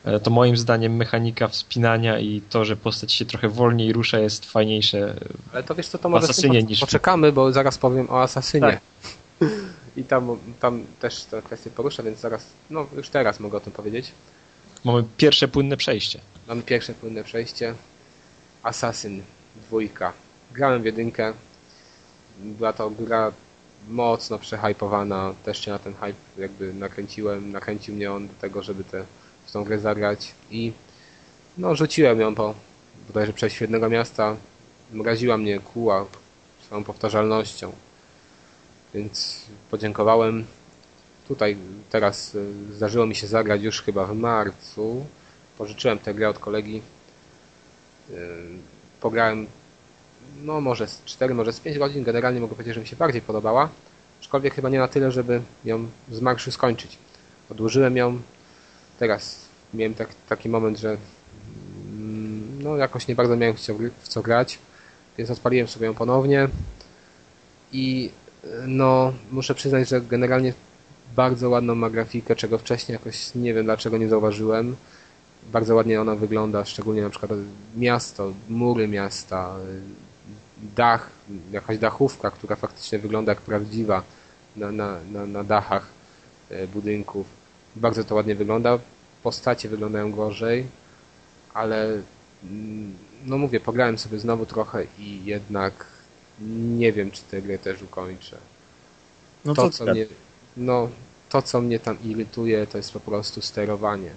E, to moim zdaniem mechanika wspinania i to, że postać się trochę wolniej rusza jest fajniejsze Ale to wiesz co, to może Asasynie niż... poczekamy, bo zaraz powiem o Asasynie. Tak. I tam, tam też tę kwestię poruszę, więc zaraz, no już teraz mogę o tym powiedzieć. Mamy pierwsze płynne przejście. Mamy pierwsze płynne przejście. Assassin dwójka. Grałem w jedynkę. Była to gra mocno przehypowana. Też się na ten hype jakby nakręciłem. Nakręcił mnie on do tego, żeby te w tą grę zagrać i no rzuciłem ją po bodajże przejść świetnego miasta. Mraziła mnie kuła swoją powtarzalnością. Więc podziękowałem. Tutaj teraz y, zdarzyło mi się zagrać już chyba w marcu. Pożyczyłem tę grę od kolegi. Y, pograłem no może z 4, może z 5 godzin. Generalnie mogę powiedzieć, że mi się bardziej podobała. Aczkolwiek chyba nie na tyle, żeby ją z marszu skończyć. Odłożyłem ją. Teraz miałem tak, taki moment, że mm, no jakoś nie bardzo miałem w co grać. więc odpaliłem sobie ją ponownie i no muszę przyznać, że generalnie bardzo ładną ma grafikę, czego wcześniej jakoś nie wiem dlaczego nie zauważyłem. Bardzo ładnie ona wygląda, szczególnie na przykład miasto, mury miasta, dach, jakaś dachówka, która faktycznie wygląda jak prawdziwa na, na, na, na dachach e, budynków. Bardzo to ładnie wygląda. Postacie wyglądają gorzej, ale mm, no mówię, pograłem sobie znowu trochę i jednak nie wiem, czy tę grę też ukończę. No to, co ty? mnie, no, to, co mnie tam irytuje, to jest po prostu sterowanie.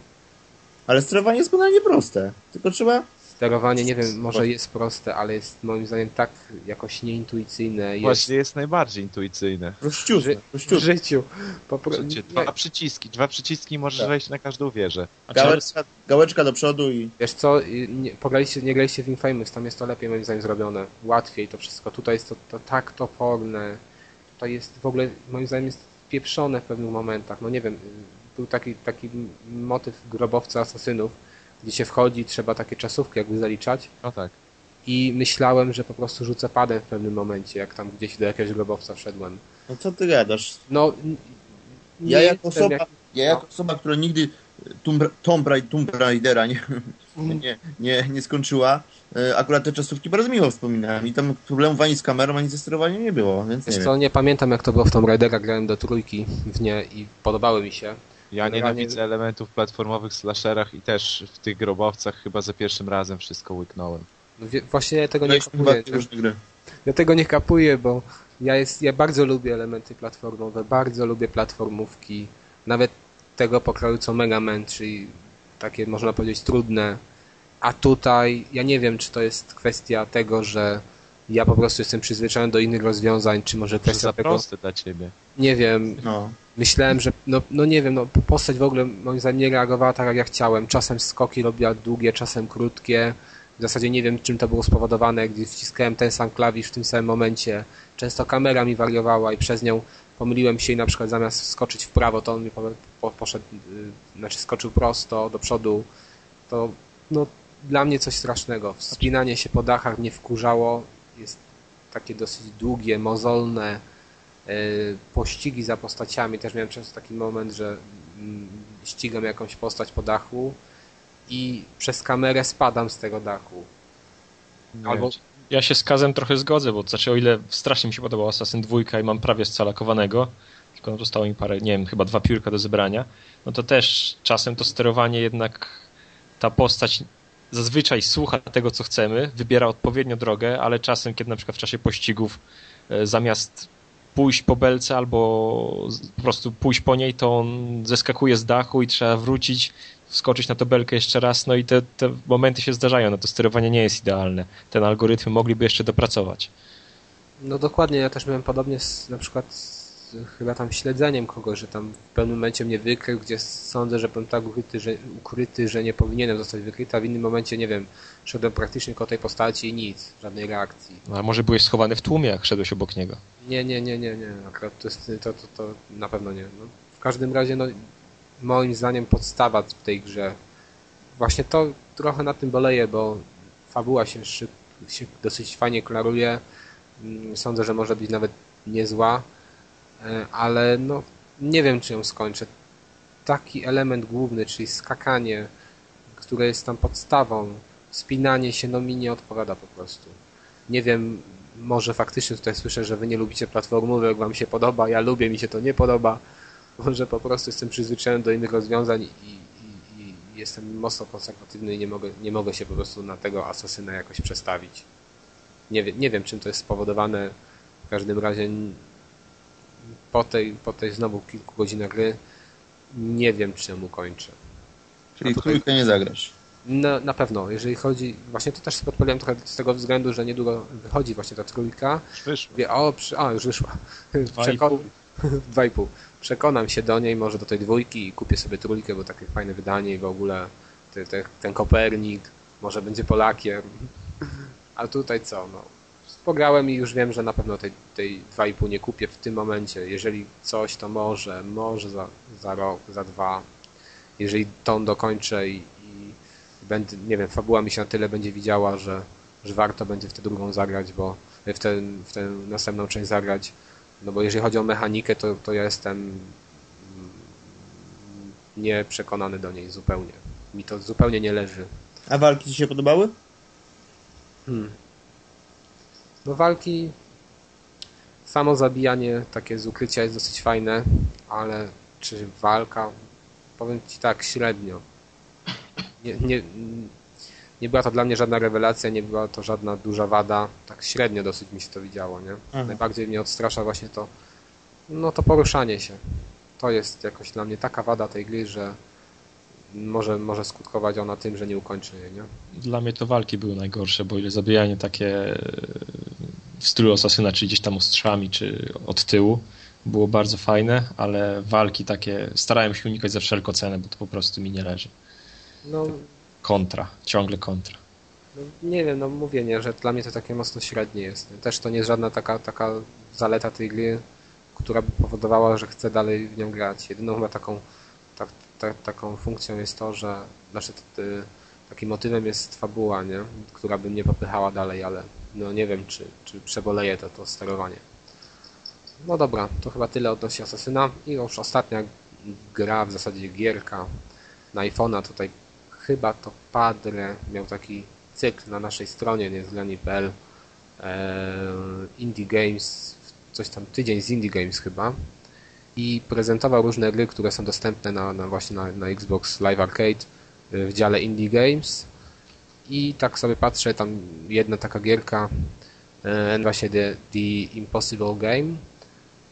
Ale sterowanie jest banalnie proste. Tylko trzeba... Sterowanie, nie wiem, może jest proste, ale jest moim zdaniem tak jakoś nieintuicyjne. Jest Właśnie jest najbardziej intuicyjne. W życiu. Po pro... Przecież Dwa przyciski, dwa przyciski możesz Tak. wejść na każdą wieżę. Gałeczka, gałeczka do przodu i... Wiesz co, nie, pograliście, nie graliście w Infamous, tam jest to lepiej moim zdaniem zrobione. Łatwiej to wszystko. Tutaj jest to, to tak toporne. Tutaj jest w ogóle, moim zdaniem jest pieprzone w pewnych momentach. No nie wiem, był taki, taki motyw grobowca asasynów, gdzie się wchodzi, trzeba takie czasówki jakby zaliczać. No tak. I myślałem, że po prostu rzucę padem w pewnym momencie, jak tam gdzieś do jakiegoś grobowca wszedłem. No co ty gadasz? No, nie Ja jako osoba, jak- ja jako osoba która nigdy Tomb, Tomb, Tomb Raidera nie, nie, nie, nie skończyła, e, akurat te czasówki bardzo miło wspominałem i tam problemów ani z kamerą, ani ze sterowaniem nie było, więc nie Wiesz wiem. co, nie pamiętam jak to było w Tomb Raidera, grałem do trójki w nie i podobały mi się. Ja nienawidzę elementów platformowych w slasherach i też w tych grobowcach chyba za pierwszym razem wszystko łyknąłem. No, wie- właśnie ja tego To nie kapuję. Ja tego nie kapuję, bo ja, jest, ja bardzo lubię elementy platformowe, bardzo lubię platformówki, nawet tego pokroju co Mega Man, czyli takie można powiedzieć trudne. A tutaj ja nie wiem, czy to jest kwestia tego, że ja po prostu jestem przyzwyczajony do innych rozwiązań, czy może Że kwestia za tego, proste dla ciebie. nie wiem, No. Myślałem, że no, no nie wiem, no postać w ogóle moim zdaniem nie reagowała tak jak ja chciałem. Czasem skoki robiła długie, czasem krótkie. W zasadzie nie wiem czym to było spowodowane, gdy wciskałem ten sam klawisz w tym samym momencie. Często kamera mi wariowała i przez nią pomyliłem się i na przykład zamiast skoczyć w prawo, to on mi po, po, poszedł, yy, znaczy skoczył prosto do przodu. To no dla mnie coś strasznego. Wspinanie się po dachach mnie wkurzało. Jest takie dosyć długie, mozolne e, pościgi za postaciami. Też miałem często taki moment, że mm, ścigam jakąś postać po dachu i przez kamerę spadam z tego dachu. Albo ja się z Kazem trochę zgodzę, bo znaczy o ile strasznie mi się podobał Assassin 2 i mam prawie scalakowanego, tylko zostało mi parę, nie wiem, chyba dwa piórka do zebrania, no to też czasem to sterowanie jednak ta postać zazwyczaj słucha tego, co chcemy, wybiera odpowiednio drogę, ale czasem, kiedy na przykład w czasie pościgów e, zamiast pójść po belce albo po prostu pójść po niej, to on zeskakuje z dachu i trzeba wrócić, wskoczyć na tę belkę jeszcze raz, no i te, te momenty się zdarzają, no to sterowanie nie jest idealne. Ten algorytm mogliby jeszcze dopracować. No dokładnie, ja też miałem podobnie z, na przykład z chyba tam śledzeniem kogoś, że tam w pewnym momencie mnie wykrył, gdzie sądzę, że byłem tak ukryty, że, ukryty, że nie powinienem zostać wykryty, a w innym momencie, nie wiem, szedłem praktycznie koło tej postaci i nic, żadnej reakcji. No, a może byłeś schowany w tłumie, jak szedłeś obok niego. Nie, nie, nie, nie, nie, akurat to, jest, to, to, to na pewno nie. No, w każdym razie, no, moim zdaniem podstawa w tej grze, właśnie to trochę na tym boleje, bo fabuła się, szyb, się dosyć fajnie klaruje, Mm, sądzę, że może być nawet niezła, ale no, nie wiem, czy ją skończę. Taki element główny, czyli skakanie, które jest tam podstawą, spinanie się, no mi nie odpowiada po prostu. Nie wiem, może faktycznie tutaj słyszę, że wy nie lubicie platformówek, wam się podoba, ja lubię, mi się to nie podoba. Może po prostu jestem przyzwyczajony do innych rozwiązań i, i, i jestem mocno konserwatywny i nie mogę, nie mogę się po prostu na tego asasyna jakoś przestawić. Nie, wie, nie wiem, czym to jest spowodowane. W każdym razie po tej, po tej znowu kilku godzinach gry nie wiem, czemu kończę. Czyli A tutaj- trójkę nie zagrasz. Na, na pewno, jeżeli chodzi, właśnie to też podpaliłem trochę z tego względu, że niedługo wychodzi właśnie ta trójka. Wie, o, przy, a, już wyszła. Dwa i Przekon... Dwa i pół. Przekonam się do niej, może do tej dwójki i kupię sobie trójkę, bo takie fajne wydanie i w ogóle te, te, ten Kopernik, może będzie Polakiem. A tutaj co, no. Pograłem i już wiem, że na pewno tej, tej 2,5 nie kupię w tym momencie. Jeżeli coś, to może, może za, za rok, za dwa. Jeżeli tą dokończę i, i będę, nie wiem, fabuła mi się na tyle będzie widziała, że, że warto będzie w tę drugą zagrać, bo w tę, w tę następną część zagrać. No bo jeżeli chodzi o mechanikę, to, to ja jestem nieprzekonany do niej zupełnie. Mi to zupełnie nie leży. A walki Ci się podobały? Hmm. No walki, samo zabijanie takie z ukrycia jest dosyć fajne, ale czy walka, powiem Ci tak, średnio. Nie, nie, nie była to dla mnie żadna rewelacja, nie była to żadna duża wada, tak średnio dosyć mi się to widziało, nie? Aha. Najbardziej mnie odstrasza właśnie to, no to poruszanie się. To jest jakoś dla mnie taka wada tej gry, że może, może skutkować ona tym, że nie ukończę jej, nie? Dla mnie to walki były najgorsze, bo ile zabijanie takie e, w stylu asasyna, czy gdzieś tam ostrzami, czy od tyłu, było bardzo fajne, ale walki takie starałem się unikać za wszelką cenę, bo to po prostu mi nie leży. No, Kontra, ciągle kontra. No, nie wiem, no mówię, nie, że dla mnie to takie mocno średnie jest. Też to nie jest żadna taka, taka zaleta tej gry, która by powodowała, że chcę dalej w nią grać. Jedyną chyba taką, tak, tak, taką funkcją jest to, że znaczy, t- y, takim motywem jest fabuła, nie? która by mnie popychała dalej, ale no nie wiem, czy, czy przeboleje to, to sterowanie. No dobra, to chyba tyle odnośnie Asasyna. I już ostatnia gra, w zasadzie gierka na iPhone'a, tutaj chyba to Padre miał taki cykl na naszej stronie niezgrani.pl e, Indie Games, coś tam tydzień z Indie Games chyba i prezentował różne gry, które są dostępne na, na właśnie na, na Xbox Live Arcade e, w dziale Indie Games i tak sobie patrzę, tam jedna taka gierka właśnie The, The Impossible Game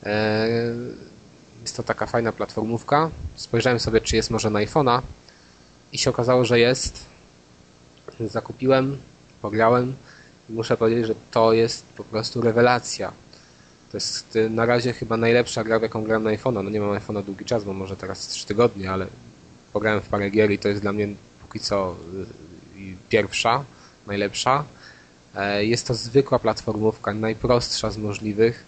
e, jest to taka fajna platformówka spojrzałem sobie, czy jest może na iPhone'a i się okazało, że jest. Zakupiłem, pograłem muszę powiedzieć, że to jest po prostu rewelacja. To jest na razie chyba najlepsza gra, w jaką grałem na iPhone'a. No nie mam iPhone'a długi czas, bo może teraz 3 tygodnie, ale pograłem w parę gier i to jest dla mnie póki co y, pierwsza, najlepsza. E, Jest to zwykła platformówka, najprostsza z możliwych.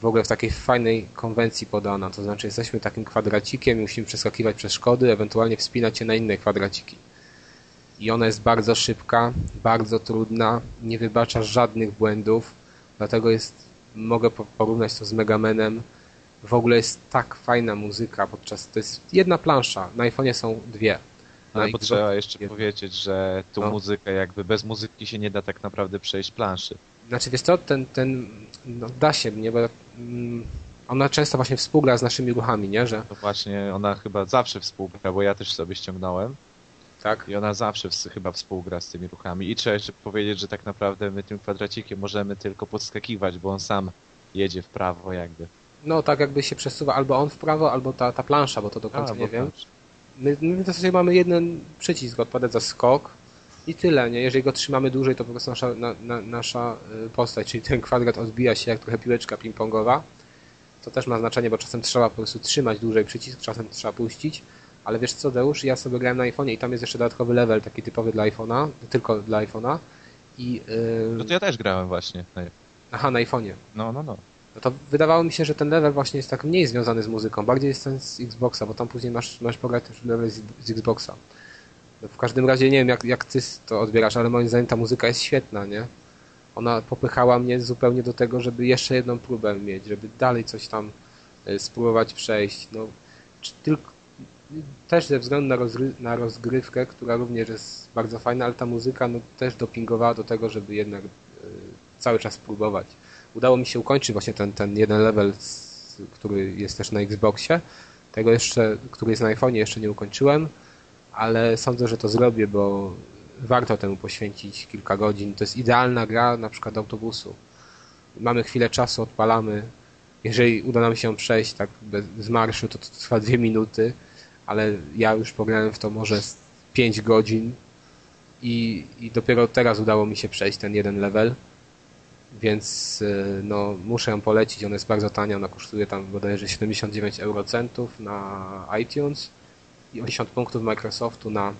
W ogóle w takiej fajnej konwencji podana. To znaczy jesteśmy takim kwadracikiem i musimy przeskakiwać przez szkody, ewentualnie wspinać się na inne kwadraciki. I ona jest bardzo szybka, bardzo trudna, nie wybacza żadnych błędów, dlatego jest, mogę po- porównać to z Megamanem. W ogóle jest tak fajna muzyka podczas, to jest jedna plansza, na iPhone'ie są dwie. Ale bo Xbox- trzeba jeszcze jedna. powiedzieć, że tu No. muzykę jakby bez muzyki się nie da tak naprawdę przejść planszy. Znaczy wiesz co, ten, ten no, da się mnie, bo mm, ona często właśnie współgra z naszymi ruchami, nie, że To właśnie ona chyba zawsze współgra, bo ja też sobie ściągnąłem tak, i ona zawsze ws- chyba współgra z tymi ruchami. I trzeba jeszcze powiedzieć, że tak naprawdę my tym kwadracikiem możemy tylko podskakiwać, bo on sam jedzie w prawo jakby. no tak jakby się przesuwa albo on w prawo, albo ta, ta plansza, bo to do końca A, nie wiem. My, my w zasadzie mamy jeden przycisk odpowiada za skok i tyle, nie? Jeżeli go trzymamy dłużej, to po prostu nasza, na, na, nasza y, postać, czyli ten kwadrat odbija się jak trochę piłeczka ping-pongowa. To też ma znaczenie, bo czasem trzeba po prostu trzymać dłużej przycisk, czasem trzeba puścić. Ale wiesz co, Deusz, ja sobie grałem na iPhone'ie i tam jest jeszcze dodatkowy level, taki typowy dla iPhone'a, tylko dla iPhone'a. I, yy, No to ja też grałem właśnie. No, Aha, na iPhone'ie. No, no, no. No to wydawało mi się, że ten level właśnie jest tak mniej związany z muzyką, bardziej jest ten z Xboxa, bo tam później masz, masz pograć też level z, z Xboxa. No w każdym razie nie wiem, jak, jak ty to odbierasz, ale moim zdaniem ta muzyka jest świetna, nie? Ona popychała mnie zupełnie do tego, żeby jeszcze jedną próbę mieć, żeby dalej coś tam y, spróbować przejść. No, czy tylko, też ze względu na, rozgry, na rozgrywkę, która również jest bardzo fajna, ale ta muzyka no, też dopingowała do tego, żeby jednak y, cały czas próbować. Udało mi się ukończyć właśnie ten, ten jeden level, który jest też na Xboxie. Tego jeszcze, który jest na iPhone'ie, jeszcze nie ukończyłem, ale sądzę, że to zrobię, bo warto temu poświęcić kilka godzin. To jest idealna gra na przykład autobusu. Mamy chwilę czasu, odpalamy. Jeżeli uda nam się przejść tak bez, z marszu, to, to trwa dwie minuty, ale ja już pograłem w to może z 5 godzin i, i dopiero teraz udało mi się przejść ten jeden level więc y, no, muszę ją polecić. Ona jest bardzo tania, ona kosztuje tam bodajże 79 eurocentów na iTunes i 80 punktów Microsoftu na,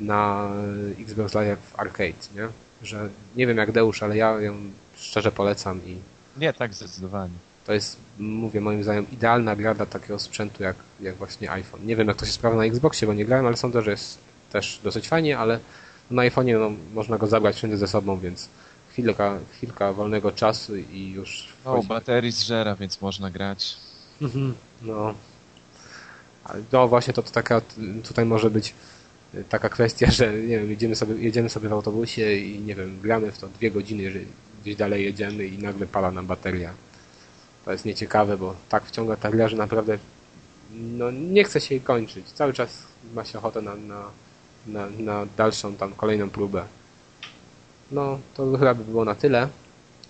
na Xbox Live Arcade, nie? Że nie wiem jak Deusz, ale ja ją szczerze polecam i Nie, tak zdecydowanie. to jest, mówię, moim zdaniem idealna gra dla takiego sprzętu jak, jak właśnie iPhone. Nie wiem jak to się sprawdza na Xboxie, bo nie grałem, ale sądzę, że jest też dosyć fajnie, ale Na iPhone'ie no, można go zabrać wszędzie ze sobą, więc chwilka, chwilka wolnego czasu i już... O, baterii zżera, więc można grać. Mhm, No. No właśnie to, to taka, tutaj może być taka kwestia, że nie wiem, jedziemy sobie, jedziemy sobie w autobusie i nie wiem, gramy w to dwie godziny, jeżeli gdzieś dalej jedziemy i nagle pada nam bateria. To jest nieciekawe, bo tak wciąga ta gra, że naprawdę no, nie chce się jej kończyć. Cały czas ma się ochotę na, na, na, na dalszą tam kolejną próbę. No, to chyba by było na tyle,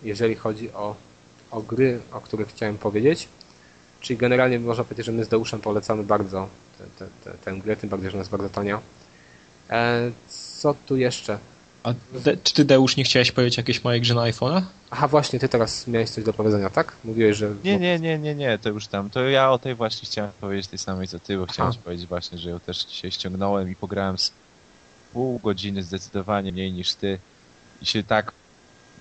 jeżeli chodzi o, o gry, o których chciałem powiedzieć. Czyli generalnie można powiedzieć, że my z Deuszem polecamy bardzo tę, tę, tę, tę grę, tym bardziej, że ona jest bardzo tania. E, co tu jeszcze? A de, czy ty, Deusz, nie chciałeś powiedzieć jakieś mojej grze na iPhone'a? Aha, właśnie, ty teraz miałeś coś do powiedzenia, tak? Mówiłeś, że... Nie, nie, nie, nie, nie, to już tam. To ja o tej właśnie chciałem powiedzieć tej samej co ty, bo chciałem powiedzieć właśnie, że ją też dzisiaj ściągnąłem i pograłem z pół godziny zdecydowanie mniej niż ty i się tak,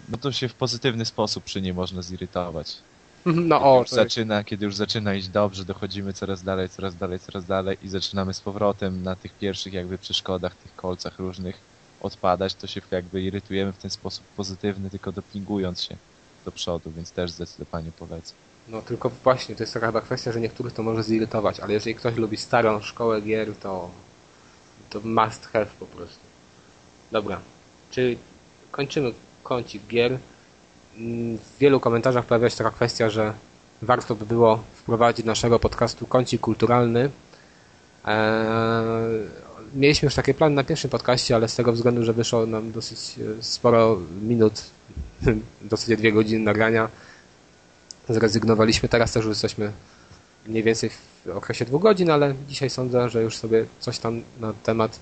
no to się w pozytywny sposób przy niej można zirytować. No Kiedy o, już to, zaczyna, kiedy już zaczyna iść dobrze, dochodzimy coraz dalej, coraz dalej, coraz dalej i zaczynamy z powrotem na tych pierwszych jakby przeszkodach, tych kolcach różnych odpadać, to się jakby irytujemy w ten sposób pozytywny, tylko dopingując się do przodu, więc też zdecydowanie polecam. no tylko właśnie, to jest taka kwestia, że niektórych to może zirytować, ale jeżeli ktoś lubi starą szkołę gier, to to must have po prostu. Dobra, czyli kończymy kącik gier. Mm, W wielu komentarzach pojawia się taka kwestia, że warto by było wprowadzić naszego podcastu kącik kulturalny. Eee, mieliśmy już takie plany na pierwszym podcaście, ale z tego względu, że wyszło nam dosyć e, sporo minut, dosyć dwie godziny nagrania, zrezygnowaliśmy. Teraz też już jesteśmy mniej więcej w okresie dwóch godzin, ale dzisiaj sądzę, że już sobie coś tam na temat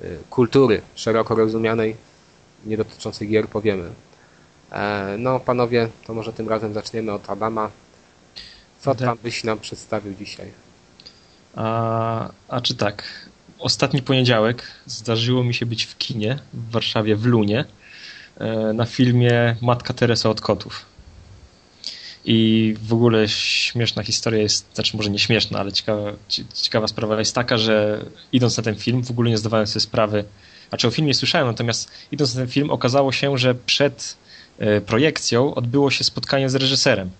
y, kultury szeroko rozumianej, nie dotyczącej gier powiemy. E, No, panowie, to może tym razem zaczniemy od Adama. Co tam byś nam przedstawił dzisiaj? A, a czy tak? Ostatni poniedziałek zdarzyło mi się być w kinie w Warszawie, w Lunie, e, na filmie Matka Teresa od kotów. I w ogóle śmieszna historia jest, znaczy może nie śmieszna, ale ciekawa, cie- ciekawa sprawa jest taka, że idąc na ten film, w ogóle nie zdawałem sobie sprawy, znaczy o filmie słyszałem, natomiast idąc na ten film okazało się, że przed e, projekcją odbyło się spotkanie z reżyserem.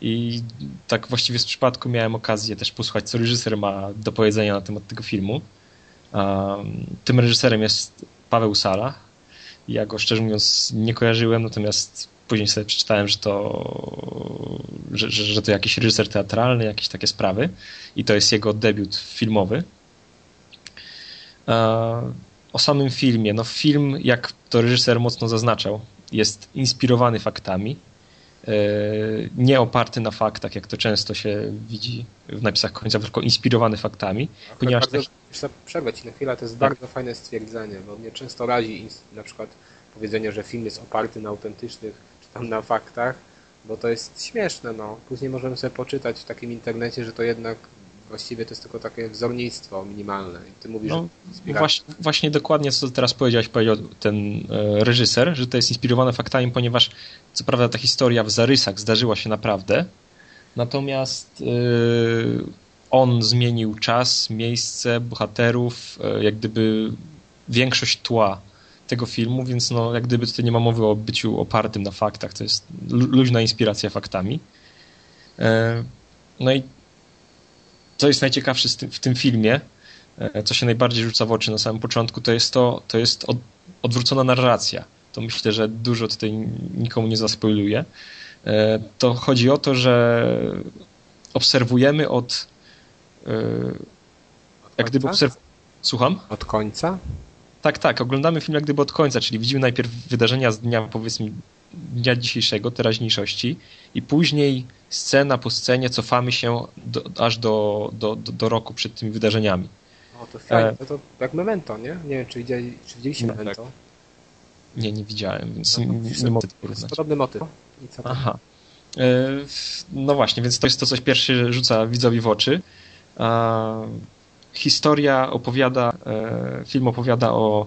I tak właściwie z przypadku miałem okazję też posłuchać, co reżyser ma do powiedzenia na temat tego filmu. Tym reżyserem jest Paweł Sala. Ja go szczerze mówiąc nie kojarzyłem, natomiast później sobie przeczytałem, że to, że, że, to jakiś reżyser teatralny, jakieś takie sprawy. I to jest jego debiut filmowy. O samym filmie. No film, jak to reżyser mocno zaznaczał, jest inspirowany faktami nie oparty na faktach, jak to często się widzi w napisach końcowych, tylko inspirowany faktami. Ponieważ bardzo, Chcę przerwać ci na chwilę, to jest Tak. bardzo fajne stwierdzenie, bo mnie często razi na przykład powiedzenie, że film jest oparty na autentycznych, czy tam na faktach, bo to jest śmieszne, no. Później możemy sobie poczytać w takim internecie, że to jednak właściwie to jest tylko takie wzornictwo minimalne i ty mówisz, No, że właśnie, właśnie dokładnie co teraz powiedziałeś, powiedział ten e, reżyser, że to jest inspirowane faktami, ponieważ co prawda ta historia w zarysach zdarzyła się naprawdę, natomiast e, on zmienił czas, miejsce, bohaterów, e, jak gdyby większość tła tego filmu, więc no, jak gdyby tutaj nie ma mowy o byciu opartym na faktach, to jest lu- luźna inspiracja faktami. E, No i co jest najciekawsze w tym filmie, e, co się najbardziej rzuca w oczy na samym początku, to jest to, to jest od, odwrócona narracja. To myślę, że dużo tutaj nikomu nie zaspoiluje. E, To chodzi o to, że obserwujemy od e, jak gdyby obserw... Słucham? Od końca? Tak, tak. Oglądamy film jak gdyby od końca, czyli widzimy najpierw wydarzenia z dnia, powiedzmy, dnia dzisiejszego, teraźniejszości i później scena po scenie cofamy się do, aż do, do, do, roku przed tymi wydarzeniami. O, to fajnie, E. to, to jak Memento, nie? Nie wiem, czy, widzieli, czy widzieliście No, Memento? Nie, nie widziałem, więc No, nie, nie mogę porównać. podobny motyw. Aha. E, No właśnie, więc to jest to, coś pierwsze rzuca widzowi w oczy. A Historia opowiada, e, film opowiada o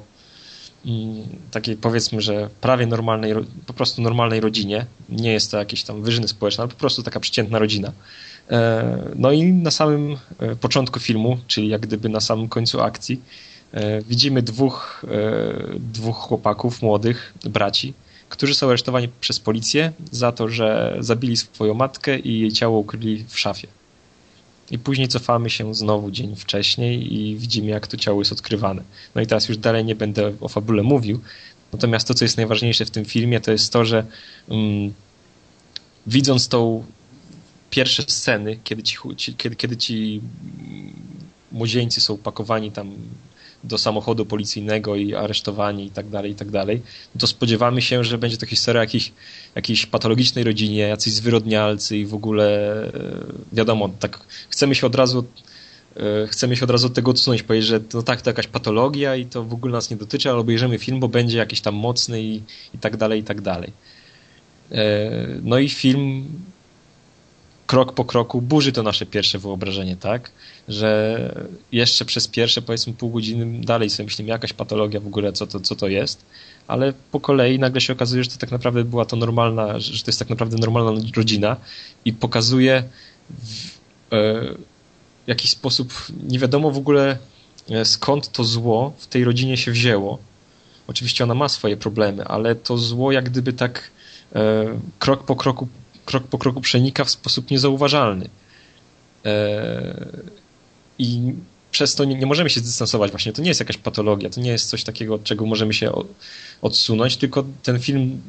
takiej powiedzmy, że prawie normalnej, po prostu normalnej rodzinie. Nie jest to jakieś tam wyżyny społeczne, ale po prostu taka przeciętna rodzina. E, No i na samym e, początku filmu, czyli jak gdyby na samym końcu akcji, E, widzimy dwóch, dwóch chłopaków, młodych, braci, którzy są aresztowani przez policję za to, że zabili swoją matkę i jej ciało ukryli w szafie. I później cofamy się znowu dzień wcześniej i widzimy, jak to ciało jest odkrywane. No i teraz już dalej nie będę o fabule mówił. Natomiast to, co jest najważniejsze w tym filmie, to jest to, że um, widząc tą pierwsze sceny, kiedy ci, kiedy, kiedy ci młodzieńcy są pakowani tam do samochodu policyjnego i aresztowani i tak dalej, i tak dalej, no to spodziewamy się, że będzie to historia jakiejś, jakiejś patologicznej rodzinie, jacyś zwyrodnialcy i w ogóle e, wiadomo, tak chcemy się od razu e, chcemy się od razu od tego odsunąć, powiedzieć, że no tak, to jakaś patologia i to w ogóle nas nie dotyczy, ale obejrzymy film, bo będzie jakiś tam mocny i, i tak dalej, i tak dalej. E, no i film krok po kroku burzy to nasze pierwsze wyobrażenie, tak? Że jeszcze przez pierwsze powiedzmy pół godziny dalej sobie myślimy, jakaś patologia w ogóle, co to, co to jest, ale po kolei nagle się okazuje, że to tak naprawdę była to normalna, że to jest tak naprawdę normalna rodzina i pokazuje w e, jakiś sposób, nie wiadomo w ogóle e, skąd to zło w tej rodzinie się wzięło. Oczywiście ona ma swoje problemy, ale to zło jak gdyby tak e, krok po kroku krok po kroku przenika w sposób niezauważalny. E, I przez to nie, nie, możemy się zdystansować właśnie. To nie jest jakaś patologia, to nie jest coś takiego, od czego możemy się odsunąć, tylko ten film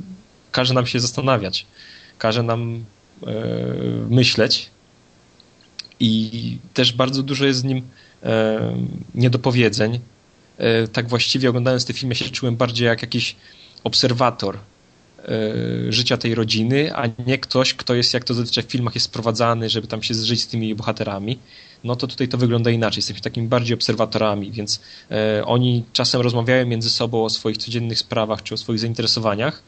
każe nam się zastanawiać, każe nam e, myśleć i też bardzo dużo jest z nim e, niedopowiedzeń. E, tak właściwie oglądając ten film ja się czułem bardziej jak jakiś obserwator życia tej rodziny, a nie ktoś, kto jest, jak to zazwyczaj w filmach jest sprowadzany, żeby tam się zżyć z tymi bohaterami, no to tutaj to wygląda inaczej. Jesteśmy takimi bardziej obserwatorami, więc e, oni czasem rozmawiają między sobą o swoich codziennych sprawach czy o swoich zainteresowaniach,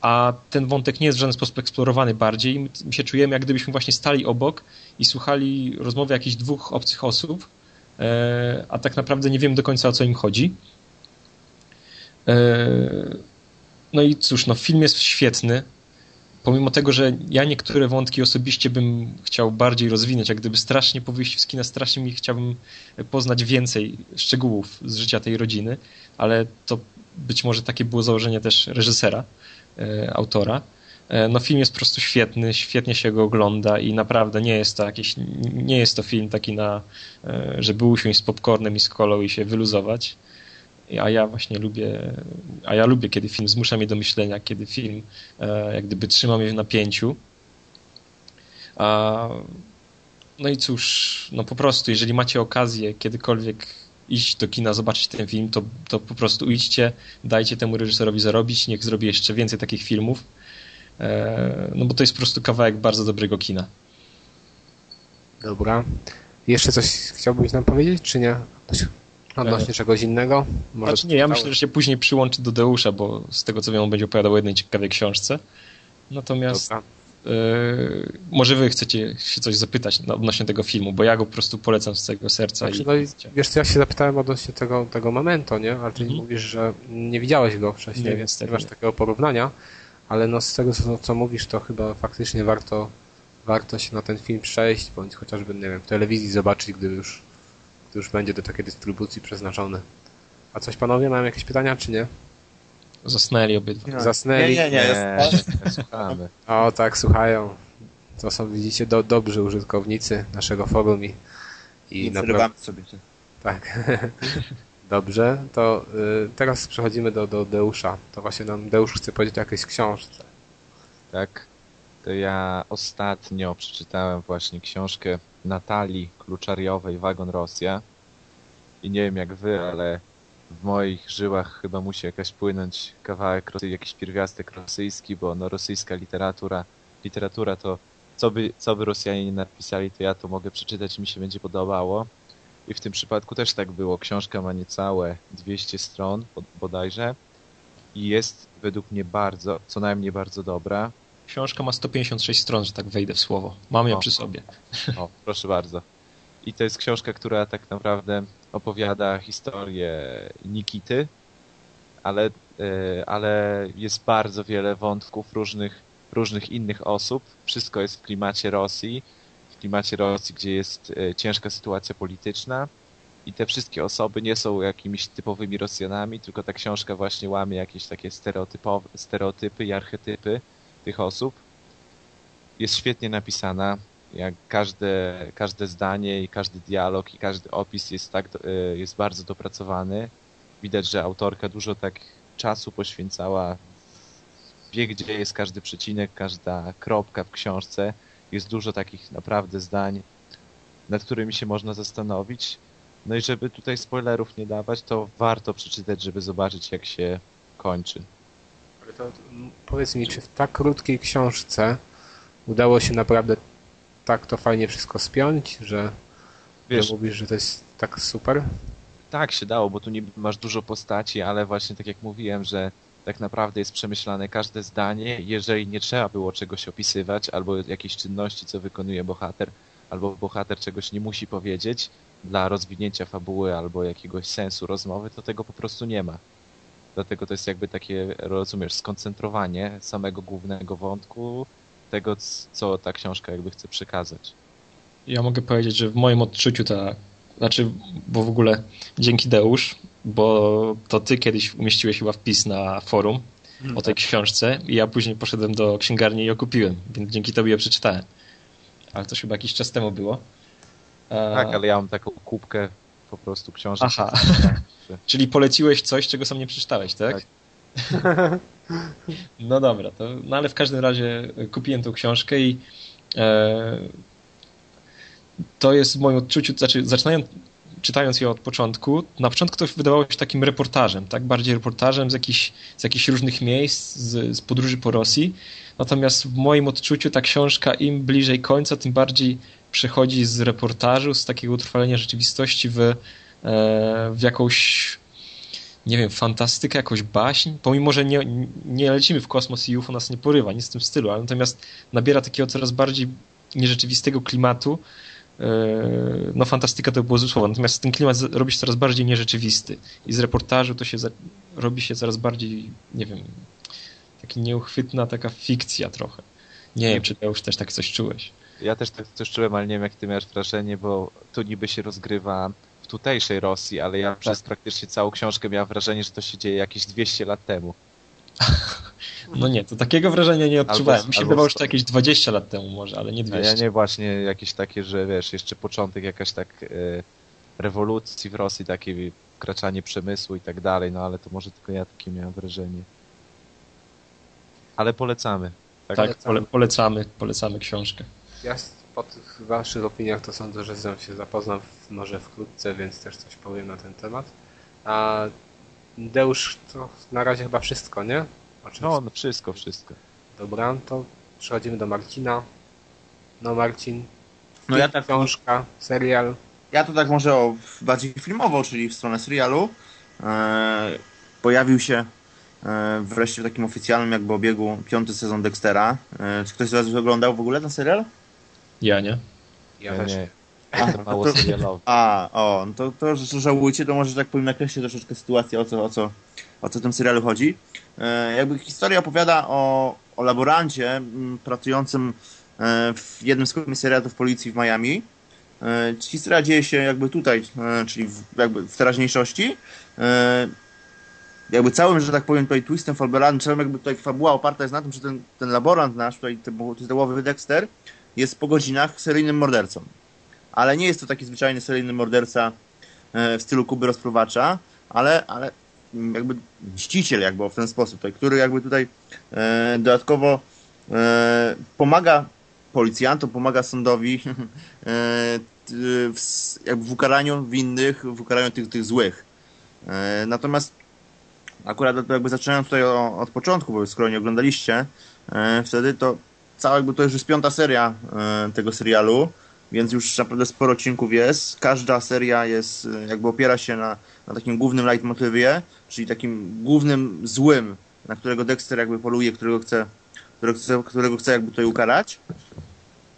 a ten wątek nie jest w żaden sposób eksplorowany bardziej. My się czujemy, jak gdybyśmy właśnie stali obok i słuchali rozmowy jakichś dwóch obcych osób, e, a tak naprawdę nie wiem do końca o co im chodzi. No i cóż, no film jest świetny. Pomimo tego, że ja niektóre wątki osobiście bym chciał bardziej rozwinąć, jak gdyby strasznie po wyjściu z kina strasznie mi chciałbym poznać więcej szczegółów z życia tej rodziny, ale to być może takie było założenie też reżysera, e, autora. E, no film jest po prostu świetny, świetnie się go ogląda i naprawdę nie jest to jakiś, nie jest to film taki na, e, żeby usiąść z popcornem i z kolą i się wyluzować a ja właśnie lubię, a ja lubię, kiedy film zmusza mnie do myślenia, kiedy film e, jak gdyby trzyma mnie w napięciu. A, no i cóż, no po prostu, jeżeli macie okazję kiedykolwiek iść do kina, zobaczyć ten film, to, to po prostu idźcie, dajcie temu reżyserowi zarobić, niech zrobi jeszcze więcej takich filmów, e, no bo to jest po prostu kawałek bardzo dobrego kina. Dobra. Jeszcze coś chciałbyś nam powiedzieć, czy nie? Odnośnie czegoś innego? Może znaczy nie, ja myślę, że się później przyłączy do Deusza, bo z tego co wiem, on będzie opowiadał o jednej ciekawej książce. Natomiast yy, może wy chcecie się coś zapytać odnośnie tego filmu, bo ja go po prostu polecam z całego serca. Znaczy, i... no i wiesz co, ja się zapytałem odnośnie tego, tego Memento, nie? Ale ty mhm. mówisz, że nie widziałeś go wcześniej, nie, więc nie masz takiego porównania, ale no z tego co, co mówisz, to chyba faktycznie warto, warto się na ten film przejść, bądź chociażby, nie wiem, w telewizji zobaczyć, gdy już to już będzie do takiej dystrybucji przeznaczony. A coś panowie, mają jakieś pytania, czy nie? Zasnęli obydwa. Zasnęli? Nie, nie, nie. nie słuchamy. O, tak, słuchają. To są, widzicie, do, dobrzy użytkownicy naszego forum i, i naprawdę... sobie. Tak. Dobrze, to y, teraz przechodzimy do, do Deusza. To właśnie nam Deusz chce powiedzieć o jakiejś książce. Tak. To ja ostatnio przeczytałem właśnie książkę Natalii Kluczariowej Wagon Rosja. I nie wiem jak wy, ale w moich żyłach chyba musi jakaś płynąć kawałek, jakiś pierwiastek rosyjski, bo no rosyjska literatura, literatura to co by, co by Rosjanie nie napisali, to ja to mogę przeczytać, mi się będzie podobało. I w tym przypadku też tak było. Książka ma niecałe 200 stron bodajże i jest według mnie bardzo, co najmniej bardzo dobra. Książka ma 156 stron, że tak wejdę w słowo. Mam ją o, przy sobie. O, proszę bardzo. I to jest książka, która tak naprawdę opowiada historię Nikity, ale, e, ale jest bardzo wiele wątków różnych, różnych innych osób. Wszystko jest w klimacie Rosji, w klimacie Rosji, gdzie jest e, ciężka sytuacja polityczna i te wszystkie osoby nie są jakimiś typowymi Rosjanami, tylko ta książka właśnie łamie jakieś takie stereotypy i archetypy tych osób. Jest świetnie napisana, jak każde, każde zdanie i każdy dialog i każdy opis jest tak, e, jest bardzo dopracowany. Widać, że autorka dużo tak czasu poświęcała wie, gdzie jest każdy przecinek, każda kropka w książce. Jest dużo takich naprawdę zdań, nad którymi się można zastanowić. No i żeby tutaj spoilerów nie dawać, to warto przeczytać, żeby zobaczyć, jak się kończy. To powiedz mi, czy w tak krótkiej książce udało się naprawdę tak to fajnie wszystko spiąć, że, Wiesz, że mówisz, że to jest tak super? tak się dało, bo tu niby masz dużo postaci, ale właśnie tak jak mówiłem, że tak naprawdę jest przemyślane każde zdanie. Jeżeli nie trzeba było czegoś opisywać, albo jakiejś czynności, co wykonuje bohater, albo bohater czegoś nie musi powiedzieć dla rozwinięcia fabuły albo jakiegoś sensu rozmowy, to tego po prostu nie ma. Dlatego to jest jakby takie, rozumiesz, skoncentrowanie samego głównego wątku, tego, co ta książka jakby chce przekazać. Ja mogę powiedzieć, że w moim odczuciu ta, znaczy, bo w ogóle dzięki Deusz, bo to ty kiedyś umieściłeś chyba wpis na forum hmm. o tej książce i ja później poszedłem do księgarni i ją kupiłem, więc dzięki tobie ją przeczytałem. Ale to chyba jakiś czas temu było. Tak, ale ja mam taką kubkę po prostu książek. Aha. Czyli poleciłeś coś, czego sam nie przeczytałeś, tak? tak. no dobra, to, no ale w każdym razie kupiłem tą książkę i e, to jest w moim odczuciu, znaczy zaczynając, czytając ją od początku, na początku to wydawało się takim reportażem, tak? Bardziej reportażem z jakichś, z jakichś różnych miejsc, z, z podróży po Rosji. Natomiast w moim odczuciu ta książka im bliżej końca, tym bardziej przechodzi z reportażu, z takiego utrwalenia rzeczywistości w, e, w jakąś nie wiem, fantastykę, jakąś baśń, pomimo, że nie, nie lecimy w kosmos i UFO nas nie porywa, nic w tym stylu, ale natomiast nabiera takiego coraz bardziej nierzeczywistego klimatu, e, no fantastyka to było złe natomiast ten klimat robi się coraz bardziej nierzeczywisty i z reportażu to się za, robi się coraz bardziej, nie wiem, taki nieuchwytna taka fikcja trochę. Nie wiem, czy ty już też tak coś czułeś. Ja też tak czułem, ale nie wiem, jak ty miałeś wrażenie, bo tu niby się rozgrywa w tutejszej Rosji, ale ja tak. przez praktycznie całą książkę miałem wrażenie, że to się dzieje jakieś 200 lat temu. No nie, to takiego wrażenia nie odczuwałem. Albo, Mi się wydawało, że to jakieś 20 lat temu może, ale nie 200. A ja nie, właśnie jakieś takie, że wiesz, jeszcze początek jakaś tak e, rewolucji w Rosji, takie wkraczanie przemysłu i tak dalej, no ale to może tylko ja takie miałem wrażenie. Ale polecamy. Tak, tak polecamy. polecamy, polecamy książkę. Ja po tych waszych opiniach to sądzę, że z nią się zapoznam może wkrótce, więc też coś powiem na ten temat. A Deusz to na razie chyba wszystko, nie? No, no, wszystko, wszystko. Dobra, to przechodzimy do Marcina. No Marcin, no ja tak, książka, serial. Ja to tak może o, bardziej filmowo, czyli w stronę serialu. Eee, pojawił się e, wreszcie w takim oficjalnym jakby obiegu piąty sezon Dextera. E, czy ktoś z was oglądał w ogóle ten serial? Ja nie. Ja, ja nie. A, mało to, serialowy. A, o, no to, to, że żałujcie, to może tak powiem nakreślić troszeczkę sytuację, o co, o co, o co w tym serialu chodzi. E, jakby historia opowiada o, o laborancie m, mm, pracującym e, w jednym z komisariatów policji w Miami. E, historia dzieje się jakby tutaj, e, czyli w, jakby w teraźniejszości. E, jakby całym, że tak powiem, tutaj twistem fabularnym, całym jakby tutaj fabuła oparta jest na tym, że ten, ten laborant nasz, tutaj tytułowy Dexter, jest po godzinach seryjnym mordercą. Ale nie jest to taki zwyczajny seryjny morderca e, w stylu Kuby Rozpruwacza, ale, ale jakby mściciel jakby w ten sposób, tutaj, który jakby tutaj e, dodatkowo e, pomaga policjantom, pomaga sądowi w, jakby w ukaraniu winnych, w ukaraniu tych, tych złych. Natomiast akurat jakby zaczynając tutaj od początku, bo skoro nie oglądaliście wtedy, to cała jakby to już jest piąta seria e, tego serialu, więc już naprawdę sporo odcinków jest. Każda seria jest, e, jakby opiera się na, na takim głównym leitmotywie, czyli takim głównym złym, na którego Dexter jakby poluje, którego chce, którego chce, którego chce jakby tutaj ukarać.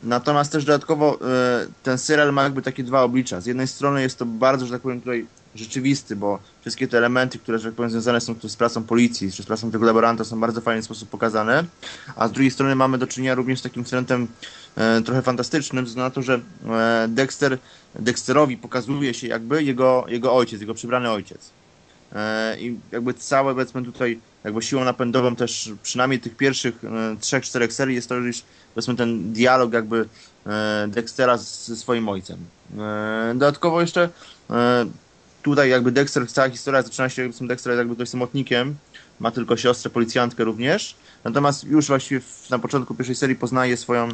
Natomiast też dodatkowo e, ten serial ma jakby takie dwa oblicza. Z jednej strony jest to bardzo, że tak powiem, tutaj rzeczywisty, bo wszystkie te elementy, które, że tak powiem, związane są z pracą policji, czy z pracą tego laboranta są bardzo fajny sposób pokazane, a z drugiej strony mamy do czynienia również z takim trendem e, trochę fantastycznym, względu na to, że e, Dexter, Dexterowi pokazuje się jakby jego, jego ojciec, jego przybrany ojciec. E, I jakby całe, powiedzmy tutaj, jakby siłą napędową też przynajmniej tych pierwszych e, trzech, czterech serii jest to już, powiedzmy, ten dialog jakby e, Dextera ze swoim ojcem. E, Dodatkowo jeszcze tutaj jakby Dexter, cała historia zaczyna się, powiedzmy, Dexter jest jakby dość samotnikiem, ma tylko siostrę, policjantkę również, natomiast już właściwie w, na początku pierwszej serii poznaje swoją,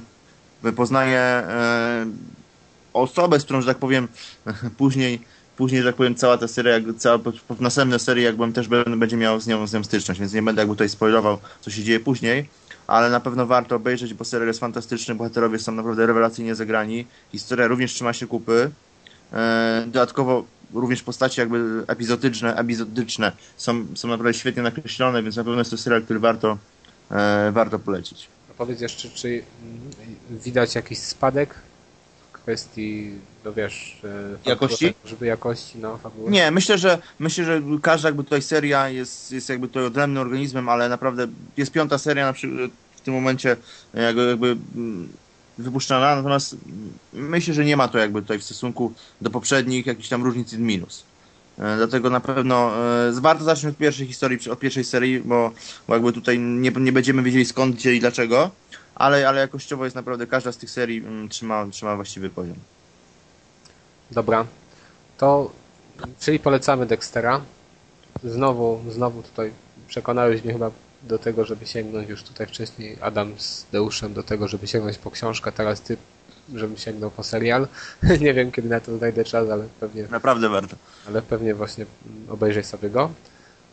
poznaje e, osobę, z którą, że tak powiem, później, później, że tak powiem, cała ta seria, jakby cała, następne serie jakbym też będzie miał z nią, z nią styczność, więc nie będę jakby tutaj spoilował, co się dzieje później, ale na pewno warto obejrzeć, bo serial jest fantastyczny, bohaterowie są naprawdę rewelacyjnie zagrani, historia również trzyma się kupy, e, dodatkowo również postacie jakby epizodyczne, epizodyczne są, są naprawdę świetnie nakreślone, więc na pewno jest to serial, który warto, e, warto polecić. A powiedz jeszcze, czy widać jakiś spadek w kwestii, no wiesz, e, Jakości? Żeby jakości, no, fabuły? Nie, myślę, że myślę, że każda jakby tutaj seria jest, jest jakby tutaj odrębnym organizmem, ale naprawdę jest piąta seria na przykład w tym momencie jakby, jakby wypuszczana, natomiast myślę, że nie ma to jakby tutaj w stosunku do poprzednich jakichś tam różnic i minus. E, Dlatego na pewno e, warto zacząć od pierwszej historii, od pierwszej serii, bo, bo jakby tutaj nie, nie będziemy wiedzieli skąd, gdzie i dlaczego, ale, ale jakościowo jest naprawdę każda z tych serii mm, trzyma, trzyma właściwy poziom. Dobra. To, czyli polecamy Dextera. Znowu, znowu tutaj przekonałeś mnie chyba do tego, żeby sięgnąć już tutaj wcześniej Adam z Deuszem do tego, żeby sięgnąć po książkę, teraz ty, żebym sięgnął po serial. Nie wiem, kiedy na to znajdę czas, ale pewnie, Naprawdę warto. ale pewnie właśnie obejrzę sobie go.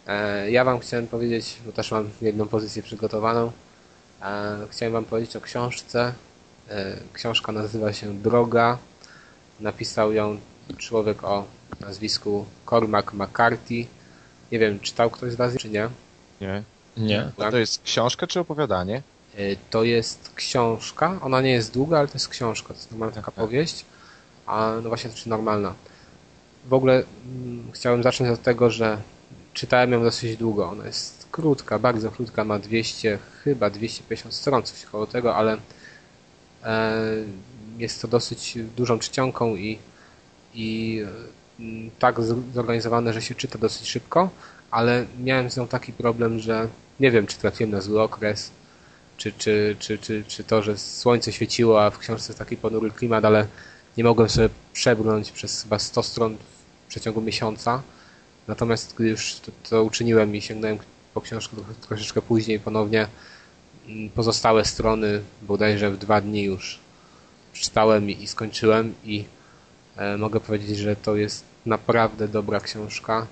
E, Ja wam chciałem powiedzieć, bo też mam jedną pozycję przygotowaną. E, Chciałem wam powiedzieć o książce. E, Książka nazywa się Droga. Napisał ją człowiek o nazwisku Cormac McCarthy. Nie wiem, czytał ktoś z was, czy nie? Nie. Nie. A to jest książka czy opowiadanie? E, To jest książka. Ona nie jest długa, ale to jest książka. To jest normalna taka Aha. powieść. A no właśnie, czy normalna. W ogóle mm, chciałem zacząć od tego, że czytałem ją dosyć długo. Ona jest krótka, bardzo krótka, ma 200, chyba 250 stron, coś koło tego, ale e, jest to dosyć dużą czcionką i, i mm, tak zorganizowane, że się czyta dosyć szybko, ale miałem z nią taki problem, że nie wiem, czy trafiłem na zły okres, czy, czy, czy, czy, czy to, że słońce świeciło, a w książce jest taki ponury klimat, ale nie mogłem sobie przebrnąć przez chyba 100 stron w przeciągu miesiąca. Natomiast gdy już to, to uczyniłem i sięgnąłem po książkę troszeczkę później ponownie, mm, pozostałe strony bodajże w dwa dni już przeczytałem i, i skończyłem i e, mogę powiedzieć, że to jest naprawdę dobra książka.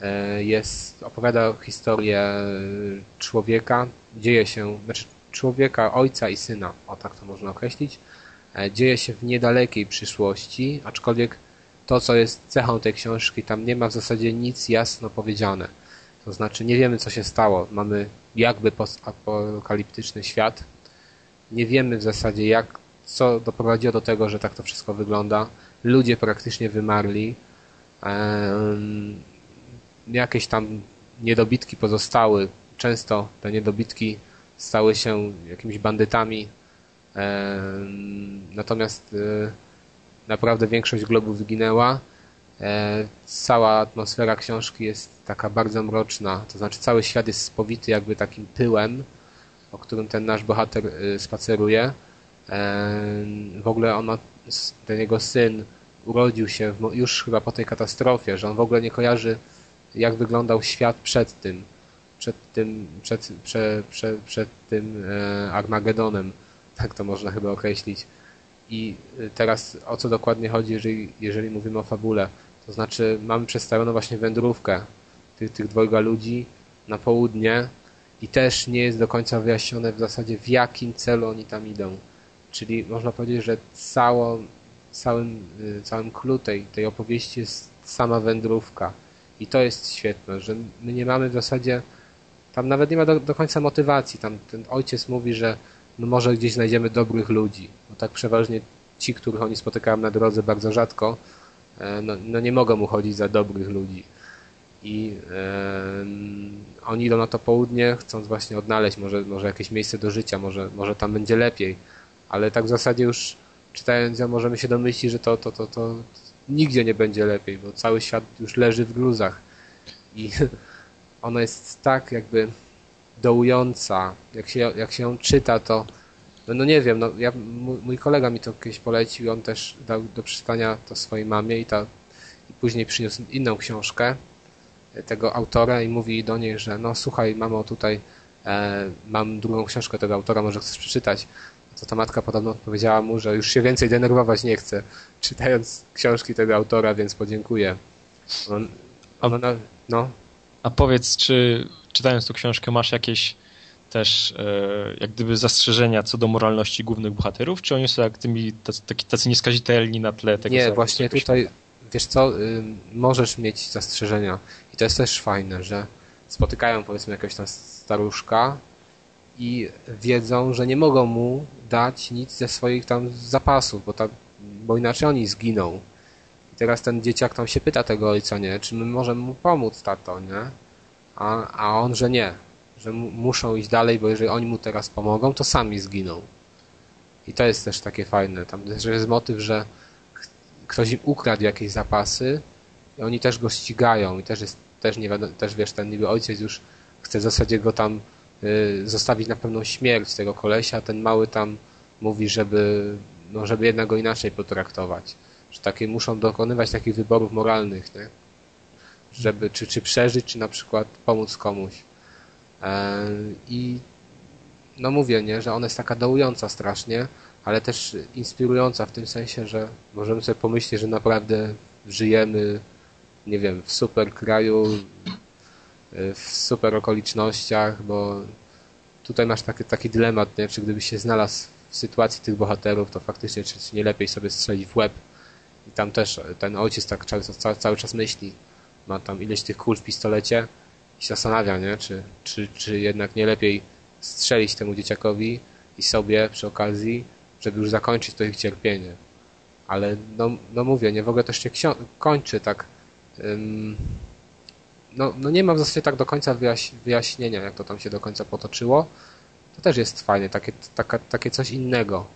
E, jest, opowiada historię człowieka, dzieje się, znaczy człowieka, ojca i syna, o tak to można określić. E, dzieje się w niedalekiej przyszłości, aczkolwiek to, co jest cechą tej książki, tam nie ma w zasadzie nic jasno powiedziane. To znaczy nie wiemy, co się stało. Mamy jakby postapokaliptyczny świat. Nie wiemy w zasadzie, jak, co doprowadziło do tego, że tak to wszystko wygląda. Ludzie praktycznie wymarli. Jakieś tam niedobitki pozostały. Często te niedobitki stały się jakimiś bandytami. Natomiast e, naprawdę większość globu wyginęła. E, Cała atmosfera książki jest taka bardzo mroczna, to znaczy cały świat jest spowity jakby takim pyłem, o którym ten nasz bohater y, spaceruje. E, W ogóle ona, ten jego syn urodził się już chyba po tej katastrofie, że on w ogóle nie kojarzy jak wyglądał świat przed tym, przed tym, przed, prze, prze, przed tym e, Armagedonem, tak to można chyba określić. I y, teraz o co dokładnie chodzi, jeżeli, jeżeli mówimy o fabule? To znaczy mamy przedstawioną właśnie wędrówkę tych, tych dwojga ludzi na południe i też nie jest do końca wyjaśnione w zasadzie w jakim celu oni tam idą. Czyli można powiedzieć, że cało, całym, y, całym clue tej, tej opowieści jest sama wędrówka. I to jest świetne, że my nie mamy w zasadzie, tam nawet nie ma do, do końca motywacji. Tam ten ojciec mówi, że no może gdzieś znajdziemy dobrych ludzi. Bo tak przeważnie ci, których oni spotykają na drodze bardzo rzadko, e, no, no nie mogą uchodzić za dobrych ludzi. I em, oni idą na to południe, chcąc właśnie odnaleźć może, może jakieś miejsce do życia, może, może tam będzie lepiej. ale tak w zasadzie już czytając ją możemy się domyślić, że to, to, to, to nigdzie nie będzie lepiej, bo cały świat już leży w gruzach i ona jest tak jakby dołująca, jak się, jak się ją czyta, to no, no nie wiem, no ja, mój kolega mi to kiedyś polecił, on też dał do przeczytania to swojej mamie i, ta, i później przyniósł inną książkę tego autora i mówi do niej, że no słuchaj mamo, tutaj e, mam drugą książkę tego autora, może chcesz przeczytać. To ta matka podobno odpowiedziała mu, że już się więcej denerwować nie chce, czytając książki tego autora, więc podziękuję. On, on, no. A powiedz, czy czytając tą książkę masz jakieś też e, jak gdyby zastrzeżenia co do moralności głównych bohaterów, czy oni są jak tymi tacy, tacy nieskazitelni na tle tego? Nie, właśnie tutaj, wiesz co, y, możesz mieć zastrzeżenia i to jest też fajne, że spotykają powiedzmy jakiegoś tam staruszka i wiedzą, że nie mogą mu dać nic ze swoich tam zapasów, bo, ta, bo inaczej oni zginą. I teraz ten dzieciak tam się pyta tego ojca, nie, czy my możemy mu pomóc, tato, nie? A, a on, że nie, że muszą iść dalej, bo jeżeli oni mu teraz pomogą, to sami zginą. I to jest też takie fajne. Tam też jest motyw, że ktoś im ukradł jakieś zapasy i oni też go ścigają i też jest, też nie wiadomo, też wiesz, ten niby ojciec już chce w zasadzie go tam zostawić na pewną śmierć tego kolesia, ten mały tam mówi, żeby, no, żeby jednak go inaczej potraktować. Że takie muszą dokonywać takich wyborów moralnych, nie? Żeby, czy, czy przeżyć, czy na przykład pomóc komuś. E, I no mówię, nie, że ona jest taka dołująca strasznie, ale też inspirująca w tym sensie, że możemy sobie pomyśleć, że naprawdę żyjemy, nie wiem, w super kraju, w super okolicznościach, bo tutaj masz taki, taki dylemat, nie? czy gdybyś się znalazł w sytuacji tych bohaterów, to faktycznie czy nie lepiej sobie strzelić w łeb. I tam też ten ojciec tak cały, cały czas myśli, ma tam ileś tych kul w pistolecie, i się zastanawia, nie? Czy, czy, czy jednak nie lepiej strzelić temu dzieciakowi i sobie przy okazji, żeby już zakończyć to ich cierpienie. Ale no, no mówię, nie w ogóle też się kończy tak. Ym, no, no nie mam w zasadzie tak do końca wyjaś wyjaśnienia, jak to tam się do końca potoczyło. To też jest fajne, takie, taka, takie coś innego.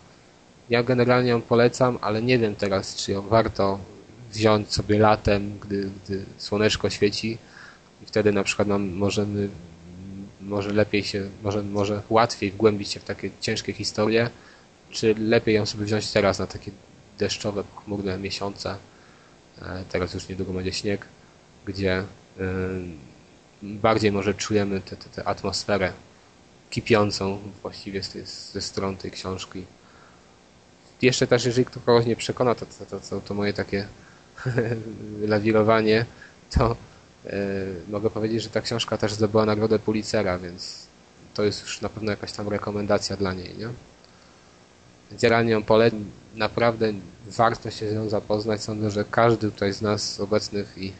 Ja generalnie ją polecam, ale nie wiem teraz, czy ją warto wziąć sobie latem, gdy, gdy słoneczko świeci i wtedy na przykład nam możemy może lepiej się, może, może łatwiej wgłębić się w takie ciężkie historie, czy lepiej ją sobie wziąć teraz na takie deszczowe, chmurne miesiące. E, teraz już niedługo będzie śnieg, gdzie bardziej może czujemy tę atmosferę kipiącą właściwie z ze stron tej książki. Jeszcze też, jeżeli ktoś kogoś nie przekona, to, to, to, to moje takie lawirowanie, to E, mogę powiedzieć, że ta książka też zdobyła nagrodę Pulitzera, więc to jest już na pewno jakaś tam rekomendacja dla niej, nie? Więc realnie ją polecam. Naprawdę warto się z nią zapoznać. Sądzę, że każdy tutaj z nas obecnych i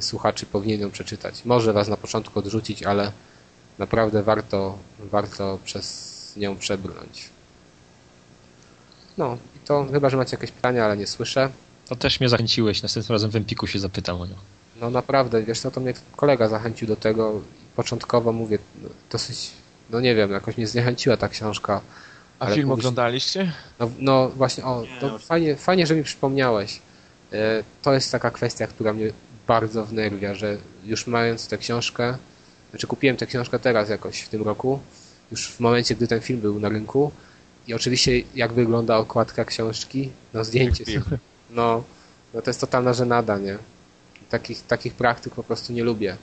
słuchaczy powinien ją przeczytać. Może was na początku odrzucić, ale naprawdę warto, warto przez nią przebrnąć. No i to chyba, że macie jakieś pytania, ale nie słyszę. To też mnie zachęciłeś. Następnym razem w Empiku się zapytam o nią. No naprawdę, wiesz co, to mnie kolega zachęcił do tego. Początkowo mówię, no, dosyć, no nie wiem, jakoś mnie zniechęciła ta książka. A film oglądaliście? No, no właśnie, o, to fajnie, fajnie, że mi przypomniałeś. E, to jest taka kwestia, która mnie bardzo wnerwia, że już mając tę książkę, znaczy kupiłem tę książkę teraz jakoś w tym roku, już w momencie, gdy ten film był na rynku i oczywiście jak wygląda okładka książki, no zdjęcie, no, no to jest totalna żenada, nie? takich, takich praktyk po prostu nie lubię.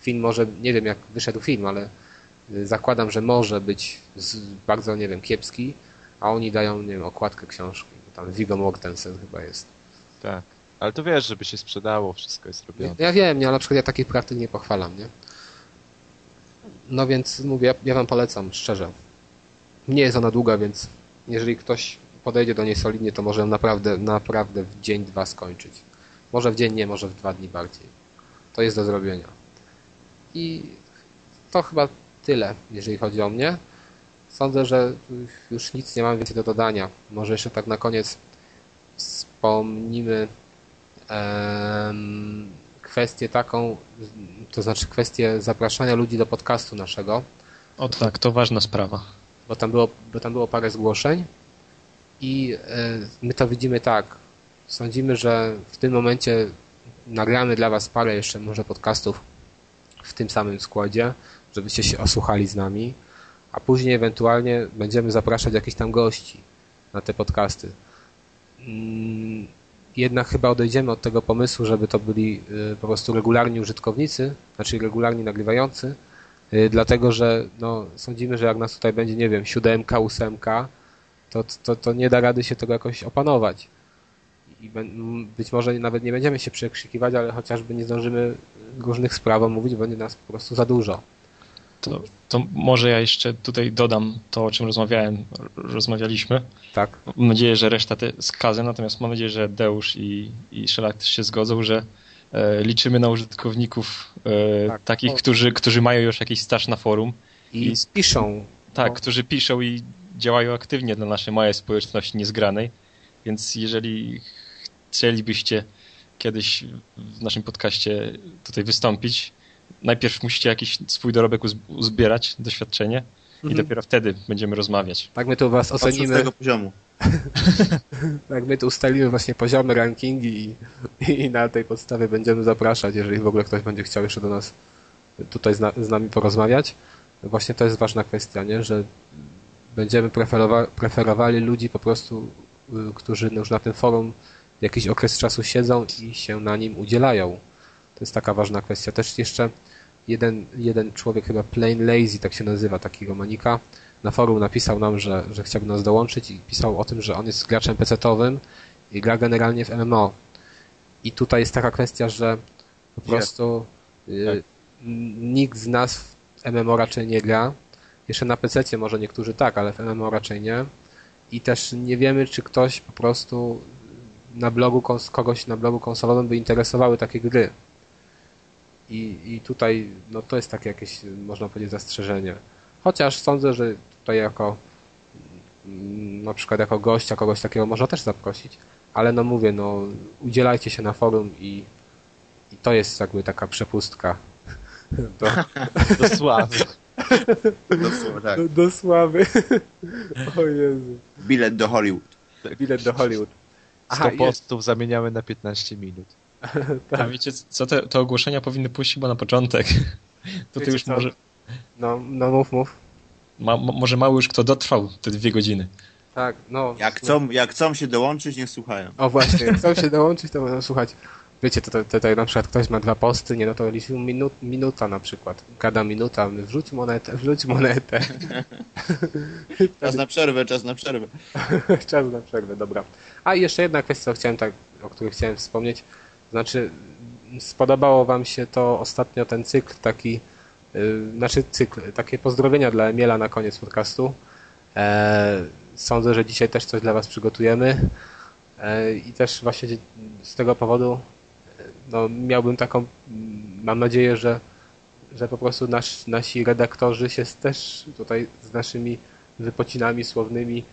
Film może, nie wiem jak wyszedł film, ale y, zakładam, że może być bardzo, nie wiem, kiepski, a oni dają, nie wiem, okładkę książki. Tam Viggo Mortensen chyba jest. Tak. Ale to wiesz, żeby się sprzedało, wszystko jest robione. Ja, wiem, nie, ale na przykład ja takich praktyk nie pochwalam, nie? No więc mówię, ja, ja wam polecam, szczerze. Nie jest ona długa, więc jeżeli ktoś podejdzie do niej solidnie, to może ją naprawdę, naprawdę w dzień, dwa skończyć. Może w dzień nie, może w dwa dni bardziej. To jest do zrobienia. I to chyba tyle, jeżeli chodzi o mnie. Sądzę, że już nic nie mam więcej do dodania. Może jeszcze tak na koniec wspomnimy kwestię taką, to znaczy kwestię zapraszania ludzi do podcastu naszego. O tak, to ważna sprawa. Bo tam było, bo tam było parę zgłoszeń I e, my to widzimy tak. Sądzimy, że w tym momencie nagramy dla Was parę jeszcze może podcastów w tym samym składzie, żebyście się osłuchali z nami, a później ewentualnie będziemy zapraszać jakichś tam gości na te podcasty. Jednak chyba odejdziemy od tego pomysłu, żeby to byli y, po prostu regularni użytkownicy, znaczy regularni nagrywający, y, dlatego że no, sądzimy, że jak nas tutaj będzie, nie wiem, siódemka, ósemka, to, to, to nie da rady się tego jakoś opanować. I być może nawet nie będziemy się przekrzykiwać, ale chociażby nie zdążymy różnych spraw omówić, będzie nas po prostu za dużo. To, to może ja jeszcze tutaj dodam to, o czym rozmawiałem, rozmawialiśmy. Tak. Mam nadzieję, że reszta te skazę, natomiast mam nadzieję, że Deusz i, i Szelak też się zgodzą, że e, liczymy na użytkowników e, tak. takich, o. którzy, którzy mają już jakiś staż na forum. I, i piszą. Tak, o. którzy piszą i działają aktywnie dla naszej małej społeczności niezgranej. Więc jeżeli chcielibyście kiedyś w naszym podcaście tutaj wystąpić, najpierw musicie jakiś swój dorobek uzbierać, doświadczenie mhm. i dopiero wtedy będziemy rozmawiać. Tak my tu was ocenimy. Od tego poziomu. tak my tu ustalimy właśnie poziomy, rankingi i, i, na tej podstawie będziemy zapraszać, jeżeli w ogóle ktoś będzie chciał jeszcze do nas tutaj z, na, z nami porozmawiać. Właśnie to jest ważna kwestia, nie? że będziemy preferowa preferowali ludzi po prostu, y, którzy już na tym forum jakiś okres czasu siedzą i się na nim udzielają. To jest taka ważna kwestia. Też jeszcze jeden, jeden człowiek, chyba Plain Lazy, tak się nazywa, takiego manika, na forum napisał nam, że, że chciałby nas dołączyć i pisał o tym, że on jest graczem PC-owym i gra generalnie w MMO. I tutaj jest taka kwestia, że po prostu y, tak. nikt z nas w MMO raczej nie gra. Jeszcze na PC może niektórzy tak, ale w MMO raczej nie. I też nie wiemy, czy ktoś po prostu na blogu, kogoś na blogu konsolowym by interesowały takie gry. I, I tutaj no to jest takie jakieś, można powiedzieć, zastrzeżenie. Chociaż sądzę, że tutaj jako mm, na przykład jako gościa kogoś takiego można też zaprosić. Ale no mówię, no udzielajcie się na forum i, i to jest jakby taka przepustka do, do sławy. Do, tak. do, do sławy. O Jezu. Bilet do Hollywood. Bilet do Hollywood. 100 postów jest... zamieniamy na 15 minut. tak. A wiecie co, te, te, ogłoszenia powinny pójść chyba na początek. To ty już co? może... No, no mów, mów. Ma, może mało już kto dotrwał te dwie godziny. Tak, no. Jak chcą, jak chcą się dołączyć, niech słuchają. O właśnie, jak chcą się dołączyć, to będą słuchać. Wiecie, to tutaj na przykład ktoś ma dwa posty, nie no to liczył minut, minuta na przykład. Gada minuta, wrzuć monetę, wrzuć monetę. czas na przerwę, czas na przerwę. czas na przerwę, dobra. A jeszcze jedna kwestia, chciałem tak, o której chciałem wspomnieć. Znaczy, spodobało wam się to ostatnio ten cykl taki, yy, znaczy cykl, takie pozdrowienia dla Emiela na koniec podcastu. E, sądzę, że dzisiaj też coś dla was przygotujemy. E, I też właśnie z tego powodu no, miałbym taką, mam nadzieję, że, że po prostu nasz, nasi redaktorzy się też tutaj z naszymi wypocinami słownymi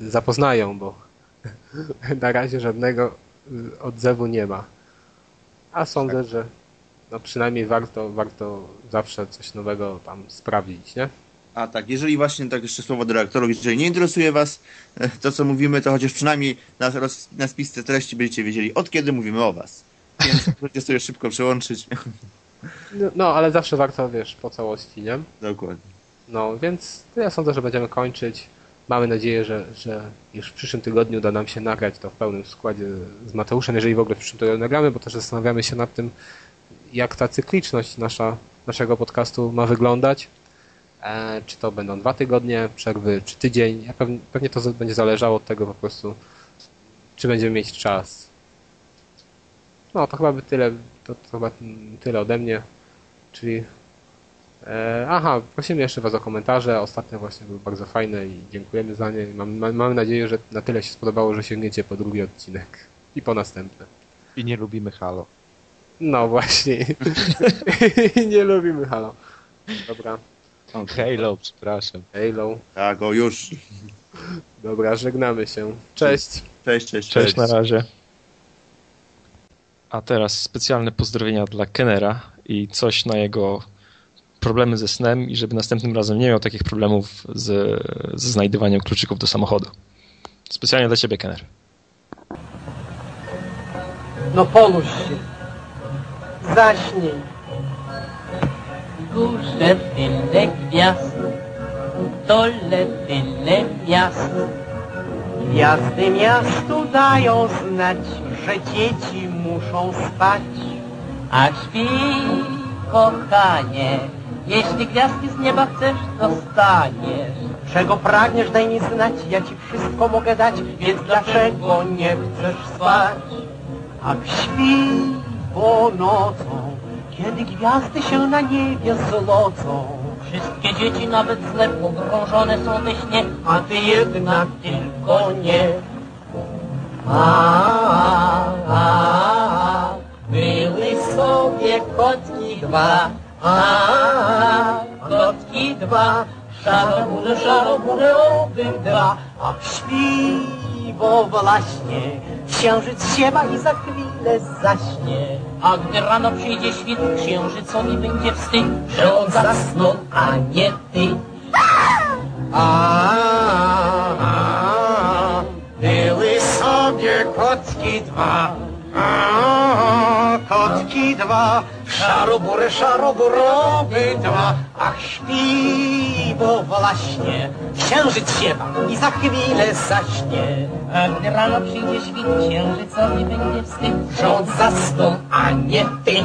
zapoznają, bo na razie żadnego odzewu nie ma. A sądzę, tak. że no przynajmniej warto, warto zawsze coś nowego tam sprawdzić, nie? A tak, jeżeli właśnie tak jeszcze słowo do redaktorów, jeżeli nie interesuje Was e, to, co mówimy, to chociaż przynajmniej na, na spisce treści będziecie wiedzieli, od kiedy mówimy o Was. Więc możecie sobie szybko przełączyć. No, no, ale zawsze warto, wiesz, po całości, nie? Dokładnie. No, więc ja sądzę, że będziemy kończyć. Mamy nadzieję, że, że już w przyszłym tygodniu uda nam się nagrać to w pełnym składzie z Mateuszem, jeżeli w ogóle w przyszłym tygodniu nagramy, bo też zastanawiamy się nad tym, jak ta cykliczność nasza, naszego podcastu ma wyglądać. E, czy to będą dwa tygodnie przerwy, czy tydzień. Ja pewnie, pewnie to będzie zależało od tego po prostu, czy będziemy mieć czas. No, to chyba by tyle, to, to chyba tyle ode mnie. Czyli e, aha, prosimy jeszcze Was o komentarze. Ostatnio właśnie były bardzo fajne i dziękujemy za nie. Mam, mam, mamy nadzieję, że na tyle się spodobało, że sięgniecie po drugi odcinek i po następne. I nie lubimy Halo. No właśnie. I nie lubimy Halo. Dobra. Halo, przepraszam. Halo. Tak, o już. Dobra, żegnamy się. Cześć. Cześć, cześć, cześć. Cześć na razie. A teraz specjalne pozdrowienia dla Kenera i coś na jego problemy ze snem i żeby następnym razem nie miał takich problemów z, ze znajdywaniem kluczyków do samochodu. Specjalnie dla ciebie, Kenner. No ponuś się. Zaśnij. Górze tyle gwiazd, dole tyle miast. Gwiazdy miastu dają znać, że dzieci muszą spać. A śpi, kochanie, jeśli gwiazdki z nieba chcesz, dostaniesz. Czego pragniesz, daj mi znać, ja ci wszystko mogę dać, więc dlaczego nie chcesz spać? Ach, śpi, bo nocą, kiedy gwiazdy się na niebie zlocą. Wszystkie dzieci, nawet zle pogrążone są we śnie, a ty jednak tylko nie. A, a, a, były sobie kotki dwa, a, kotki dwa, szarobure, szarobure obydwa, a śpi, bo właśnie księżyc siewa i za chwilę zaśnie. a gdy rano przyjdzie świt, księżycowi będzie wstyd, że on zasnął, a nie ty. A, były sobie kotki dwa, a, kotki dwa, szarobury, szaroburowy dwa, ach śpi, bo właśnie księżyc siewa i za chwilę zaśnie. A gdy rano przyjdzie świt, księżycowi będzie wstyd, on zasnął, a nie ty.